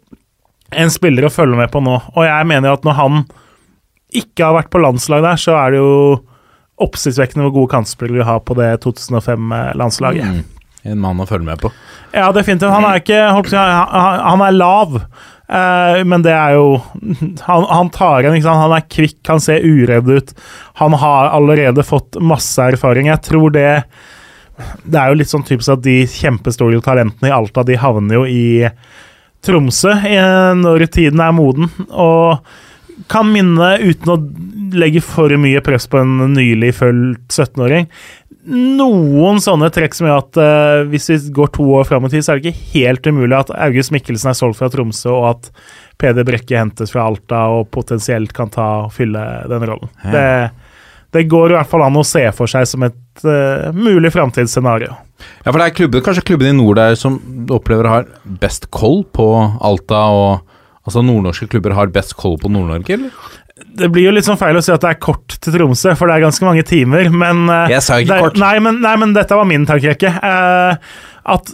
en spiller å følge med på nå, og jeg mener at når han ikke har vært på landslag der, så er det jo oppsiktsvekkende hvor gode kantspillere vi har på det 2005-landslaget. Mm. En mann å følge med på. Ja, definitivt. Han er ikke Han er lav, Uh, men det er jo Han, han tar en, Han er kvikk, han ser uredd ut. Han har allerede fått masse erfaring. Jeg tror det Det er jo litt sånn typisk at de kjempestore talentene i Alta, de havner jo i Tromsø når tiden er moden. Og kan minne, uten å legge for mye press på en nylig følt 17-åring, noen sånne trekk som gjør at uh, hvis vi går to år fram i tid, så er det ikke helt umulig at August Mikkelsen er solgt fra Tromsø, og at Peder Brekke hentes fra Alta og potensielt kan ta og fylle den rollen. Det, det, går i hvert fall an å se for seg som et uh, mulig framtidsscenario. Ja, for det er klubben, kanskje klubben i nord der som opplever har best koll på Alta og Altså nordnorske klubber har best koll på Nord-Norge, eller? Det blir jo litt sånn feil å si at det er kort til Tromsø, for det er ganske mange timer, men uh, Jeg sa ikke det, kort. Nei men, nei, men, dette var min tankerekke. Eh, at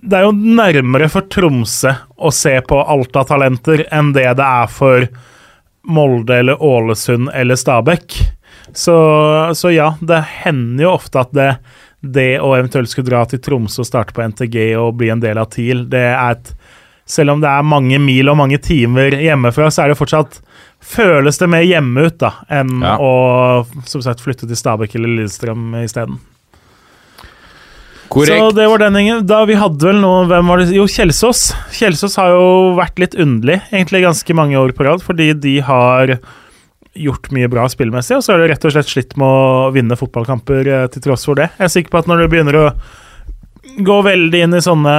det er jo nærmere for Tromsø å se på Alta-talenter enn det det er for Molde eller Ålesund eller Stabæk. Så, så, ja, det hender jo ofte at det det å eventuelt skulle dra til Tromsø og starte på NTG og bli en del av TIL, det er et Selv om det er mange mil og mange timer hjemmefra, så er det fortsatt Føles det mer hjemme ut da, enn Ja. å som sagt flytte til Stabæk eller Lillestrøm isteden. Så Korrekt. det var den gjengen. Da vi hadde vel noe Hvem var det? Jo, Kjelsås. Kjelsås har jo vært litt underlig, egentlig ganske mange år på rad, fordi de har gjort mye bra spillmessig, og så har de rett og slett slitt med å vinne fotballkamper eh, til tross for det. Jeg er sikker på at når du begynner å gå veldig inn i sånne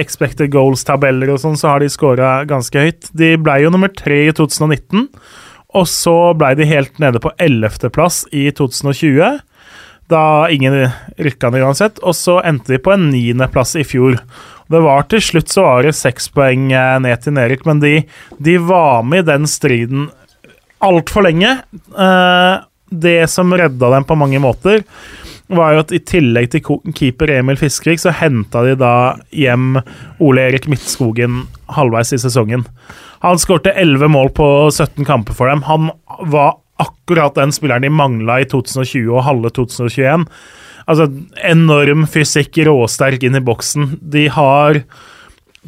expected goals-tabeller og sånn, så har de scora ganske høyt. De ble jo nummer tre i 2019, og så ble de helt nede på 11.-plass i 2020 da ingen rykka ned uansett. Og så endte de på en niendeplass i fjor. Det var til slutt så var det seks poeng eh, ned til Nerik, men de, de var med i den striden altfor lenge. Eh, det som redda dem på mange måter, var jo at i tillegg til keeper Emil Fiskvik, så henta de da hjem Ole Erik Midtskogen halvveis i sesongen. Han skårte 11 mål på 17 kamper for dem. Han var akkurat den spilleren de mangla i 2020 og halve 2021. Altså, enorm fysikk, råsterk inn i boksen. De har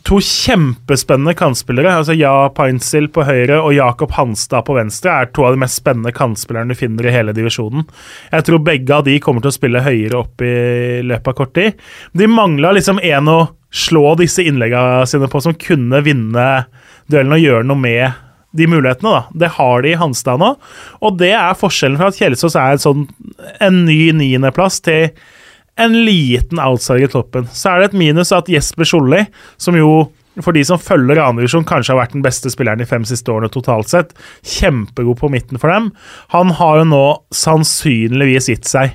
to kjempespennende kantspillere. altså Ja Peinsil på høyre og Jakob Hanstad på venstre er to av de mest spennende kantspillerne du finner i hele divisjonen. Jeg tror begge av de kommer til å spille høyere opp i løpet av kort tid. De mangla liksom en å slå disse innleggene sine på som kunne vinne duellen og gjøre noe med de mulighetene. da. Det har de i Hanstad nå, og det er forskjellen fra at Kjelsås er sånn, en ny niendeplass til en liten outsider i toppen. Så er det et minus at Jesper Solli, som jo for de som følger andredivisjon, kanskje har vært den beste spilleren de fem siste årene totalt sett. Kjempegod på midten for dem. Han har jo nå sannsynligvis gitt seg.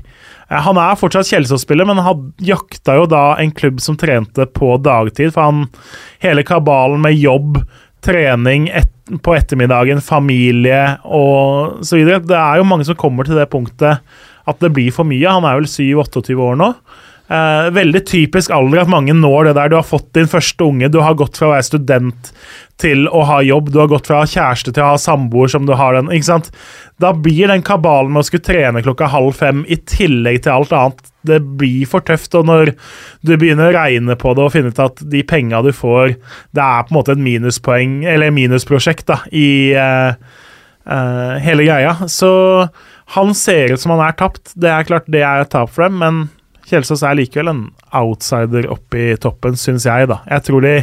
Eh, Han er fortsatt Kjelsås-spiller, men han jakta jo da en klubb som trente på dagtid. For han hele kabalen med jobb, trening et, på ettermiddagen, familie og så videre. Det er jo mange som kommer til det punktet at det blir for mye. Han er vel 7-28 år nå. Eh, veldig typisk alder at mange når det der. Du har fått din første unge, du har gått fra å være student til å ha jobb, du har gått fra kjæreste til å ha samboer som du har den. ikke sant? Da blir den kabalen med å skulle trene klokka halv fem i tillegg til alt annet, det blir for tøft. Og når du begynner å regne på det og finne ut at de penga du får, det er på en måte et minuspoeng, eller minusprosjekt, da, i eh, eh, hele greia. Så han ser ut som han er tapt. Det er klart det er et tap for dem, men Kjelsås er likevel en outsider oppe i toppen, syns jeg, da. Jeg tror de,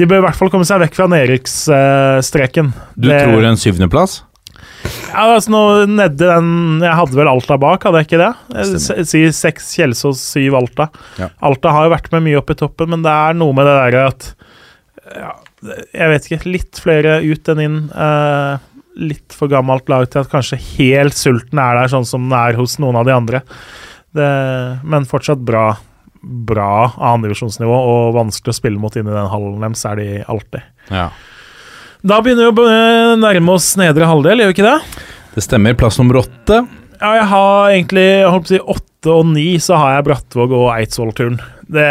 de bør i hvert fall komme seg vekk fra nedrykksstreken. Du Det- tror en syvendeplass? Ja, altså nå nedi den Jeg hadde vel Alta bak, hadde jeg ikke det? Sier seks Kjelsås, syv Alta. Ja. Alta har jo vært med mye opp i toppen, men det er noe med det derre at ja, Jeg vet ikke. Litt flere ut enn inn. Eh, litt for gammelt lag til at kanskje helt sulten er der, sånn som den er hos noen av de andre. Det, men fortsatt bra. Bra annendivisjonsnivå og vanskelig å spille mot inn i den hallen deres, er de alltid. Ja. Da begynner vi å nærme oss nedre halvdel, gjør vi ikke det? Det stemmer. Plass nummer åtte. Ja, jeg har egentlig jeg holdt på å si åtte og ni, så har jeg Brattvåg og Eidsvoll-turen. Det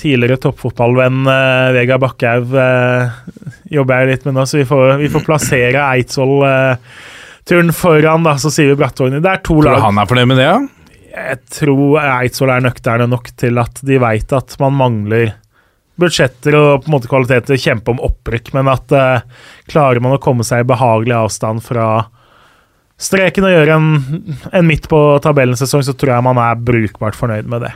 Tidligere toppfotballvenn eh, Vegard Bakkhaug eh, jobber jeg litt med nå, så vi får, vi får plassere Eidsvoll-turen foran, da, så sier vi Brattvåg. Det er to Tror lag. han er fornøyd med det, ja? Jeg tror Eidsvoll er nøkterne nok til at de veit at man mangler budsjetter og på en måte kvalitet til å kjempe om opprykk, men at eh, klarer man å komme seg i behagelig avstand fra streken og gjøre en, en midt på tabellen-sesong, så tror jeg man er brukbart fornøyd med det.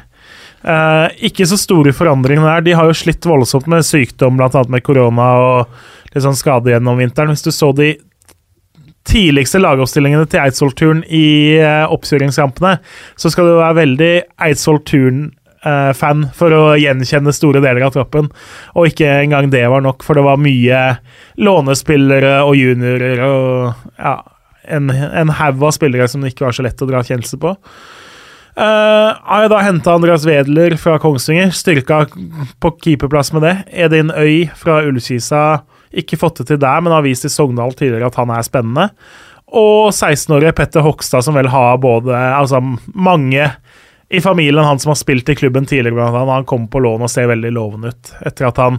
Eh, ikke så store forandringer der. De har jo slitt voldsomt med sykdom, bl.a. med korona og litt sånn skade gjennom vinteren. Hvis du så de tidligste lagoppstillingene til Eidsvoll-turen i eh, oppkjøringskampene, så skal du være veldig Eidsvoll-turen-fan for å gjenkjenne store deler av troppen. Og ikke engang det var nok, for det var mye lånespillere og juniorer og ja, en, en haug av spillere som det ikke var så lett å dra kjennelse på. Uh, har jeg da henta Andreas Wedler fra Kongsvinger, styrka på keeperplass med det. Edin Øy fra Ullkisa, ikke fått det til der, men har vist i Sogndal tidligere at han er spennende. Og 16-årige Petter Hogstad, som vel har både Altså mange i familien, han som har spilt i klubben tidligere, annet, han kommer på lån og ser veldig lovende ut. Etter at han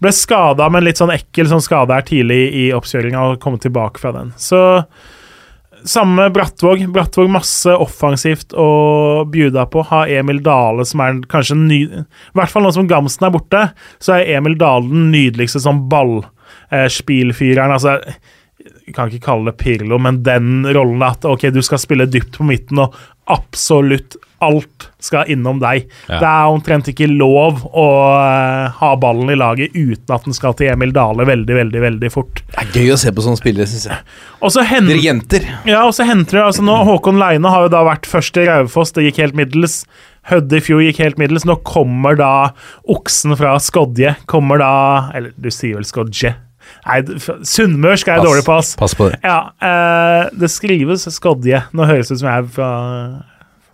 ble skada, men litt sånn ekkel sånn skade her tidlig i oppkjøringa, og kommet tilbake fra den. Så samme Brattvåg. Brattvåg masse offensivt å bjuda på. Har Emil Dale som er kanskje ny... I hvert fall nå som Gamsten er borte, så er Emil Dale den nydeligste sånn ballspillfyreren. altså jeg kan ikke kalle det Pirlo, men den rollen at ok, du skal spille dypt på midten, og absolutt alt skal innom deg. Ja. Det er omtrent ikke lov å eh, ha ballen i laget uten at den skal til Emil Dale veldig, veldig veldig fort. Det er gøy å se på sånne spillere, syns jeg. Og så henter Dirigenter. ja, og så henter det altså nå, Håkon Leine har jo da vært først i Raufoss, det gikk helt middels. Hødde i fjor gikk helt middels. Nå kommer da oksen fra Skodje. Kommer da Eller du sier vel Skodje? Nei, sunnmørsk er jeg dårlig på, ass. Pass på det. Ja, eh, det skrives Skodje. Nå høres det ut som jeg er fra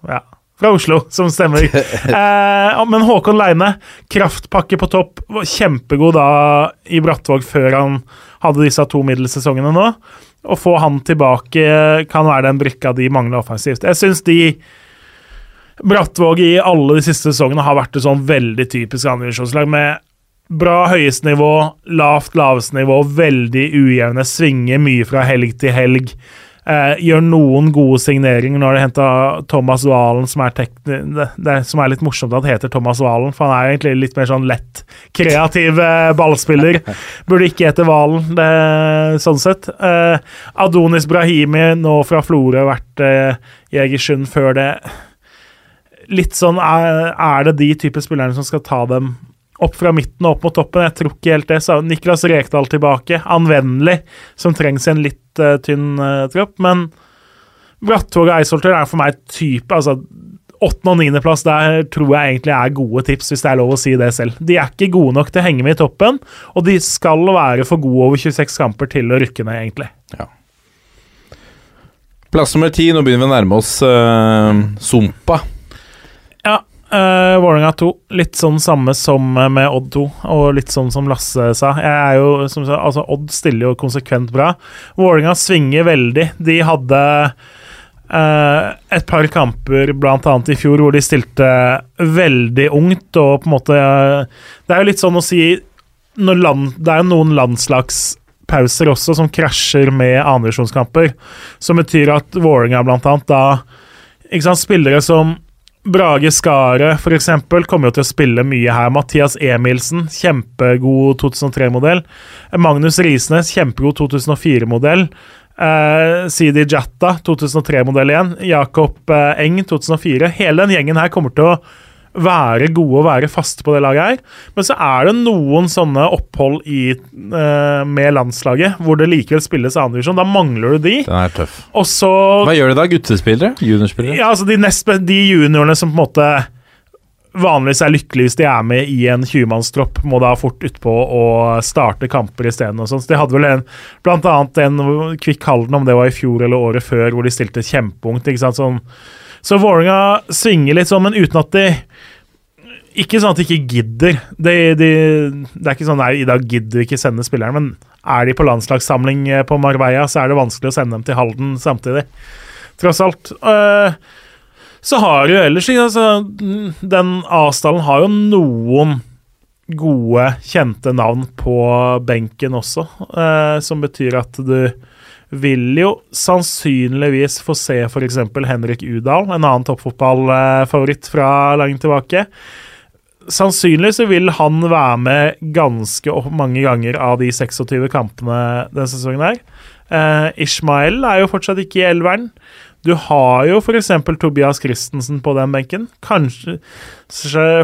Ja, fra Oslo, som stemmer. *laughs* eh, men Håkon Leine, kraftpakke på topp. var Kjempegod da i Brattvåg før han hadde disse to middelsesongene nå. Å få han tilbake kan være den brikka de mangler offensivt. Jeg syns de Brattvåg i alle de siste sesongene har vært et sånn veldig typisk andredivisjonslag med bra høyeste nivå, lavt laveste nivå, veldig ujevne, svinger mye fra helg til helg. Eh, gjør noen gode signeringer. Nå har de henta Thomas Valen, som er, det, det som er litt morsomt at heter Thomas Valen, for han er egentlig litt mer sånn lett kreativ eh, ballspiller. *laughs* Burde ikke hete Valen, det, sånn sett. Eh, Adonis Brahimi, nå fra Florø, vært eh, i Egersund før det. Litt sånn er, er det de type spillerne som skal ta dem opp fra midten og opp mot toppen. Jeg tror ikke helt det. Så Niklas Rekdal tilbake. Anvendelig, som trengs i en litt uh, tynn uh, tropp. Men Brattvåg og Eisholter er for meg type altså Åttende- og niendeplass der tror jeg egentlig er gode tips, hvis det er lov å si det selv. De er ikke gode nok til å henge med i toppen, og de skal være for gode over 26 kamper til å rykke ned, egentlig. Plass nummer ti, nå begynner vi å nærme oss uh, Sumpa. Uh, Vålerenga 2. Litt sånn samme som med Odd 2, og litt sånn som Lasse sa. Jo, som altså Odd stiller jo konsekvent bra. Vålerenga svinger veldig. De hadde uh, et par kamper, annet i fjor, hvor de stilte veldig ungt, og på en måte Det er jo litt sånn å si land, Det er jo noen landslagspauser også som krasjer med annendivisjonskamper, som betyr at Vålerenga annet da ikke sant, Spillere som Brage Skaret f.eks. kommer jo til å spille mye her. Mathias Emilsen, kjempegod 2003-modell. Magnus Risnes, kjempegod 2004-modell. Eh, Sidi Jatta, 2003-modell igjen. Jakob eh, Eng, 2004. Hele den gjengen her kommer til å være gode og være faste på det laget her. Men så er det noen sånne opphold i, eh, med landslaget hvor det likevel spilles annendivisjon. Da mangler du de. Den er tøff. Og så Hva gjør de da? Guttespillere? Juniorspillere? ja, altså de, nest, de juniorene som på en måte vanligvis er lykkelige hvis de er med i en 20-mannstropp, må da fort utpå og starte kamper isteden. og sånn. Så de hadde vel en, blant annet en Kvikk Halden, om det var i fjor eller året før, hvor de stilte kjempeungt. ikke sant, sånn. Så Vålerenga svinger litt sånn, men uten at de Ikke sånn at de ikke gidder. De, de, det er ikke sånn nei, i dag gidder vi ikke sende spillerne, men er de på landslagssamling eh, på Marbella, så er det vanskelig å sende dem til Halden samtidig. Tross alt. Eh, så har jo ellers altså, Den A-stallen har jo noen gode, kjente navn på benken også, eh, som betyr at du vil jo sannsynligvis få se f.eks. Henrik Udal, en annen toppfotballfavoritt fra langt tilbake. Sannsynlig så vil han være med ganske mange ganger av de 26 kampene denne sesongen her. Eh, Ishmael er jo fortsatt ikke i elveren. Du har jo f.eks. Tobias Christensen på den benken. Kanskje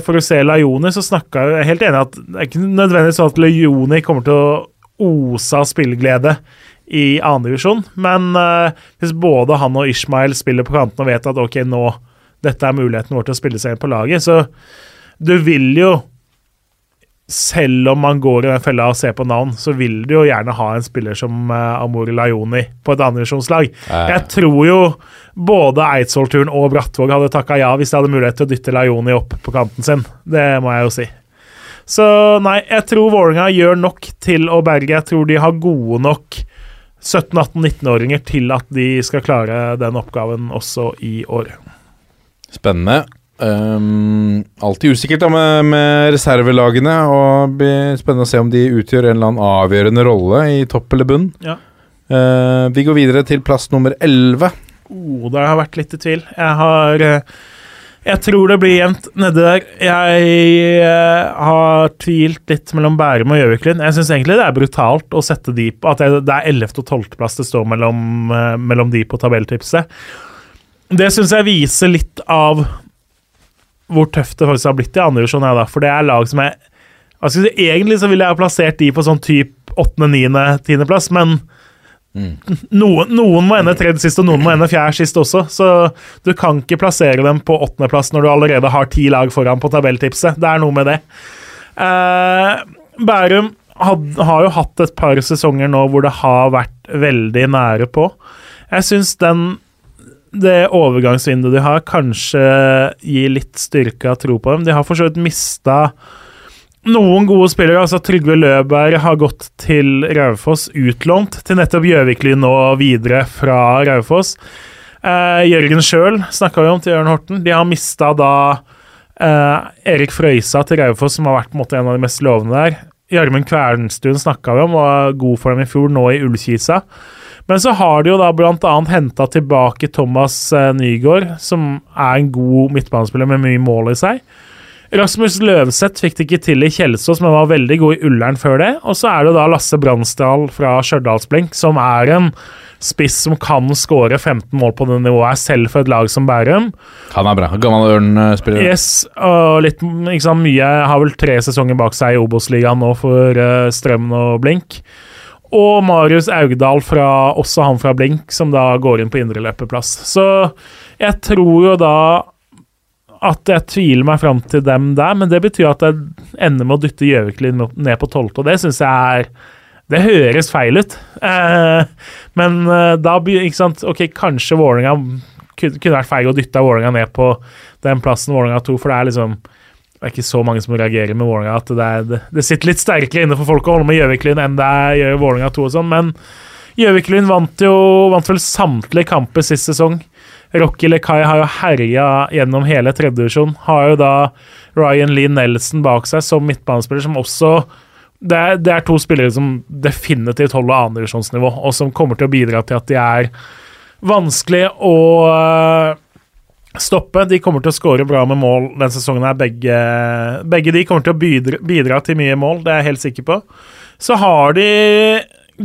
For å se Lajoni, så snakka jeg helt enig at det er ikke nødvendigvis sånn at Lajoni kommer til å ose av spilleglede i annendivisjon, men uh, hvis både han og Ishmael spiller på kanten og vet at ok, nå dette er muligheten vår til å spille seg inn på laget, så du vil jo selv om man går i den fella og ser på navn, så vil du jo gjerne ha en spiller som uh, Amori Lajoni på et andredivisjonslag. Jeg tror jo både Eidsvollturen og Brattvåg hadde takka ja hvis de hadde mulighet til å dytte Lajoni opp på kanten sin. Det må jeg jo si. Så nei, jeg tror Vålerenga gjør nok til å berge. Jeg tror de har gode nok 17-18-19-åringer til at de skal klare den oppgaven også i år. Spennende. Um, alltid usikkert da med, med reservelagene, og blir spennende å se om de utgjør en eller annen avgjørende rolle i topp eller bunn. Ja. Uh, vi går videre til plass nummer 11. Oh, der har jeg vært litt i tvil. Jeg har eh, Jeg tror det blir jevnt nedi der. Jeg eh, har tvilt litt mellom Bærum og Gjøviklyn. Jeg syns egentlig det er brutalt å sette de på At det er 11. og 12. plass det står mellom, eh, mellom de på tabelltipset. Det syns jeg viser litt av hvor tøft det faktisk har blitt i andre divisjon. For det er lag som jeg jeg si, Egentlig så ville jeg ha plassert de på sånn type 8., 9., 10. plass, men noen, noen må ende tredje sist, og noen må ende fjerde sist også. Så du kan ikke plassere dem på åttendeplass når du allerede har ti lag foran på tabelltipset. Det er noe med det. Eh, Bærum had, har jo hatt et par sesonger nå hvor det har vært veldig nære på. Jeg syns den det overgangsvinduet de har, kanskje gir litt styrke av tro på dem. De har for så vidt mista noen gode spillere. altså Trygve Løberg har gått til Raufoss, utlånt til nettopp Gjøviklyn og videre fra Raufoss. Eh, Jørgen sjøl snakka vi om til Jørn Horten. De har mista da eh, Erik Frøysa til Raufoss, som har vært en, måte, en av de mest lovende der. Gjermund Kvernstuen snakka vi om, var god for dem i fjor, nå i Ullkisa. Men så har de jo da bl.a. henta tilbake Thomas eh, Nygaard, som er en god midtbanespiller med mye mål i seg. Rasmus Løvseth fikk det ikke til i Kjelsås, men var veldig god i Ullern før det. Og så er det da Lasse Bransdal fra Stjørdalsblink, som er en spiss som kan skåre 15 mål på det nivået her, selv for et lag som Bærum. Han er bra. Gammel Ørn-spiller. Yes, og litt sant, mye Har vel tre sesonger bak seg i Obos-ligaen nå for uh, Strømmen og Blink. Og Marius Augdal, fra, også han fra Blink, som da går inn på indreløperplass. Så jeg tror jo da at jeg tviler meg fram til dem der, men det betyr at jeg ender med å dytte Gjøviklyn ned på tolvte, og det syns jeg er Det høres feil ut. Eh, men eh, da Ikke sant, ok, kanskje Vålerenga kunne, vært feil å dytte Vålerenga ned på den plassen Vålerenga tok, for det er liksom det er ikke så mange som reagerer med Vålerenga. At det, er, det, det, sitter litt sterkere inne for folk å holde med Gjøviklyn enn det gjør Vålerenga 2 og sånn, men Gjøviklyn vant jo vant vel samtlige kamper sist sesong. Rocky Lekai har jo herja gjennom hele tredjedivisjon. Har jo da Ryan Lee Nelson bak seg som midtbanespiller, som også det er, det er to spillere som definitivt holder annendivisjonsnivå, og som kommer til å bidra til at de er vanskelig å uh, stoppe. De kommer til å skåre bra med mål denne sesongen. her. Begge, begge de kommer til å bidra, bidra til mye mål, det er jeg helt sikker på. Så har de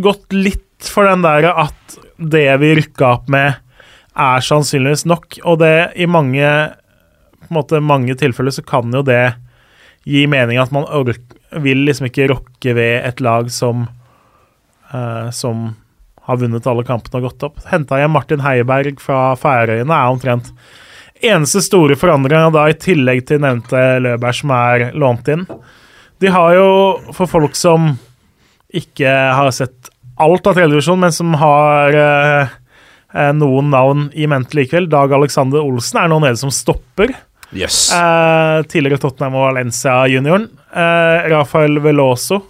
gått litt for den der at det vi rykka opp med er sannsynligvis nok. Og det i mange, måte, mange tilfeller så kan jo det gi mening at man vil liksom ikke rokke ved et lag som uh, som har vunnet alle kampene og gått opp. Henta jeg Martin Heiberg fra Færøyene, er omtrent eneste store forandringa da, i tillegg til nevnte Løberg, som er lånt inn. De har jo, for folk som ikke har sett alt av tredjedivisjon, men som har uh, noen navn i mente likevel. Dag Alexander Olsen er nå nede som stopper. Yes. Eh, tidligere Tottenham og Valencia-junioren. Eh, Rafael Veloso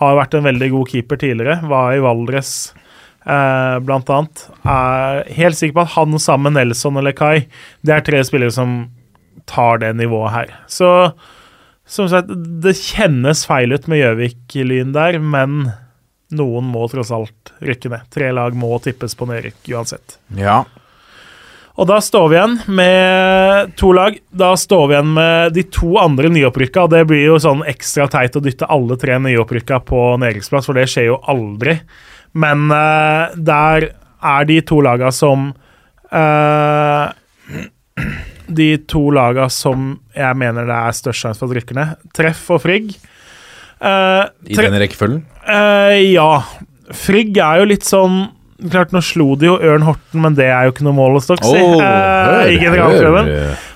har vært en veldig god keeper tidligere. Var i Valdres eh, blant annet. Er helt sikker på at han sammen med Nelson eller Kai, det er tre spillere som tar det nivået her. Så som sagt, det kjennes feil ut med Gjøvik-Lyn der, men noen må tross alt rykke ned. Tre lag må tippes på nedrykk uansett. Ja. Og da står vi igjen med to lag. Da står vi igjen med de to andre nyopprykka. Det blir jo sånn ekstra teit å dytte alle tre nyopprykka på nedrykksplass, for det skjer jo aldri. Men uh, der er de to laga som uh, *clears throat* De to laga som jeg mener det er størst sjanse for at rykker ned. Treff og Frigg. Uh, I denne rekkefølgen? Uh, ja. Frigg er jo litt sånn Klart, nå slo de jo Ørn Horten, men det er jo ikke noe mål å dere, si. Oh, uh, I generalprøven.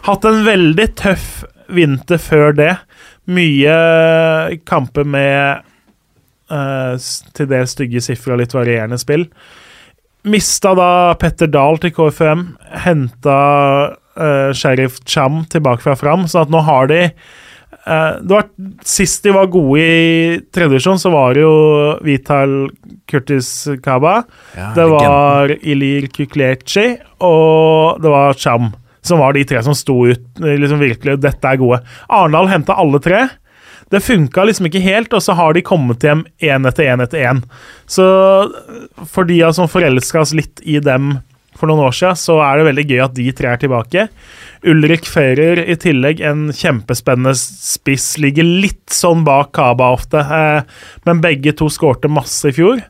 Hatt en veldig tøff vinter før det. Mye kamper med til dels stygge sifre og litt varierende spill. Mista da Petter Dahl til KFM. Henta Sheriff Cham tilbake fra Fram, så at nå har de var, Sist de var gode i tredjevisjon, så var det jo Vital Kurtis Kaba. det var Ilir Kukleci, og det var Cham. Som var de tre som sto ut. Liksom virkelig, Dette er gode. Arendal henta alle tre. det funka liksom ikke helt, og så har de kommet hjem én etter én etter én. Så for de som forelska oss litt i dem for noen år siden, så er det veldig gøy at de tre er tilbake. Ulrik Fører i tillegg, en kjempespennende spiss, ligger litt sånn bak Kaba ofte, eh, men begge to skårte masse i fjor.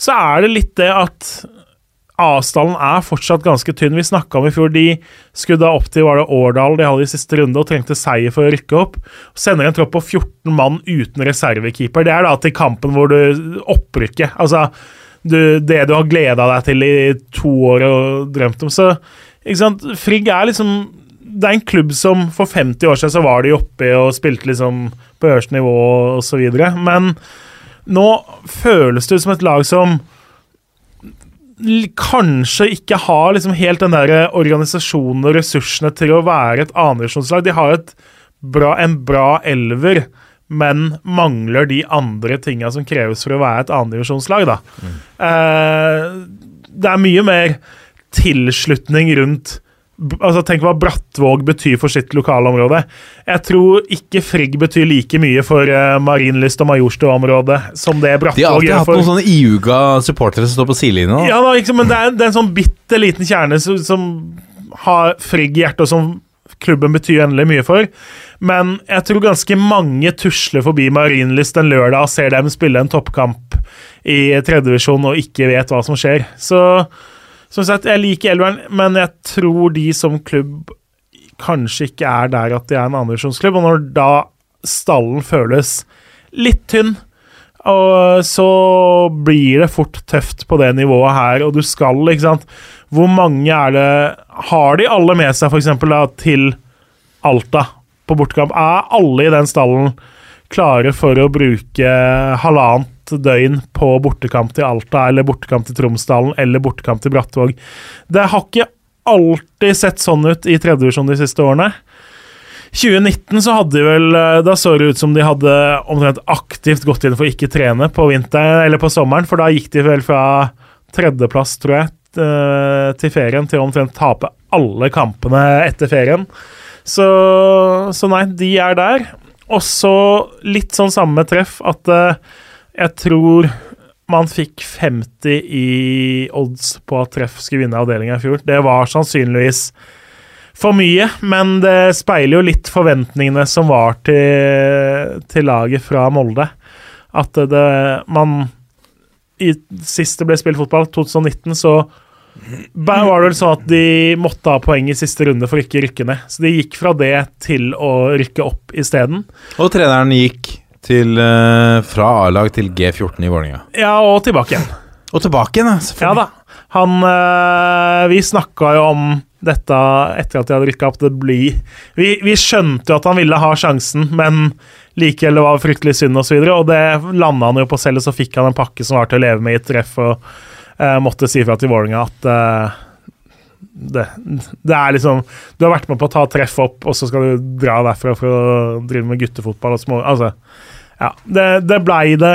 Så er det litt det at avstanden er fortsatt ganske tynn. Vi snakka om i fjor de skulle da opp til var det Årdal de hadde i siste runde og trengte seier for å rykke opp. Sender en tropp på 14 mann uten reservekeeper. Det er da til kampen hvor du opprykket. Altså du, det du har gleda deg til i to år og drømt om. Så ikke sant? Frigg er liksom Det er en klubb som for 50 år siden så var de oppe og spilte liksom på øverste nivå videre. Men nå føles det ut som et lag som kanskje ikke har liksom helt den der organisasjonen og ressursene til å være et annendivisjonslag. De har et bra, en bra elver, men mangler de andre tinga som kreves for å være et annendivisjonslag, da. Eh, det er mye mer tilslutning rundt Altså Tenk hva Brattvåg betyr for sitt lokalområde. Jeg tror ikke Frigg betyr like mye for uh, Marienlyst og Majorstua-området som det Brattvåg gjør. De har alltid hatt noen sånne iuga supportere som står på sidelinja. ja, da, liksom, men det er, det er en sånn bitte liten kjerne som, som har Frigg i hjertet, og som klubben betyr endelig mye for. Men jeg tror ganske mange tusler forbi Marienlyst en lørdag og ser dem spille en toppkamp i tredjevisjon og ikke vet hva som skjer. Så som sagt, jeg liker Elveren, men jeg tror de som klubb kanskje ikke er der at de er en andredivisjonsklubb. Og når da stallen føles litt tynn, og så blir det fort tøft på det nivået her, og du skal, ikke sant Hvor mange er det Har de alle med seg, f.eks., til Alta på bortekamp? Er alle i den stallen klare for å bruke halvannet døgn på bortekamp til Alta, eller bortekamp til Tromsdalen, eller bortekamp til Brattvåg? Det har ikke alltid sett sånn ut i tredjevisjon de siste årene. 2019 så hadde de vel eh, Da så det ut som de hadde omtrent aktivt gått inn for å ikke trene på vinteren eller på sommeren, for da gikk de vel fra tredjeplass, tror jeg, eh, til ferien til å omtrent tape alle kampene etter ferien. Så, så nei, de er der. Og så litt sånn samme treff at eh, jeg tror man fikk 50 i odds på at treff skulle vinne avdelinga i fjor. Det var sannsynligvis for mye, men det speiler jo litt forventningene som var til, til laget fra Molde. At det Man i, Sist det ble spilt fotball, 2019, så var det vel sånn at de måtte ha poeng i siste runde for å ikke rykke ned. Så de gikk fra det til å rykke opp isteden. Og treneren gikk til, eh, fra A-lag til G14 i Vålerenga. Ja, og tilbake igjen. Og tilbake igjen, selvfølgelig. Ja da. Han øh, Vi snakka jo om dette etter at de hadde rykka opp. Det blir vi, vi skjønte jo at han ville ha sjansen, men likevel det var fryktelig synd. Og, så videre, og det landa han jo på selv, og så fikk han en pakke som var til å leve med i et treff, og øh, måtte si fra til Vålerenga at øh, det, det er liksom Du har vært med på å ta treff opp, og så skal du dra derfra for å drive med guttefotball og små Altså, ja. Det, det blei det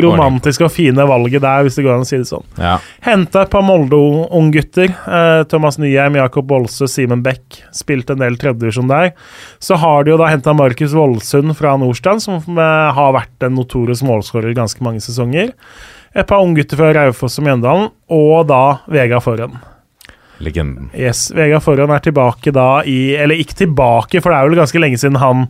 romantiske og fine valget der, hvis det går an å si det sånn. Ja. Henta et par Molde-unggutter. Eh, Thomas Nyheim, Jakob Bolse, Simen Beck. Spilt en del tredjedivisjon der. Så har de jo da henta Markus Voldsund fra Nordstrand, som eh, har vært en notorisk målskårer ganske mange sesonger. Et par unggutter fra Raufoss og Mjøndalen, og da Vegard Forhen. Legenden. Yes, Vegard Forhen er tilbake da i Eller ikke tilbake, for det er vel ganske lenge siden han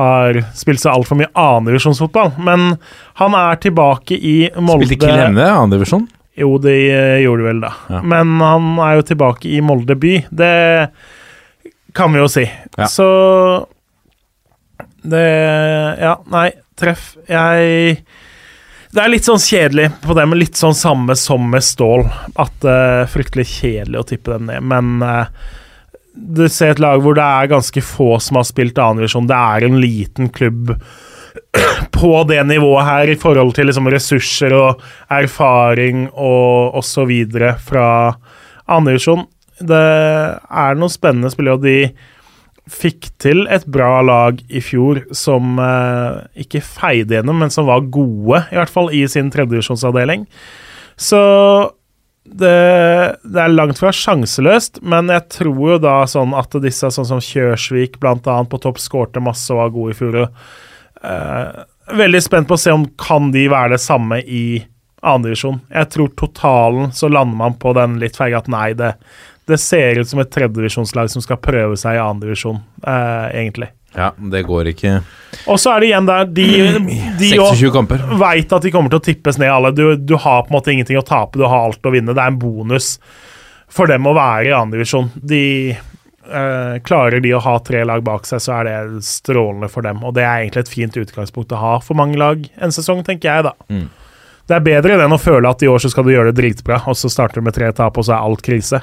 har spilt seg altfor mye annendivisjonsfotball. Men han er tilbake i Molde Spilte Kiel Hemne annendivisjon? Jo, de eh, gjorde det vel, da. Ja. Men han er jo tilbake i Molde by. Det kan vi jo si. Ja. Så Det Ja, nei, treff. Jeg Det er litt sånn kjedelig på det, men litt sånn samme som med Stål. At det er fryktelig kjedelig å tippe dem ned. Men eh, du ser et lag hvor det er ganske få som har spilt annenvisjon. Det er en liten klubb *clears throat* på det nivået her i forhold til liksom ressurser og erfaring og osv. fra andredivisjon. Det er noen spennende spillere, og de fikk til et bra lag i fjor som eh, ikke feide gjennom, men som var gode, i hvert fall i sin tredjevisjonsavdeling. Så det, det er langt fra sjanseløst, men jeg tror jo da sånn at disse sånn som Kjørsvik annet på topp skårte masse og var gode i fjor. Eh, veldig spent på å se om kan de være det samme i andredivisjon. Jeg tror totalen så lander man på den litt feige at nei, det, det ser ut som et tredjedivisjonslag som skal prøve seg i andredivisjon, eh, egentlig. Ja, det går ikke Og så er det igjen der De, de 26 kamper. veit at de kommer til å tippes ned, alle. Du, du har på en måte ingenting å tape, du har alt å vinne. Det er en bonus for dem å være i andredivisjon. De eh, Klarer de å ha tre lag bak seg, så er det strålende for dem. Og det er egentlig et fint utgangspunkt å ha for mange lag en sesong, tenker jeg, da. Mm. Det er bedre enn å føle at i år så skal du gjøre det dritbra, og så starter du med tre tap, og så er alt krise.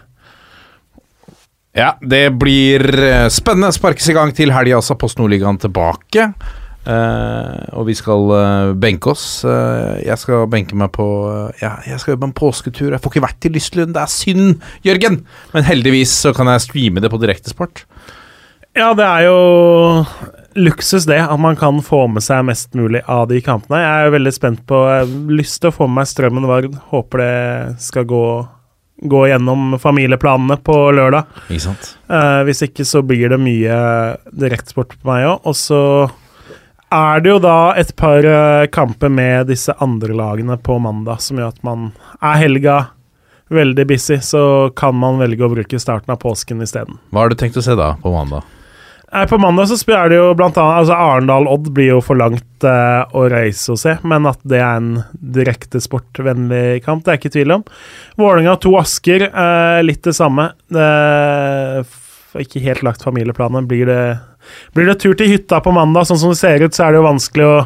Ja, det blir eh, spennende. Sparkes i gang til helga, altså. Post Nordligaen tilbake. Uh, og vi skal uh, benke oss. Uh, jeg skal benke meg på ja, Jeg skal jobbe en påsketur. Jeg får ikke vært i Lystlund. Det er synd, Jørgen! Men heldigvis så kan jeg streame det på direktesport. Ja, det er jo luksus, det. At man kan få med seg mest mulig av de kampene. Jeg er jo veldig spent på Jeg har lyst til å få med meg Strømmen Vard. Håper det skal gå, gå gjennom familieplanene på lørdag. Ikke sant? Eh, hvis ikke så blir det mye direktesport på meg òg. Og så er det jo da et par eh, kamper med disse andre lagene på mandag som gjør at man er helga veldig busy, så kan man velge å bruke starten av påsken isteden. Hva har du tenkt å se da, på mandag? På mandag så spiller det jo blant annet altså Arendal-Odd blir jo for langt eh, å reise og se, men at det er en direkte sportvennlig kamp, det er ikke tvil om. Vålerenga 2 Asker, eh, litt det samme. Er ikke helt lagt familieplanen. Blir det, blir det tur til hytta på mandag, sånn som det ser ut, så er det jo vanskelig å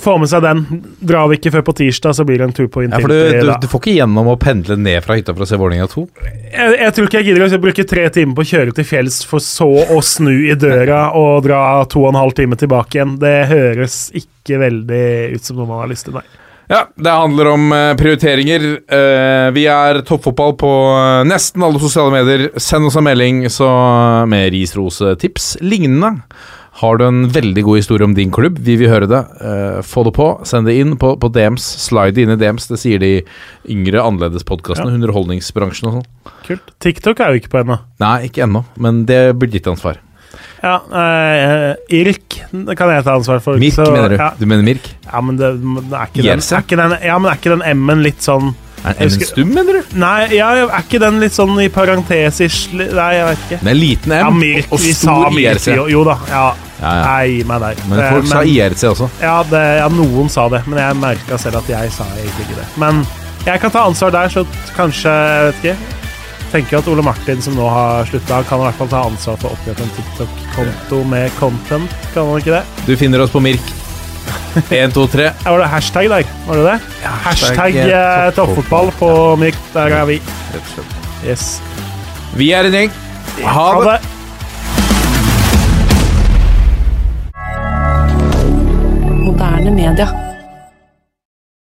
få med seg den. Drar vi ikke før på tirsdag, så blir det en tur på Ja, for du, du, du får ikke gjennom å pendle ned fra hytta for å se Vålerenga 2? Jeg, jeg tror ikke jeg gidder å bruke tre timer på å kjøre til fjells, for så å snu i døra og dra to og en halv time tilbake igjen. Det høres ikke veldig ut som noe man har lyst til, nei. Ja, det handler om eh, prioriteringer. Eh, vi er toppfotball på eh, nesten alle sosiale medier. Send oss en melding så med ris, ros, tips. Lignende. Har du en veldig god historie om din klubb, vi vil høre det. Uh, få det på. Send det inn på, på DMs. Slide inn i DMs. Det sier de yngre, annerledes-podkastene. Underholdningsbransjen og sånn. Kult. TikTok er jo ikke på ennå. Nei, ikke ennå, men det blir ditt ansvar. Ja, uh, Irk kan jeg ta ansvar for. Mirk, så- mener du? Ja, Du mener Mirk? ja men det, det er ikke den, er ikke den Ja, men er ikke den M-en litt sånn Er Jeg en stum, mener du? Nei, ja, er ikke den litt sånn i parentesis? Nei, jeg vet ikke. Den er liten M Ja, Mirk. og stor. IRC. Jo, jo da. Ja. Ja, ja. Nei, meg der. Men Eh, folk sa IRC også. Ja, det, ja, noen sa det, men jeg merka selv at jeg sa egentlig ikke det. Men jeg kan ta ansvar der, så kanskje Jeg vet ikke. Tenker at Ole Martin, som nå har slutta, kan i hvert fall ta ansvar for å opprette en TikTok-konto med content. Kan han ikke det? Du finner oss på Mirk. 1, 2, 3. Ja, var det hashtag der? Var det det? hashtag hashtag, eh, eh, toppfotball på Mirk. Der er vi. Yes. Vi er en gjeng. Ha det. Moderne media.